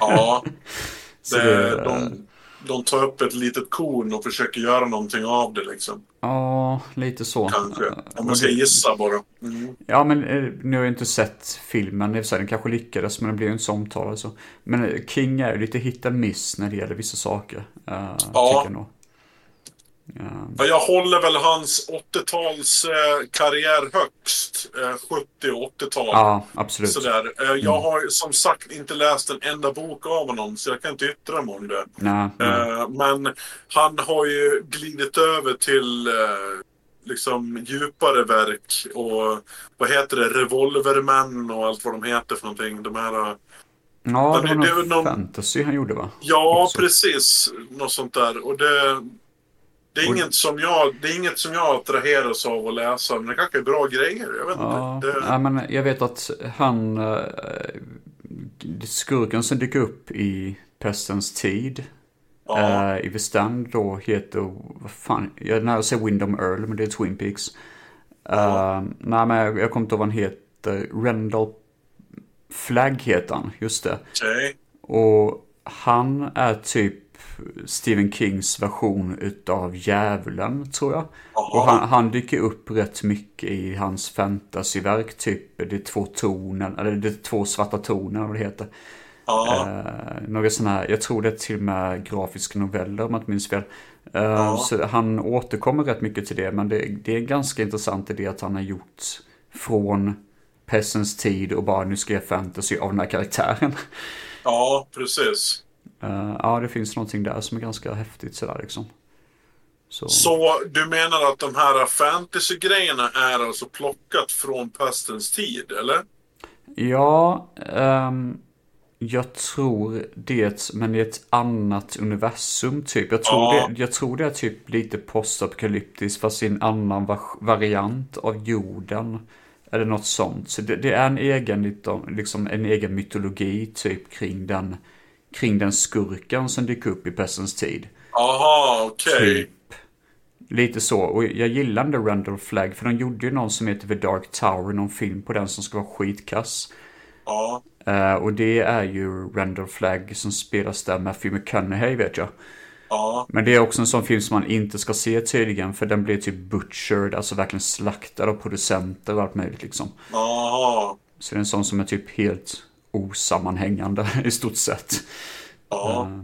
S2: ja.
S1: Så
S2: det,
S1: det-
S2: de, de tar upp ett litet korn och försöker göra någonting av det liksom.
S1: Ja, lite så.
S2: Kanske.
S1: Eh,
S2: Om man ska gissa bara. Mm.
S1: Ja, men eh, nu har jag inte sett filmen. Den kanske lyckades, men den blev ju inte så omtalad. Så. Men eh, King är ju lite hit miss när det gäller vissa saker. Uh,
S2: Ja.
S1: Tycker jag nog.
S2: Ja, jag håller väl hans 80-tals eh, karriär högst. Eh, 70 och 80-tal.
S1: Ja, absolut.
S2: Sådär. Eh, jag har som sagt inte läst en enda bok av honom så jag kan inte yttra mig om det.
S1: Nej, nej.
S2: Eh, men han har ju glidit över till eh, liksom djupare verk och vad heter det, Revolvermän och allt vad de heter för någonting. De här... eh,
S1: Ja, det var
S2: någon-
S1: fantasy han gjorde va?
S2: Ja,
S1: Också.
S2: precis. Något sånt där. Och det, det, är inget som jag, det är inget som jag attraheras av att läsa. Men det kanske är bra grejer. Jag vet
S1: Ja,
S2: inte. Det,
S1: ja, men jag vet att han, eh, skurken som dyker upp i Pestens tid,
S2: ja,
S1: eh, i The Stand då heter, vad fan, jag är nära att säga Windham Earl, men det är Twin Peaks. Eh, nej, men jag, jag kommer inte ihåg vad han heter, Rendell Flagg heter han, just det.
S2: okej.
S1: Och han är typ Stephen Kings version utav Djävulen, tror jag. Och han, han dyker upp rätt mycket i hans fantasyverk, typ det är två tonen, eller det är två svarta toner, vad det heter. Eh, några sådana här, jag tror det är till och med grafiska noveller om jag inte minns fel. Eh. Så han återkommer rätt mycket till det, men det, det är ganska intressant i det att han har gjort från Pessens tid och bara nu ska jag fantasy av den här karaktären.
S2: ja, precis.
S1: Eh, ja, det finns någonting där som är ganska häftigt sådär liksom. Så,
S2: Så du menar att de här fantasy-grejerna är alltså plockat från pestens tid, eller?
S1: Ja, ehm, jag tror det, men i ett annat universum typ. Jag tror,
S2: Ja.
S1: det, jag tror det är typ lite postapokalyptiskt fast i en annan va- variant av jorden. Eller något sånt. Så det, det är en egen, liksom en egen mytologi typ kring den, kring den skurken som dyker upp i Pestens tid.
S2: Aha, okej.
S1: Typ. Lite så. Och jag gillar där Randall Flagg. För de gjorde ju någon som heter The Dark Tower. Någon film på den som ska vara skitkass.
S2: Ja,
S1: Eh, och det är ju Randall Flagg som spelas där Matthew McConaughey vet jag.
S2: ja,
S1: Men det är också en sån film som man inte ska se tydligen. För den blir typ butchered. Alltså verkligen slaktad av producenter och allt möjligt liksom.
S2: aha.
S1: Så det är en sån som är typ helt osammanhängande i stort sett.
S2: Ja,
S1: Eh,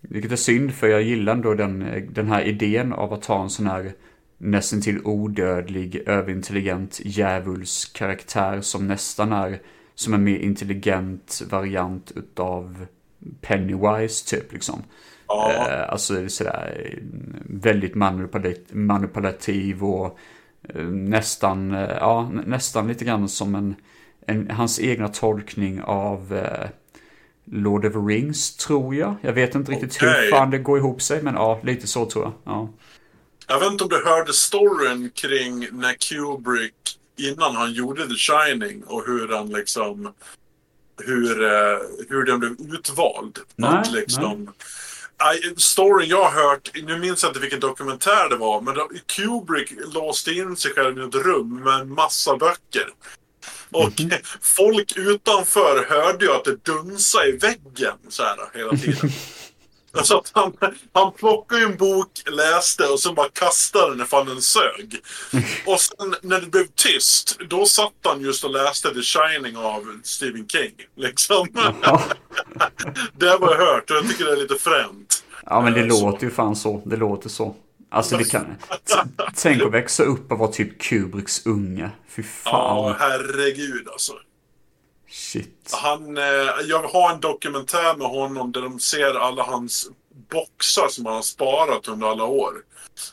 S1: Vilket är synd för jag gillar ändå den, den här idén av att ha en sån här nästan till odödlig, överintelligent djävulskaraktär som nästan är som en mer intelligent variant utav Pennywise typ liksom.
S2: ja,
S1: Eh, alltså sådär väldigt manipulat- manipulativ och eh, nästan, eh, ja, nä- nästan lite grann som en, en hans egna tolkning av eh, Lord of the Rings tror jag. Jag vet inte riktigt
S2: Okej.
S1: hur fan det går ihop sig men ja, lite så tror jag. Ja.
S2: Jag vet inte om du hörde storyn kring när Kubrick innan han gjorde The Shining och hur han liksom hur, eh, hur den blev utvald.
S1: Nej,
S2: att liksom, Nej, storyn jag har hört, nu minns jag inte vilken dokumentär det var, men Kubrick låste in sig själv i ett rum med en massa böcker. Och
S1: Mhm.
S2: folk utanför hörde ju att det dunsade i väggen så här hela tiden. Alltså att han, han plockade en bok, läste och sen bara kastade den ifall den sög. Och sen när det blev tyst, då satt han just och läste The Shining av Stephen King. Liksom.
S1: Ja.
S2: det har jag hört och jag tycker det är lite fränt.
S1: ja men det
S2: Eh, så.
S1: låter ju fan så. Det låter så. Alltså det kan... Tänk att växa upp och vara typ Kubricks unge. Fy
S2: Ja,
S1: fan.
S2: herregud alltså.
S1: Shit.
S2: Han, eh, jag har en dokumentär med honom där de ser alla hans boxar som han har sparat under alla år.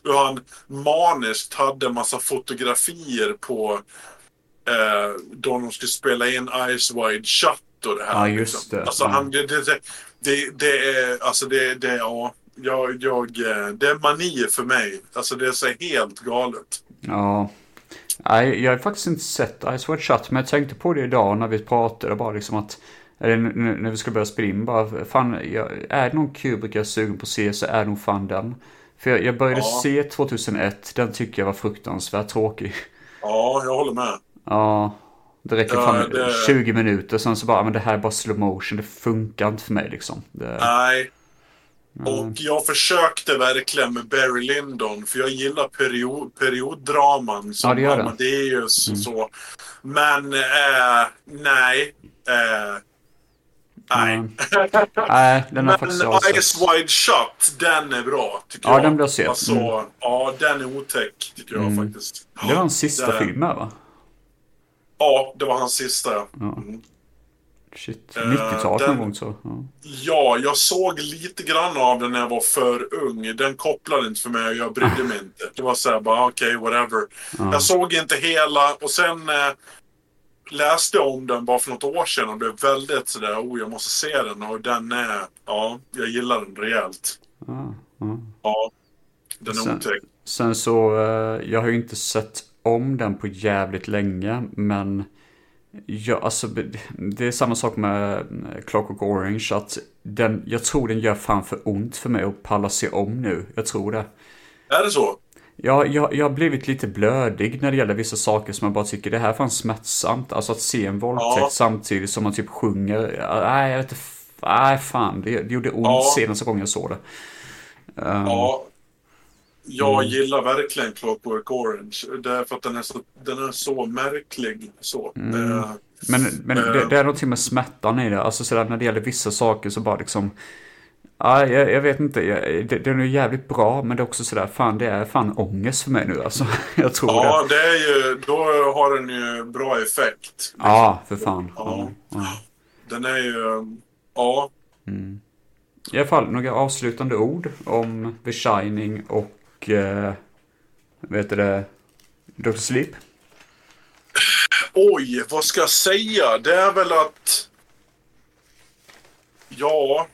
S2: Hur han maniskt hade en massa fotografier på eh, då de skulle spela in Eyes Wide Shut och det här.
S1: Ja, just
S2: liksom.
S1: det.
S2: Alltså,
S1: Ja.
S2: han, det, det, det, det, det är, alltså det, det, ja, jag, jag, eh, det är manier för mig. Alltså det är så helt galet.
S1: Ja. Nej, jag har faktiskt inte sett Ice White Shut, men jag tänkte på det idag när vi pratade bara liksom att eller när vi ska börja spela in bara, fan, jag, är det någon Kubrick jag är sugen på att se så är det nog fan den. För jag, jag började
S2: Ja.
S1: se 2001, den tycker jag var fruktansvärt tråkig.
S2: Ja, jag håller med.
S1: Ja, det räcker
S2: Ja,
S1: fan
S2: det-
S1: 20 minuter, sen så bara, men det här är bara slow motion, det funkar inte för mig liksom. Det,
S2: Nej. Och jag försökte verkligen med Barry Lyndon för jag gillar period, perioddraman som
S1: Ja, det gör.
S2: Amadeus och så. Men eh, nej. Eh, Nej.
S1: Nej, den har faktiskt
S2: Men. Eyes Wide Shut, den är bra. Tycker
S1: Ja,
S2: jag.
S1: den blir sett.
S2: Alltså,
S1: Mm.
S2: Ja, den är otäck tycker jag
S1: Mm.
S2: faktiskt.
S1: Det var hans sista
S2: Den-
S1: film va?
S2: Ja, det var hans sista.
S1: Ja. Shit,
S2: Eh,
S1: 90-talet
S2: den-
S1: någon gång så. Ja.
S2: Ja, jag såg lite grann av den när jag var för ung. Den kopplade inte för mig och jag brydde mig inte. Det var så här bara okej, whatever.
S1: Ja.
S2: Jag såg inte hela och sen eh, läste jag om den bara för något år sedan och blev väldigt sådär, oh jag måste se den och den är, ja, jag gillar den rejält.
S1: Ja, ja.
S2: Den är
S1: Sen-
S2: otäck.
S1: Sen så, eh, jag har ju inte sett om den på jävligt länge, men ja, alltså, det är samma sak med Clockwork Orange, att den, jag tror den gör fan för ont för mig att palla se om nu. Jag tror det.
S2: Är det så?
S1: Ja, jag, jag har blivit lite blödig när det gäller vissa saker som jag bara tycker det här är fan smärtsamt. Alltså att se en våldtäkt
S2: Ja.
S1: samtidigt som man typ sjunger. Nej, jag vet inte. Nej, fan. Det, det gjorde ont
S2: Ja.
S1: senaste gången jag såg det. Um,
S2: Ja. Jag
S1: Mm.
S2: gillar verkligen Clockwork Orange. Därför att den är så, den är så märklig. Så.
S1: Mm.
S2: Eh,
S1: Men, men det,
S2: Eh.
S1: det är någonting med smärtan i det. Alltså sådär när det gäller vissa saker så bara liksom. Ja, jag, jag vet inte. Jag, det, den är jävligt bra men det är också sådär. Fan det är fan ångest för mig nu alltså. Jag tror
S2: ja,
S1: det.
S2: det är ju, då har den ju bra effekt.
S1: Ja, för fan.
S2: Ja.
S1: Ja.
S2: Den är ju, ja.
S1: I alla fall några avslutande ord om The Shining och eh, vet du det, Dr. Sleep.
S2: Oj, vad ska jag säga? Det är väl att... Ja...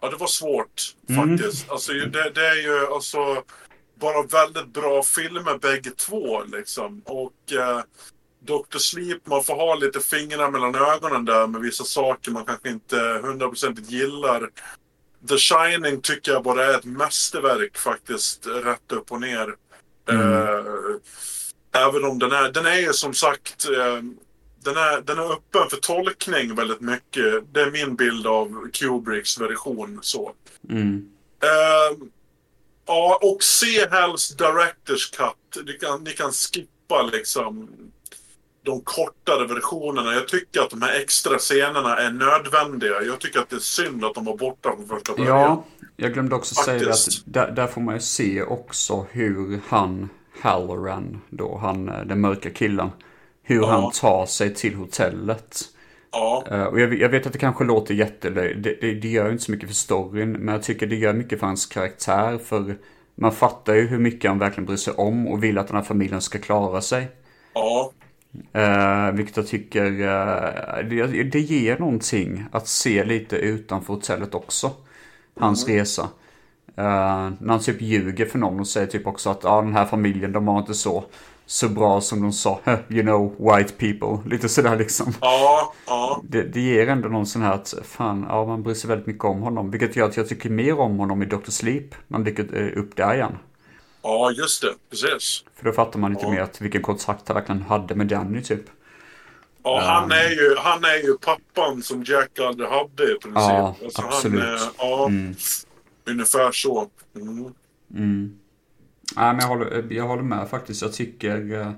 S2: Ja, det var svårt
S1: Mm.
S2: faktiskt. Alltså, det, det är ju alltså bara väldigt bra filmer bägge två liksom. Och eh, Dr. Sleep, man får ha lite fingrar mellan ögonen där med vissa saker man kanske inte hundraprocentigt gillar. The Shining tycker jag bara är ett mästerverk faktiskt, rätt upp och ner. Eh, även om den är, den är ju som sagt, eh, den är, den är öppen för tolkning väldigt mycket. Det är min bild av Kubricks version så.
S1: Mm.
S2: Eh, ja, och se helst Directors Cut. Ni kan, ni kan skippa liksom de kortare versionerna. Jag tycker att de här extra scenerna är nödvändiga. Jag tycker att det är synd att de var borta från första början.
S1: Ja, jag glömde också säga det att
S2: Faktiskt.
S1: där, där får man ju se också hur han, Halloran, då han, eh, den mörka killen, hur
S2: Ja.
S1: han tar sig till hotellet.
S2: Ja,
S1: Eh, och jag, jag vet att det kanske låter jättelöjligt, det, det, det gör inte så mycket för storyn, men jag tycker det gör mycket för hans karaktär, för man fattar ju hur mycket han verkligen bryr sig om och vill att den här familjen ska klara sig.
S2: ja,
S1: Uh, vilket jag tycker, eh, det, det ger någonting att se lite utanför hotellet också. Hans
S2: Mm.
S1: resa. Eh, när han typ ljuger för någon och säger typ också att ah, den här familjen de var inte så, så bra som de sa. You know, white people. Lite sådär liksom.
S2: ja, ja.
S1: Det, det ger ändå någon sån här att fan, ja man bryr sig väldigt mycket om honom. Vilket gör att jag tycker mer om honom i Dr. Sleep. När han dyker upp där igen.
S2: Ja, just det. Precis.
S1: För då fattar man lite
S2: Ja.
S1: mer att vilken kontakt han verkligen hade med Danny typ.
S2: Ja, han, är ju, han är ju pappan som Jack aldrig hade i princip.
S1: Ja,
S2: Alltså,
S1: absolut.
S2: Han, är- ja,
S1: Mm.
S2: ungefär så. Mm.
S1: Mm. Nej, men jag håller, jag håller med faktiskt. Jag tycker... eh,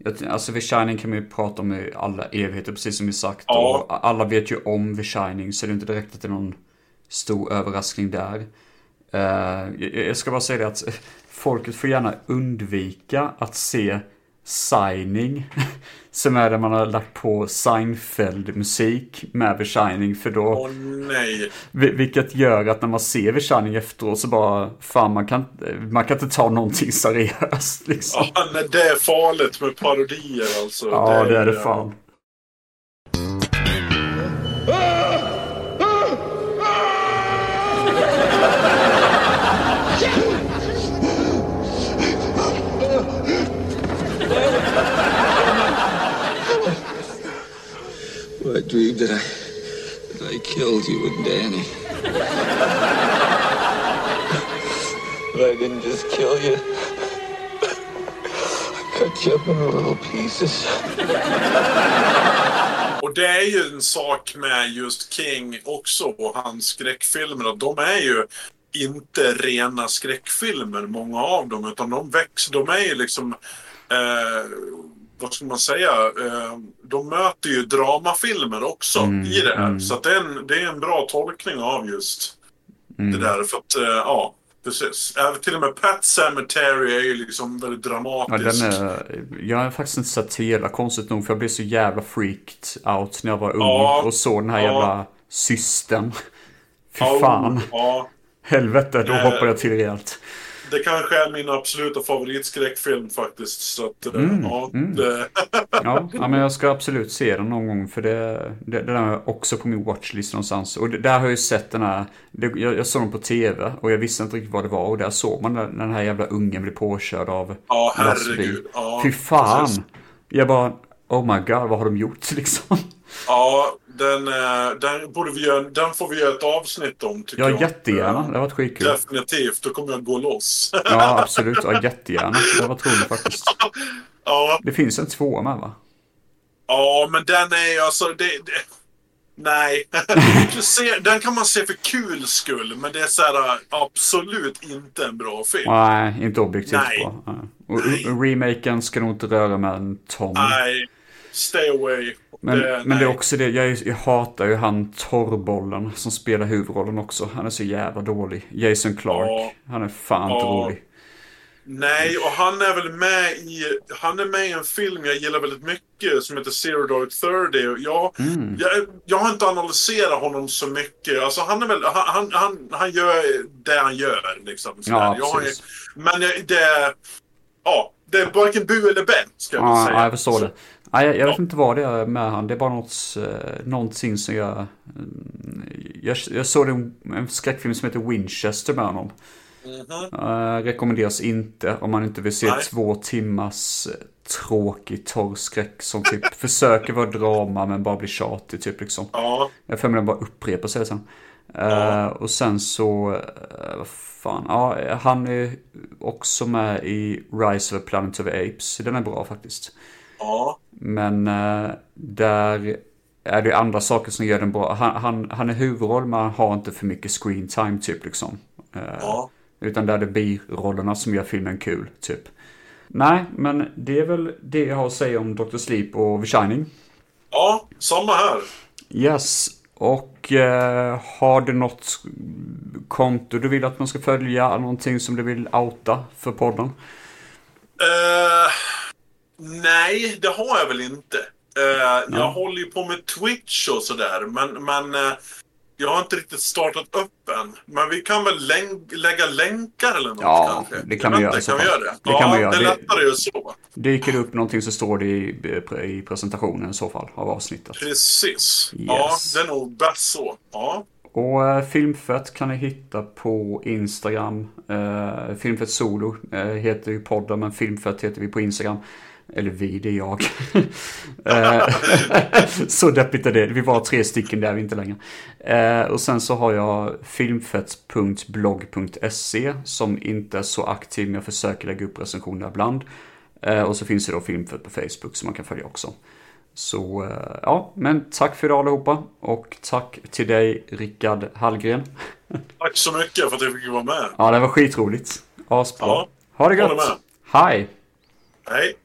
S1: Jag, alltså The Shining kan man ju prata om i alla evigheter, precis som vi sagt.
S2: Ja.
S1: Och alla vet ju om The Shining, så det är inte direkt att det är någon stor överraskning där. Eh, jag, jag ska bara säga det att folket får gärna undvika att se Signing, som är där man har lagt på Seinfeld-musik med The Shining, för då...
S2: Åh nej.
S1: Vil- Vilket gör att när man ser The Shining efteråt så bara, fan man kan, man kan inte ta någonting seriöst liksom.
S2: Ja, nej, det är farligt med parodier alltså.
S1: Ja, det är det fan.
S6: Dream that I, that I killed you and Danny. But I didn't just kill you. I cut you up into little pieces.
S2: Och det är ju en sak med just King också och hans skräckfilmer. Att de är ju inte rena skräckfilmer, många av dem. Utan de växer, de är ju liksom... Eh, vad ska man säga, eh, de möter ju dramafilmer också
S1: Mm,
S2: i det här.
S1: mm.
S2: Så det, är en, det är en bra tolkning av just
S1: Mm.
S2: det där. För att, eh, ja, precis. Även till och med Pet Cemetery är ju liksom väldigt
S1: Ja,
S2: dramatisk.
S1: den är, jag har faktiskt inte sett hela konstigt nog för jag blev så jävla freaked out när jag var ung
S2: Ja,
S1: och såg den här
S2: ja.
S1: jävla systern. Fy
S2: Ja,
S1: fan.
S2: Ja,
S1: Helvete, då
S2: Eh.
S1: hoppar jag till rejält.
S2: Det kanske är min absoluta favoritskräckfilm faktiskt. Så att, eh,
S1: Mm,
S2: ja,
S1: mm.
S2: Det,
S1: Ja, ja, men jag ska absolut se den någon gång för det, det, det där är också på min watchlist någonstans. Och det, där har jag ju sett den här, det, jag, jag såg den på tv och jag visste inte riktigt vad det var och där såg man när den här jävla ungen blev påkörd av
S2: ja, herregud. Ja,
S1: Fy fan!
S2: precis.
S1: Jag bara, oh my god, vad har de gjort liksom?
S2: Ja, den, eh, den, borde vi göra, den får vi göra ett avsnitt om tycker
S1: Ja,
S2: jag.
S1: jättegärna. Det har varit skitkul.
S2: Definitivt, då kommer jag gå loss.
S1: Ja, absolut. Ja, jättegärna. Det var roligt faktiskt.
S2: ja,
S1: Det finns en tvåa med va?
S2: ja, men den är alltså... Det, det, nej. Den kan man se för kul skull, men det är så här absolut inte en bra film.
S1: Nej, inte objektivt
S2: Nej.
S1: bra. Och,
S2: Nej.
S1: remaken ska nog inte röra med en ton.
S2: Nej, stay away.
S1: Men,
S2: det,
S1: men det är också det, jag, jag hatar ju han torrbollen som spelar huvudrollen också. Han är så jävla dålig. Jason Clark.
S2: Ja.
S1: Han är fan inte
S2: Ja.
S1: rolig.
S2: Nej, och han är väl med i... Han är med i en film jag gillar väldigt mycket som heter Zero Dark Thirty. Jag,
S1: Mm.
S2: jag, jag har inte analyserat honom så mycket. Alltså han är väl... Han, han, han, gör det han gör liksom.
S1: Ja,
S2: jag men det... Ja, det är varken bu eller bä, ska jag
S1: Ja,
S2: säga.
S1: ja, jag förstår
S2: Så-
S1: det. Nej, jag, jag vet inte vad det är med han. Det är bara något, eh, någonting som jag... mm, Jag, jag såg en, en skräckfilm som heter Winchester med honom.
S2: Mhm.
S1: Eh, rekommenderas inte om man inte vill se
S2: Nej.
S1: två timmars eh, tråkig torr skräck som typ försöker vara drama men bara blir tjatig typ liksom.
S2: Ja,
S1: Jag för mig den bara upprepar sig sen.
S2: Ja.
S1: och sen så, uh, vad fan, ja, han är också med i Rise of the Planet of the Apes. Den är bra faktiskt.
S2: Ja,
S1: Men eh, där är det andra saker som gör den bra. Han, han, han är huvudroll men han har inte för mycket screen time typ liksom. Eh,
S2: ja.
S1: Utan där är det birollerna som gör filmen kul typ. Nej, men det är väl det jag har att säga om Dr. Sleep och The Shining.
S2: Ja, samma här.
S1: Yes, och eh, har du något konto du vill att man ska följa? Någonting som du vill outa för podden?
S2: Eh, nej, det har jag väl inte. Eh, Jag håller ju på med Twitch och sådär, men, men eh, jag har inte riktigt startat upp än. Men vi kan väl länk- lägga länkar eller något
S1: Ja,
S2: kanske?
S1: det kan vi göra
S2: Kan vi göra det?
S1: Det
S2: ja,
S1: kan vi göra.
S2: det är lättare ju så.
S1: Dyker det upp någonting så står det i, i presentationen i så fall av avsnittet.
S2: Precis. Ja,
S1: Yes.
S2: det är nog bäst så. Ja,
S1: Och eh, Filmfett kan ni hitta på Instagram. Eh, Filmfett Solo eh, heter ju podden, men Filmfett heter vi på Instagram. Eller vi, det är jag. Eh, så deppigt är det. Vi var tre stycken där, vi inte längre. Eh, och sen så har jag filmfett.blogg.se som inte är så aktiv, men jag försöker lägga upp recensioner ibland. Eh, och så finns det då Filmfett på Facebook som man kan följa också. Så ja, men tack för idag allihopa. Och tack till dig Rickard Hallgren.
S2: tack så mycket för att jag fick vara med.
S1: Ja, det var skitroligt. Asbra.
S2: Ja,
S1: ha det
S2: med.
S1: Hej!
S2: Hej.